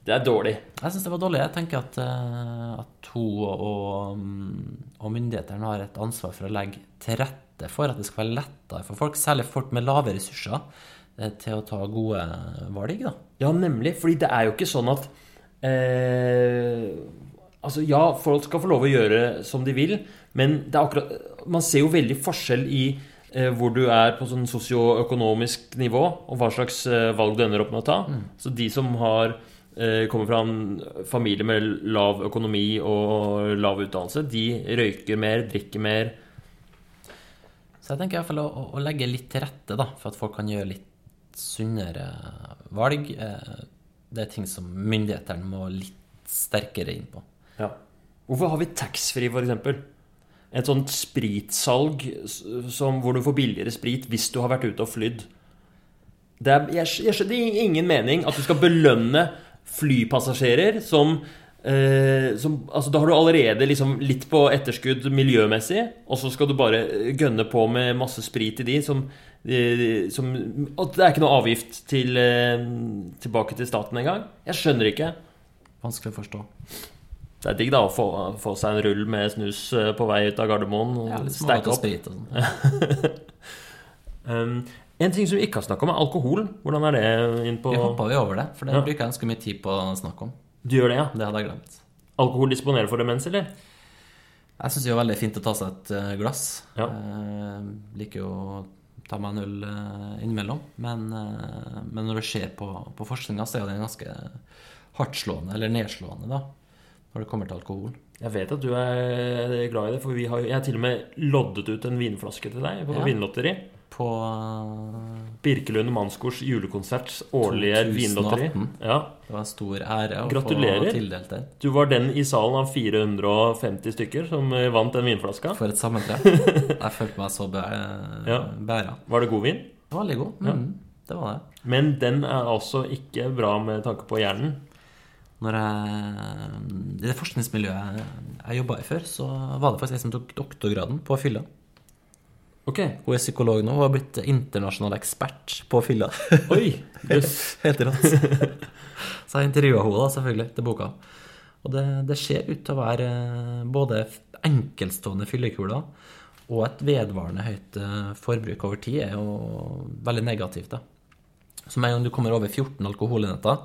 Det er dårlig. Jeg syns det var dårlig. Jeg tenker at, uh, at hun og, og, mm, og myndighetene har et ansvar for å legge til rette for at det skal være lettere for folk, særlig folk med lave ressurser, eh, til å ta gode valg. da. Ja, nemlig. Fordi det er jo ikke sånn at eh, Altså, ja, folk skal få lov å gjøre som de vil, men det er akkurat Man ser jo veldig forskjell i eh, hvor du er på sånn sosioøkonomisk nivå, og hva slags eh, valg du ender opp med å ta. Så de som har eh, kommer fra en familie med lav økonomi og lav utdannelse, de røyker mer, drikker mer. Så jeg tenker i hvert fall å, å- legge litt til rette da, for at folk kan gjøre litt sunnere valg. Eh, Det er ting som myndighetene må litt sterkere inn på. Ja. Hvorfor har vi taxfree, f.eks.? Et sånt spritsalg som, hvor du får billigere sprit hvis du har vært ute og flydd. Er, jeg, jeg skjønner ingen mening at du skal belønne flypassasjerer som, eh, som altså, Da har du allerede liksom litt på etterskudd miljømessig, og så skal du bare gønne på med masse sprit i de som, eh, som Og det er ikke noe avgift til, eh, tilbake til staten engang. Jeg skjønner ikke. Vanskelig å forstå. Det er digg da å få, få seg en rull med snus eh, på vei ut av Gardermoen. Og Ja, steike opp. sprit og sånn. Um, en ting som vi ikke har snakka om, er alkohol. Hvordan er det innpå Vi hoppa jo over det, for det Ja. bruker jeg ganske mye tid på å snakke om. Du gjør det, ja? Det hadde jeg glemt. Alkohol disponerer for demens, eller? Jeg syns det er veldig fint å ta seg et eh, glass. Ja. Eh, liker jo å ta meg en øl eh, innimellom. Men, eh, men når du ser på, på forskninga, så er den ganske hardtslående, eller nedslående, da, når det kommer til alkohol. Jeg vet at du er glad i det, for vi har, jeg har til og med loddet ut en vinflaske til deg på Ja. vinlotteri. På eh, Birkelund Mannskors julekonserts årlige 2018. vinlotteri. Ja. Det var en stor ære å Gratulerer. få tildelt den. Du var den i salen av 450 stykker som eh, vant den vinflaska. For et sammentreff. Jeg følte meg så bæ Ja. bæra. Var det god vin? Det var veldig god. Mm, Det var det. Men den er altså ikke bra med tanke på hjernen. Når jeg, I det forskningsmiljøet jeg, jeg jobba i før, så var det faktisk jeg som tok doktorgraden på fylla. Ok. Hun er psykolog nå og har blitt internasjonal ekspert på fylla. Oi! yes. Helt rått. Så jeg intervjua henne da, selvfølgelig, til boka. Og det, det ser ut til å være eh, både enkeltstående fyllekuler og et vedvarende høyt eh, forbruk over tid er jo veldig negativt. da. Så med en gang du kommer over 14 alkoholenheter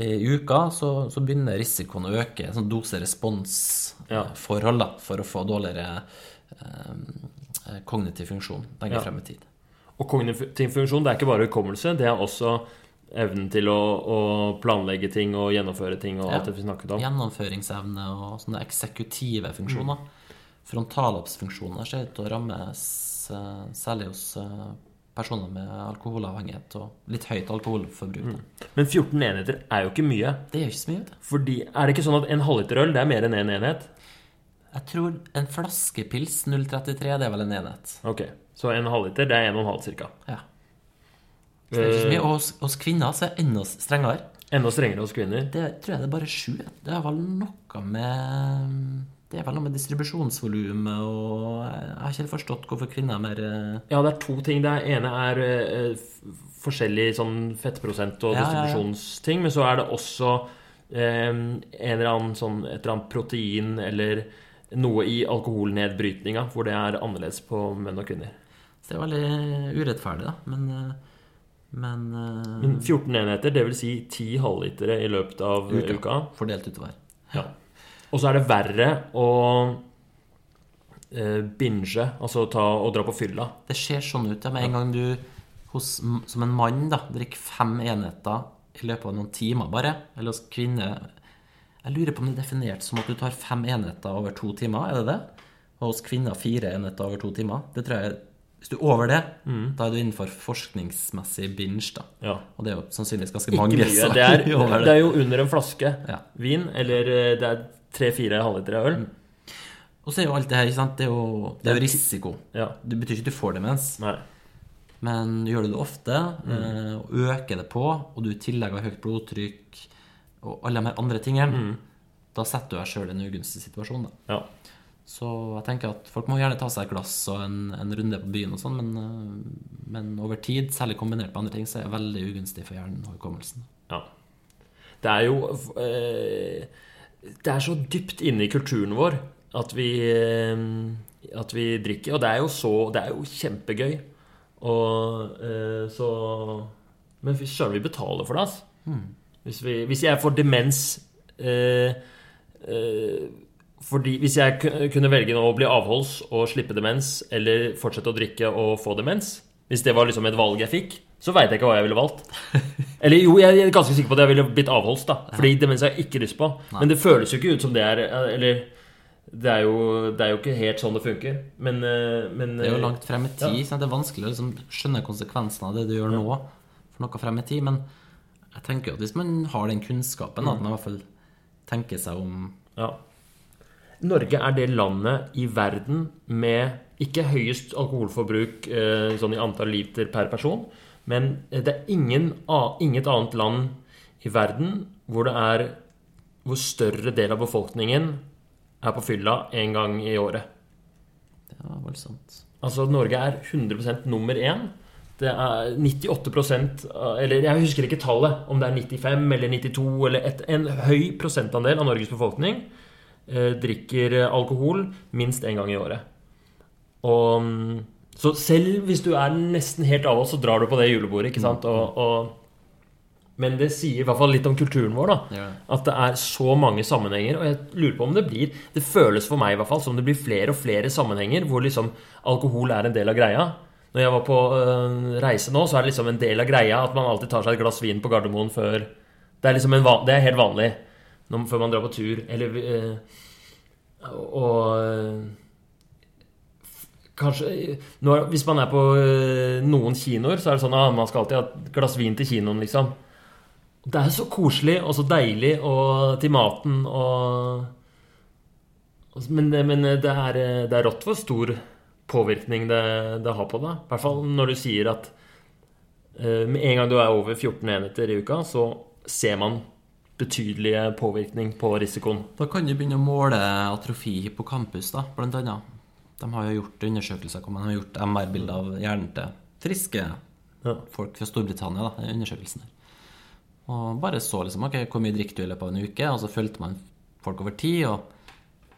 i uka, så, så begynner risikoen å øke. Sånn dose-respons-forhold da, for å få dårligere eh, kognitiv funksjon lenger Ja. frem i tid. Og kognitiv funksjon det er ikke bare hukommelse, det er også evnen til å, å planlegge ting og gjennomføre ting og Ja. alt det vi snakket om. Gjennomføringsevne og sånne eksekutive funksjoner. Frontalloppsfunksjoner ser ut til å rammes eh, særlig hos eh, personer med alkoholavhengighet og litt høyt alkoholforbruk. Mm. Men 14 enheter er jo ikke mye. Det gjør ikke så mye. Fordi, Er det ikke sånn at en halvliter øl det er mer enn én en enhet? Jeg tror en flaske pils 033, det er vel en enhet. Ok, Så en halvliter det er 1,5 ca. Ja. Så det er ikke mye. Og hos, hos kvinner så er det enda strengere. enda strengere hos kvinner. Det tror jeg det er bare sju. Det er vel noe med Det er vel noe med distribusjonsvolumet og Jeg har ikke helt forstått hvorfor kvinner er mer eh, Ja, det er to ting. Det ene er eh, forskjellig sånn fettprosent og Ja, ja, ja. distribusjonsting, men så er det også eh, en eller annen sånn et eller annet protein eller noe i alkoholnedbrytninga hvor det er annerledes på menn og kvinner. Så det er veldig urettferdig, da. Men, eh, men, eh, Men 14 enheter, dvs. Si 10 halvlitere i løpet av Uka. uka. fordelt utover. Ja. Og så er det verre å eh, binge, altså ta og dra på fylla. Det ser sånn ut. Ja, med en gang du hos, som en mann da, drikker fem enheter i løpet av noen timer bare, eller hos kvinne Jeg lurer på om det er definert som at du tar fem enheter over to timer, er det det? Og hos kvinner fire enheter over to timer. Det tror jeg Hvis du er over det, da er du innenfor forskningsmessig binge, da. Ja. Og det er jo sannsynligvis ganske Ikke mange mye. som Det er, det det. er jo under en flaske Ja. vin, eller eh, det er tre-fire halvlitere øl. Og så er jo alt det her, ikke sant, det er jo, det er jo risiko. Ja. Det betyr ikke at du får demens. Nei. Men gjør du det ofte, Mm. eh, og øker det på, og du i tillegg har høyt blodtrykk og alle de her andre tingene, Mm. da setter du deg sjøl i en ugunstig situasjon. Da. Ja. Så jeg tenker at folk må gjerne ta seg et glass og en, en runde på byen og sånn, men, eh, men over tid, særlig kombinert med andre ting, så er det veldig ugunstig for hjernen og hukommelsen. ja. Det er jo eh, Det er så dypt inne i kulturen vår at vi, eh, at vi drikker. Og det er jo så Det er jo kjempegøy. Og eh, så Men fy søren, vi betaler for det, altså. Hvis, vi, hvis jeg får demens eh, eh, fordi Hvis jeg kunne velge å bli avholds og slippe demens, eller fortsette å drikke og få demens Hvis det var liksom et valg jeg fikk, så veit jeg ikke hva jeg ville valgt. Eller jo, jeg er ganske sikker på at jeg ville blitt avholds, da. Fordi demens har jeg ikke lyst på. Men det føles jo ikke ut som det er Eller det er jo, det er jo ikke helt sånn det funker. Men, eh, men Det er jo eh, langt frem i tid. sant? Det er vanskelig å liksom skjønne konsekvensene av det du gjør nå, for noe frem i tid. Men jeg tenker at hvis man har den kunnskapen, Mm. at man i hvert fall tenker seg om Ja. Norge er det landet i verden med ikke høyest alkoholforbruk eh, sånn i antall liter per person, men det er ingen, inget annet land i verden hvor det er hvor større del av befolkningen er på fylla en gang i året. Det var voldsomt. Altså Norge er 100% nummer én. Det er 98 av- Eller jeg husker ikke tallet, om det er 95 eller 92 eller et, En høy prosentandel av Norges befolkning eh, drikker alkohol minst én gang i året. Og mm, Så selv hvis du er nesten helt av oss, så drar du på det julebordet, ikke sant? Og, og, men det sier i hvert fall litt om kulturen vår, da. Ja. At det er så mange sammenhenger. Og jeg lurer på om det blir Det føles for meg i hvert fall som det blir flere og flere sammenhenger hvor liksom alkohol er en del av greia. Når jeg var på øh, reise nå, så er det liksom en del av greia at man alltid tar seg et glass vin på Gardermoen før Det er liksom en van, Det er helt vanlig når, før man drar på tur. Eller øh, Og øh, Kanskje nå, er- Hvis man er på noen kinoer, så er det sånn at man skal alltid ha et glass vin til kinoen, liksom. Det er så koselig og så deilig og til maten og- Men, men det, er, det er rått for stor påvirkning det, det har på deg. I hvert fall når du sier at eh, med en gang du er over 14 enheter i uka, så ser man betydelige påvirkning på risikoen. Da kan du begynne å måle atrofi på hippocampus, da, blant annet. De har jo gjort undersøkelser hvor man har gjort MR-bilder av hjernen til friske Ja. folk fra Storbritannia. da, i undersøkelsen der. Og bare så liksom, ok, hvor mye drikker du i løpet av en uke, og så fulgte man folk over tid. Og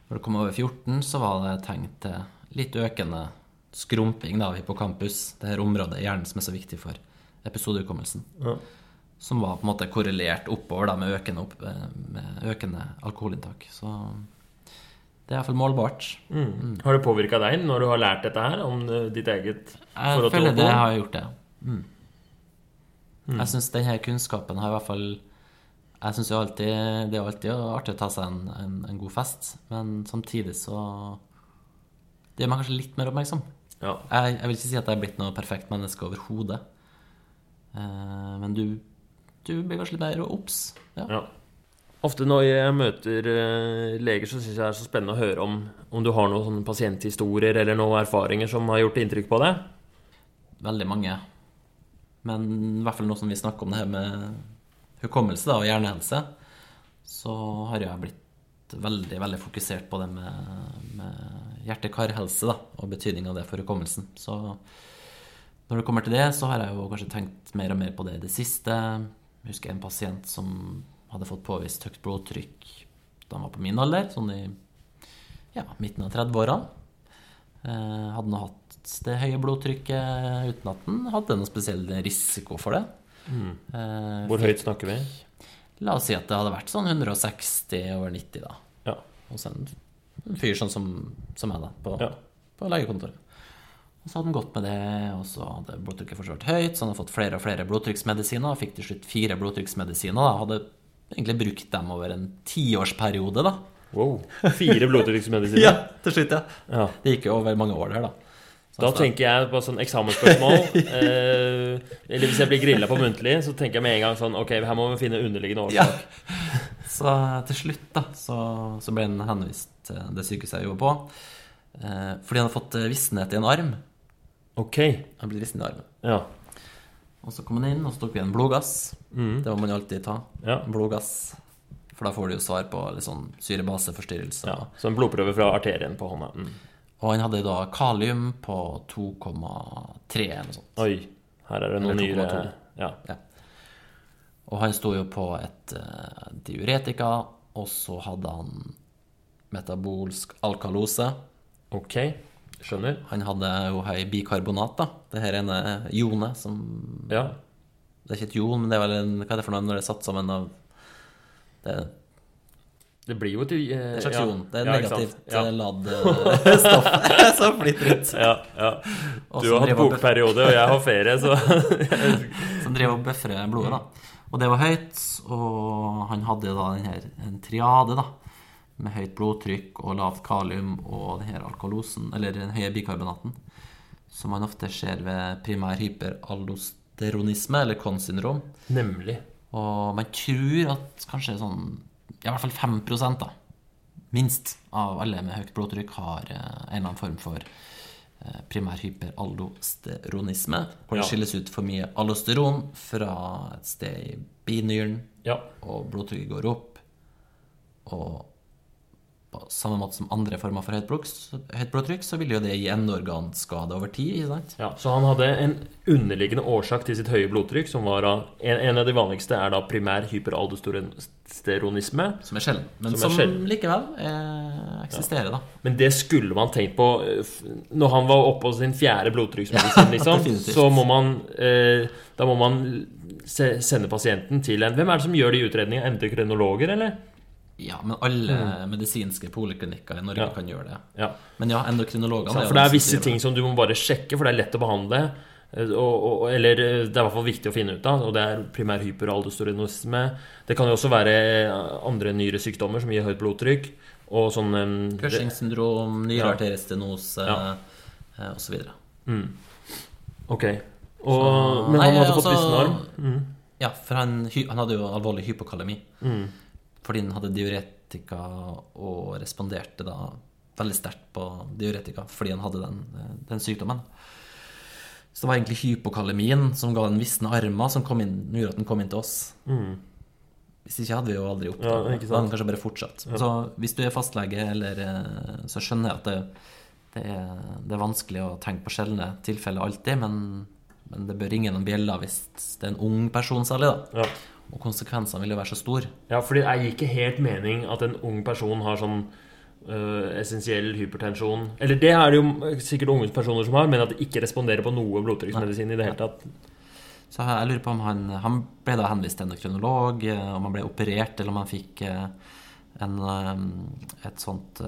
når det kom over 14, så var det tegn til litt økende skrumping da, hippocampus, det her området i hjernen som er så viktig for episodehukommelsen. Ja. Som var på en måte korrelert oppover da, med, økende opp, eh, med økende alkoholinntak. Så det er iallfall målbart. Mm. Har det påvirka deg når du har lært dette her, om eh, ditt eget Jeg forhold til føler det alkohol? har gjort det. Mm. Jeg syns denne kunnskapen har i hvert fall Jeg synes jo alltid det er alltid artig å ta seg en, en, en god fest, men samtidig så Det gjør meg kanskje litt mer oppmerksom. Ja. Jeg, jeg vil ikke si at jeg er blitt noe perfekt menneske overhodet. Eh, men du, du blir kanskje litt mer obs. Ja. Ja. Ofte når jeg møter eh, leger, så syns jeg det er så spennende å høre om om du har noen pasienthistorier eller noen erfaringer som har gjort inntrykk på deg. Veldig mange. Men i hvert fall nå som vi snakker om det her med hukommelse da, og hjernehelse, så har jeg blitt veldig veldig fokusert på det med, med hjerte-kar-helse da, og betydning av det for hukommelsen. Så når det kommer til det, så har jeg jo kanskje tenkt mer og mer på det i det siste. Jeg husker en pasient som hadde fått påvist høyt blodtrykk da han var på min alder, sånn i ja, midten av 30-åra. Eh, hadde nå hatt det høye blodtrykket uten at den hadde noen spesiell risiko for det. Eh, Hvor høyt snakker vi? La oss si at det hadde vært sånn 160 over 90, da. Ja. Hos en en fyr sånn som, som meg, da, på, Ja. på legekontoret. Og så hadde han gått med det, og så hadde blodtrykket fortsatt høyt, så han hadde fått flere og flere blodtrykksmedisiner, og fikk til slutt fire blodtrykksmedisiner. da, Hadde egentlig brukt dem over en tiårsperiode, da. Wow. Fire blodtrykksmedisiner. til slutt, ja. Ja. Det gikk jo over mange år der, da. Da altså, tenker jeg på sånn eksamensspørsmål. eh, eller hvis jeg blir grilla på muntlig, så tenker jeg med en gang sånn Ok, her må vi finne underliggende Ja. Så til slutt da, så, så ble han henvist til det sykehuset jeg jobber på. Eh, fordi han hadde fått visnet i en arm. Ok. Han ble visnet i armen. Ja. Og så kom han inn, og så tok vi en blodgass. Mm. Det må man alltid ta. Ja. Blodgass. For da får du jo svar på litt sånn syrebaseforstyrrelser. ja. Så en blodprøve fra arterien på hånda. Mm. Og han hadde da kalium på 2,3 eller noe sånt. Oi. Her er det noen nyere Ja. Ja. Og han sto jo på et uh, diuretika, og så hadde han metabolsk alkalose. Ok. Skjønner. Han hadde jo høy bikarbonat, da. Det her ene jonet som Ja. Det er ikke et jon, men det er vel en Hva er det for noe når det er satt sammen av Det Det blir jo et uh, slags ja. jon. Det er Ja, negativt Ja. eh, ladd eh, stoff som flyter ut. Ja, ja. Du har hatt bokperiode, og jeg har ferie, så Som driver og bøfrer blodet, da. Og det var høyt, og han hadde da den her, en triade, da. Med høyt blodtrykk og lavt kalium og denne alkoholosen, alkalosen, eller den høye bikarbonaten. Som man ofte ser ved primær hyperaldosteronisme, eller Kohn-syndrom. Nemlig. Og man tror at kanskje sånn I hvert fall 5 da, minst, av alle med høyt blodtrykk har eh, en eller annen form for eh, primær hyperaldosteronisme. Hvor det Ja. skilles ut for mye allosteron fra et sted i binyren, Ja. og blodtrykket går opp. Og på samme måte som andre former for høyt, blodtrykk, så vil jo det gi endeorganskade over tid. ikke sant? ja. Så han hadde en underliggende årsak til sitt høye blodtrykk, som var da En, en av de vanligste er da primær hyperaldosteronisme. Som er sjelden. Men Som er som, likevel eh, eksisterer, da. Men det skulle man tenkt på eh, når han var oppe på sin fjerde blodtrykksmedisin, liksom. så må man eh, Da må man se, sende pasienten til en Hvem er det som gjør de utredningene? Endokrinologer, eller? Ja, men alle medisinske poliklinikker i Norge Ja. kan gjøre det. Ja. Men ja, endokrinologene Sant, For det er visse ting som du må bare sjekke, for det er lett å behandle. eh, Og, og, eller eh, det er i hvert fall viktig å finne ut av, og det er primær hyperaldosteronisme. Det kan jo også være eh, andre nyresykdommer som gir høyt blodtrykk. Og sånn eh, det. Cushings syndrom, Ja. Ja. osv. mm. Ok. Og, Så- men han Nei, hadde fått altså- vissen? Mm. Ja, for han, han hadde jo alvorlig hypokalemi. Mm. Fordi han hadde diuretika og responderte da veldig sterkt på diuretika fordi han hadde den, eh, den sykdommen. Så det var egentlig hypokalemien som ga den visne armer, som kom inn, gjorde at den kom inn til oss. Mm. Hvis ikke hadde vi jo aldri Ja, det. Da hadde den kanskje bare fortsatt. Så hvis du er fastlege, eller, eh, så skjønner jeg at det, det, er, det er vanskelig å tenke på sjeldne tilfeller alltid, men, men det bør ringe noen bjeller hvis det er en ung person særlig. da. Ja. Og konsekvensene vil jo være så store. Ja, fordi det gir ikke helt mening at en ung person har sånn øh, essensiell hypertensjon Eller det er det jo sikkert unge personer som har, men at de ikke responderer på noe blodtrykksmedisin i det hele tatt. Så jeg lurer på om han, han ble da henvist til endokrinolog, eh, om han ble operert, eller om han fikk eh, en, eh, et sånt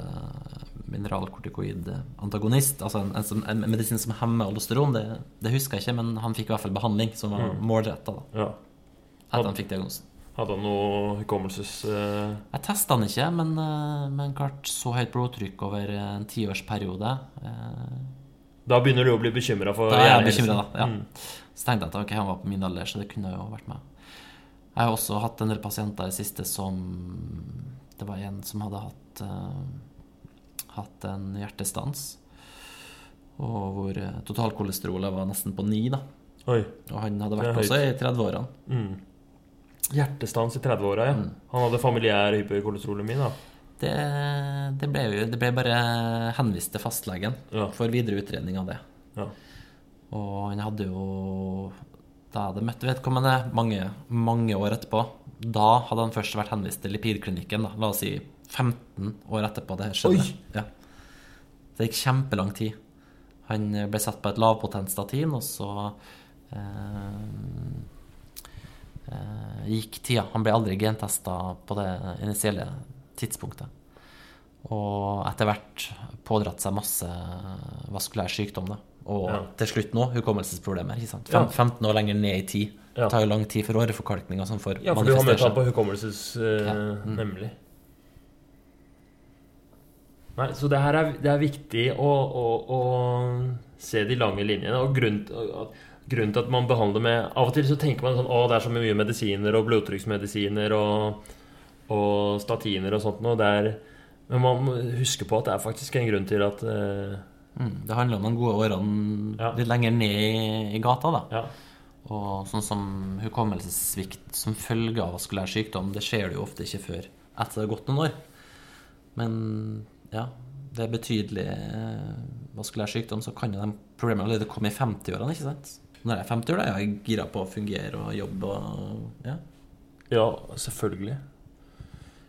mineralkortikoid-antagonist. Altså en, en, en, medisin som hemmer aldosteron. Det, det, husker jeg ikke, men han fikk i hvert fall behandling som var mm. målretta. Ja. Etter han fikk diagnosen. Hadde han noe hukommelses... Uh... Jeg testa han ikke, men, uh, men, klart så høyt blodtrykk over en tiårsperiode uh... Da begynner du å bli bekymra for Da er jeg bekymra. Ja. Mm. Så tenkte jeg at okay, han var på min alder, så det kunne jo vært meg. Jeg har også hatt en del pasienter i det siste som Det var en som hadde hatt, hatt en hjertestans. Og hvor totalkolesterolet var nesten på ni. da Oi. Og han hadde vært også i 30-årene. Mm. Hjertestans i 30-åra, ja. Mm. Han hadde familiær hyperkolesterolemi, da? Det, det, ble jo, det ble bare henvist til fastlegen ja. for videre utredning av det. Ja. Og han hadde jo Da hadde møtt vedkommende mange, mange år etterpå. Da hadde han først vært henvist til lipidklinikken. Da. La oss si 15 år etterpå det skjedde. Ja. Det gikk kjempelang tid. Han ble satt på et lavpotent statin, og så eh, gikk tida. Han ble aldri gentesta på det initielle tidspunktet. Og etter hvert pådratt seg masse vaskulær sykdom. Da. Og ja. til slutt nå hukommelsesproblemer. ikke sant? Fem, 15 år lenger ned i tid. Det tar jo lang tid for åreforkalkning får Ja, for du har møtt ham på hukommelses... Uh, ja. mm. Nemlig. Nei, så det her er, det er viktig å, å, å, se de lange linjene. Og grunnen, grunnen, til at man behandler med Av og til så tenker man sånn Å, det er så mye medisiner og blodtrykksmedisiner og, og statiner og sånt noe. Men man må huske på at det er faktisk en grunn til at uh, mm, Det handler om de gode årene ja. litt lenger ned i, i gata, da. Ja. Og sånn som hukommelsessvikt som følge av vaskulær sykdom, det skjer det jo ofte ikke før etter det har gått noen år. Men ja, det er betydelig eh, vaskulær sykdom, så kan jo de problemene allerede komme i 50-årene. ikke sant? Når jeg er 50 år, da er jeg gira på å fungere og jobbe og ja. Ja, selvfølgelig.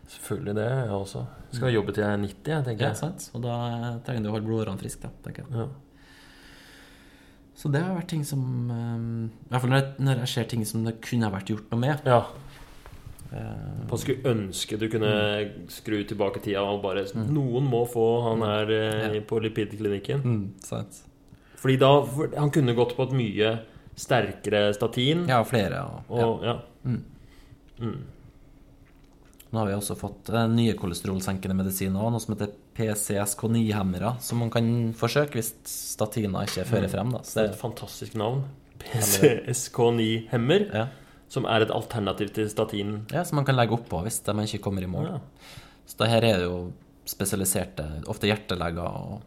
Selvfølgelig det, jeg også. Skal jobbe til jeg er 90, jeg, tenker jeg. Ja, sant. Og da trenger du å holde blodårene friske, tenker jeg. Ja. Så det har vært ting som um, I hvert fall når jeg, når jeg ser ting som det kunne ha vært gjort noe med. Ja. Man eh, skulle ønske du kunne mm. skru tilbake tida og bare mm. Noen må få han mm. her eh, på lipidklinikken. Mm, Fordi da Han kunne gått på et mye sterkere statin. Ja, flere. Og, og, ja. Mm. Mm. Nå har vi også fått eh, nye kolesterolsenkende medisiner, noe som heter PCSK9-hemmere, som man kan forsøke hvis statina ikke fører frem. Da. Så det er et fantastisk navn. PCSK9-hemmer. Ja. Som er et alternativ til statin? Ja, som man kan legge oppå hvis man ikke kommer i mål. Ja. Så det her er jo spesialiserte, ofte hjerteleger og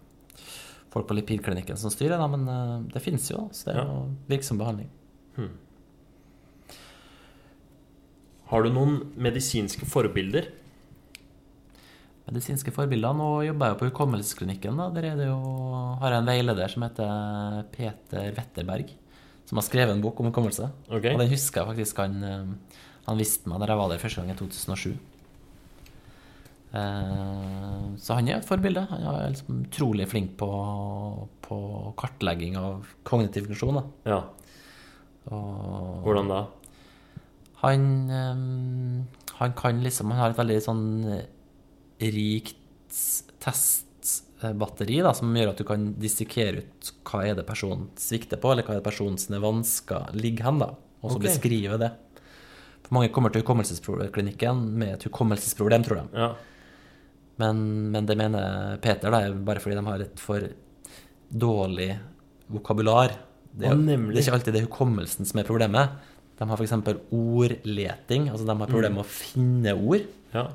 folk på lipidklinikken som styrer, da, men uh, det fins jo, så det er jo virksom behandling. Hmm. Har du noen medisinske forbilder? Medisinske forbilder? Nå jobber jeg jo på Hukommelsesklinikken. Der er det jo, har jeg en veileder som heter Peter Wetterberg som har skrevet en bok om hukommelse. Okay. Og den husker jeg faktisk han, eh, han visste meg da jeg var der første gang i 2007. Eh, så han er et forbilde. Han er liksom utrolig flink på, på kartlegging av kognitiv funksjon. Da. Ja. Og, Hvordan da? Han, eh, han kan liksom Han har et veldig sånn rikt testbatteri da, som gjør at du kan dissekere ut hva er det personen svikter på, eller hva er det personens vansker ligger hen, da, og så okay. beskrive det. For mange kommer til hukommelsesklinikken med et hukommelsesproblem, tror de. Ja. Men, men, det mener Peter, da, er bare fordi de har et for dårlig vokabular. Det er, det er ikke alltid det hukommelsen som er problemet. De har f.eks. ordleting. Altså de har problemer med å finne ord, ja.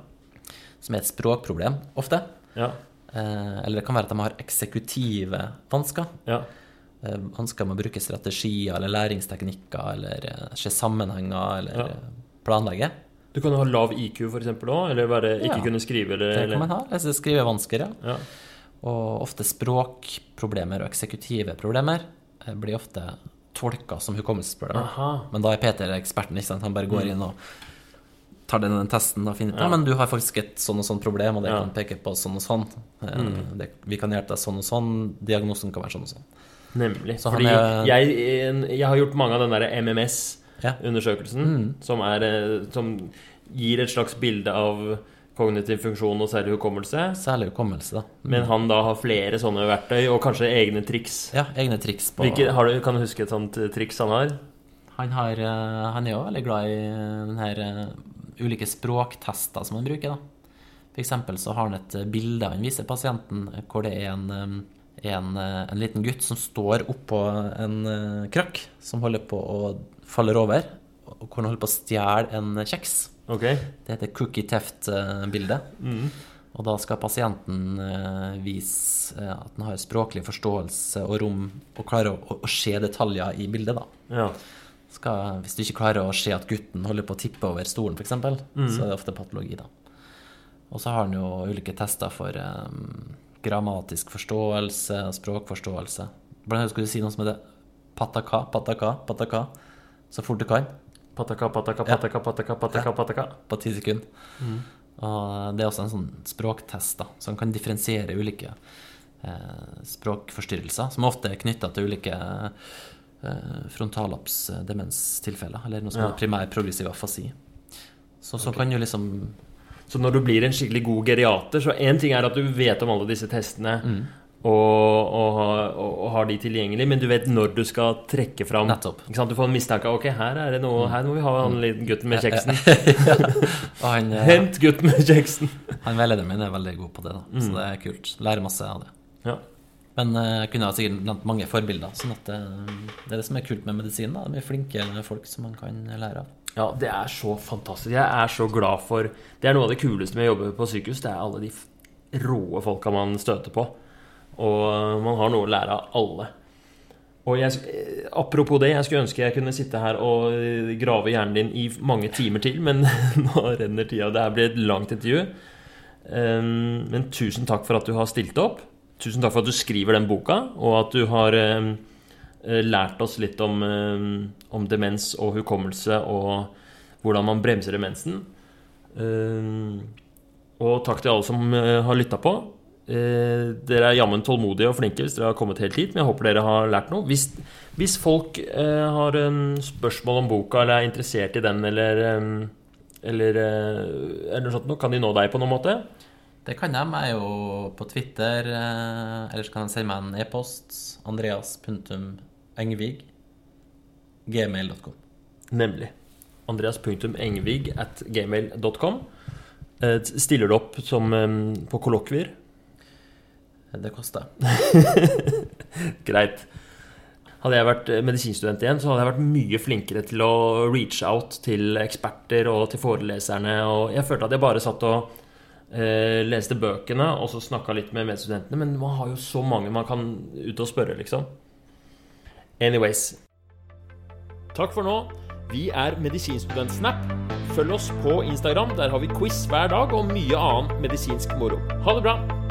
som er et språkproblem ofte. Ja. Eh, eller det kan være at de har eksekutive vansker. Ja. Eh, vansker med å bruke strategier eller læringsteknikker eller eh, se sammenhenger eller ja. planlegge. Du kan ha lav IQ eksempel òg, eller være, ikke ja. kunne skrive? Eller, det kan man ha. Lese skrivevansker, ja. Og ofte språkproblemer og eksekutive problemer blir ofte tolka som hukommelsesproblemer. Men da er Peter eksperten, ikke sant? Han bare går inn og tar den, den testen og finner ut ja. men du har faktisk et sånn og sånn problem, og det Ja. kan peke på sånn og sånn. Mm. Det, vi kan hjelpe deg sånn og sånn. Diagnosen kan være sånn og sånn. Nemlig. Så er- jeg, jeg har gjort mange av den derre Ja. MMS-undersøkelsen, som, er, eh, som gir et slags bilde av kognitiv funksjon og særlig hukommelse. Særlig hukommelse, da. Men han da har flere sånne verktøy, og kanskje egne triks. Ja, egne triks på Hvilke, har du, kan du huske et sånt eh, triks han har? Han, har, eh, han er jo veldig glad i Denne den her ulike språktester som han bruker. da. Eksempel så har han et bilde han viser pasienten hvor det er en, en, en liten gutt som står oppå en krakk som holder på å falle over, og hvor han holder på å stjele en kjeks. Okay. Det heter cookie teft-bildet. Og da skal pasienten eh, vise eh, at han har språklig forståelse og rom, og klarer å, å se detaljer i bildet. da Ja. skal, hvis du ikke klarer å se at gutten holder på å tippe over stolen, f.eks., Mm. så er det ofte patologi, da. Og så har han jo ulike tester for um, grammatisk forståelse og språkforståelse. Blant annet skulle du si noe som heter pataka, pataka, pataka, så fort du kan, Pataka, pataka, pataka, pataka, pataka, pataka. på ti sekunder. Og det er også en sånn språktest da, som kan differensiere ulike eh, språkforstyrrelser, som ofte er knytta til ulike eh, frontallapsdemenstilfeller, eller noe som Ja. er primær progressiv afasi. Så, så kan jo liksom Så når du blir en skikkelig god geriater, så én ting er at du vet om alle disse testene Mm. Og, og, og, og har de tilgjengelig, men du vet når du skal trekke fram? Du får en mistanke ok, her er det noe, her må vi ha han lille gutten med kjeksen. ja. han, eh, Hent gutten med kjeksen! han veilederen min er veldig god på det, da. så Mm. det er kult. Lærer masse av det. Ja. Men eh, jeg kunne ha sikkert nevnt mange forbilder. sånn at det, det er det som er kult med medisin. da, mye flinke folk som man kan lære av. Ja, det er så fantastisk. Jeg er så glad for Det er noe av det kuleste med å jobbe på sykehus. Det er alle de råe folka man støter på. Og man har noe å lære av alle. Og jeg, eh, apropos det, jeg skulle ønske jeg kunne sitte her og eh, grave hjernen din i mange timer til, men nå renner tida. Det her blir et langt intervju. Um, men tusen takk for at du har stilt opp. Tusen takk for at du skriver den boka, og at du har um, eh, lært oss litt om, um, om demens og hukommelse og hvordan man bremser demensen. Og takk til alle som eh, har lytta på. Eh, dere er jammen tålmodige og flinke hvis dere har kommet helt hit, men jeg håper dere har lært noe. Hvis, hvis folk eh, har spørsmål om boka eller er interessert i den, eller, eller, eh, eller noe sånt, kan de nå deg på noen måte? Det kan de. Jeg er jo på Twitter. Eh, ellers kan de sende meg en e-post. Andreas.engvig. Gmail.com. Nemlig. Andreas.engvig at gmail.com. Eh, Stiller du opp som på kollokvier? Det kosta. Greit. Hadde jeg vært eh, medisinstudent igjen, så hadde jeg vært mye flinkere til å reach out til eksperter og til foreleserne. Og jeg følte at jeg bare satt og eh, leste bøkene og så snakka litt med medstudentene. Men man har jo så mange man kan ut og spørre, liksom. Anyways. Takk for nå. Vi er Medisinstudentsnap. Følg oss på Instagram. Der har vi quiz hver dag og mye annen medisinsk moro. Ha det bra!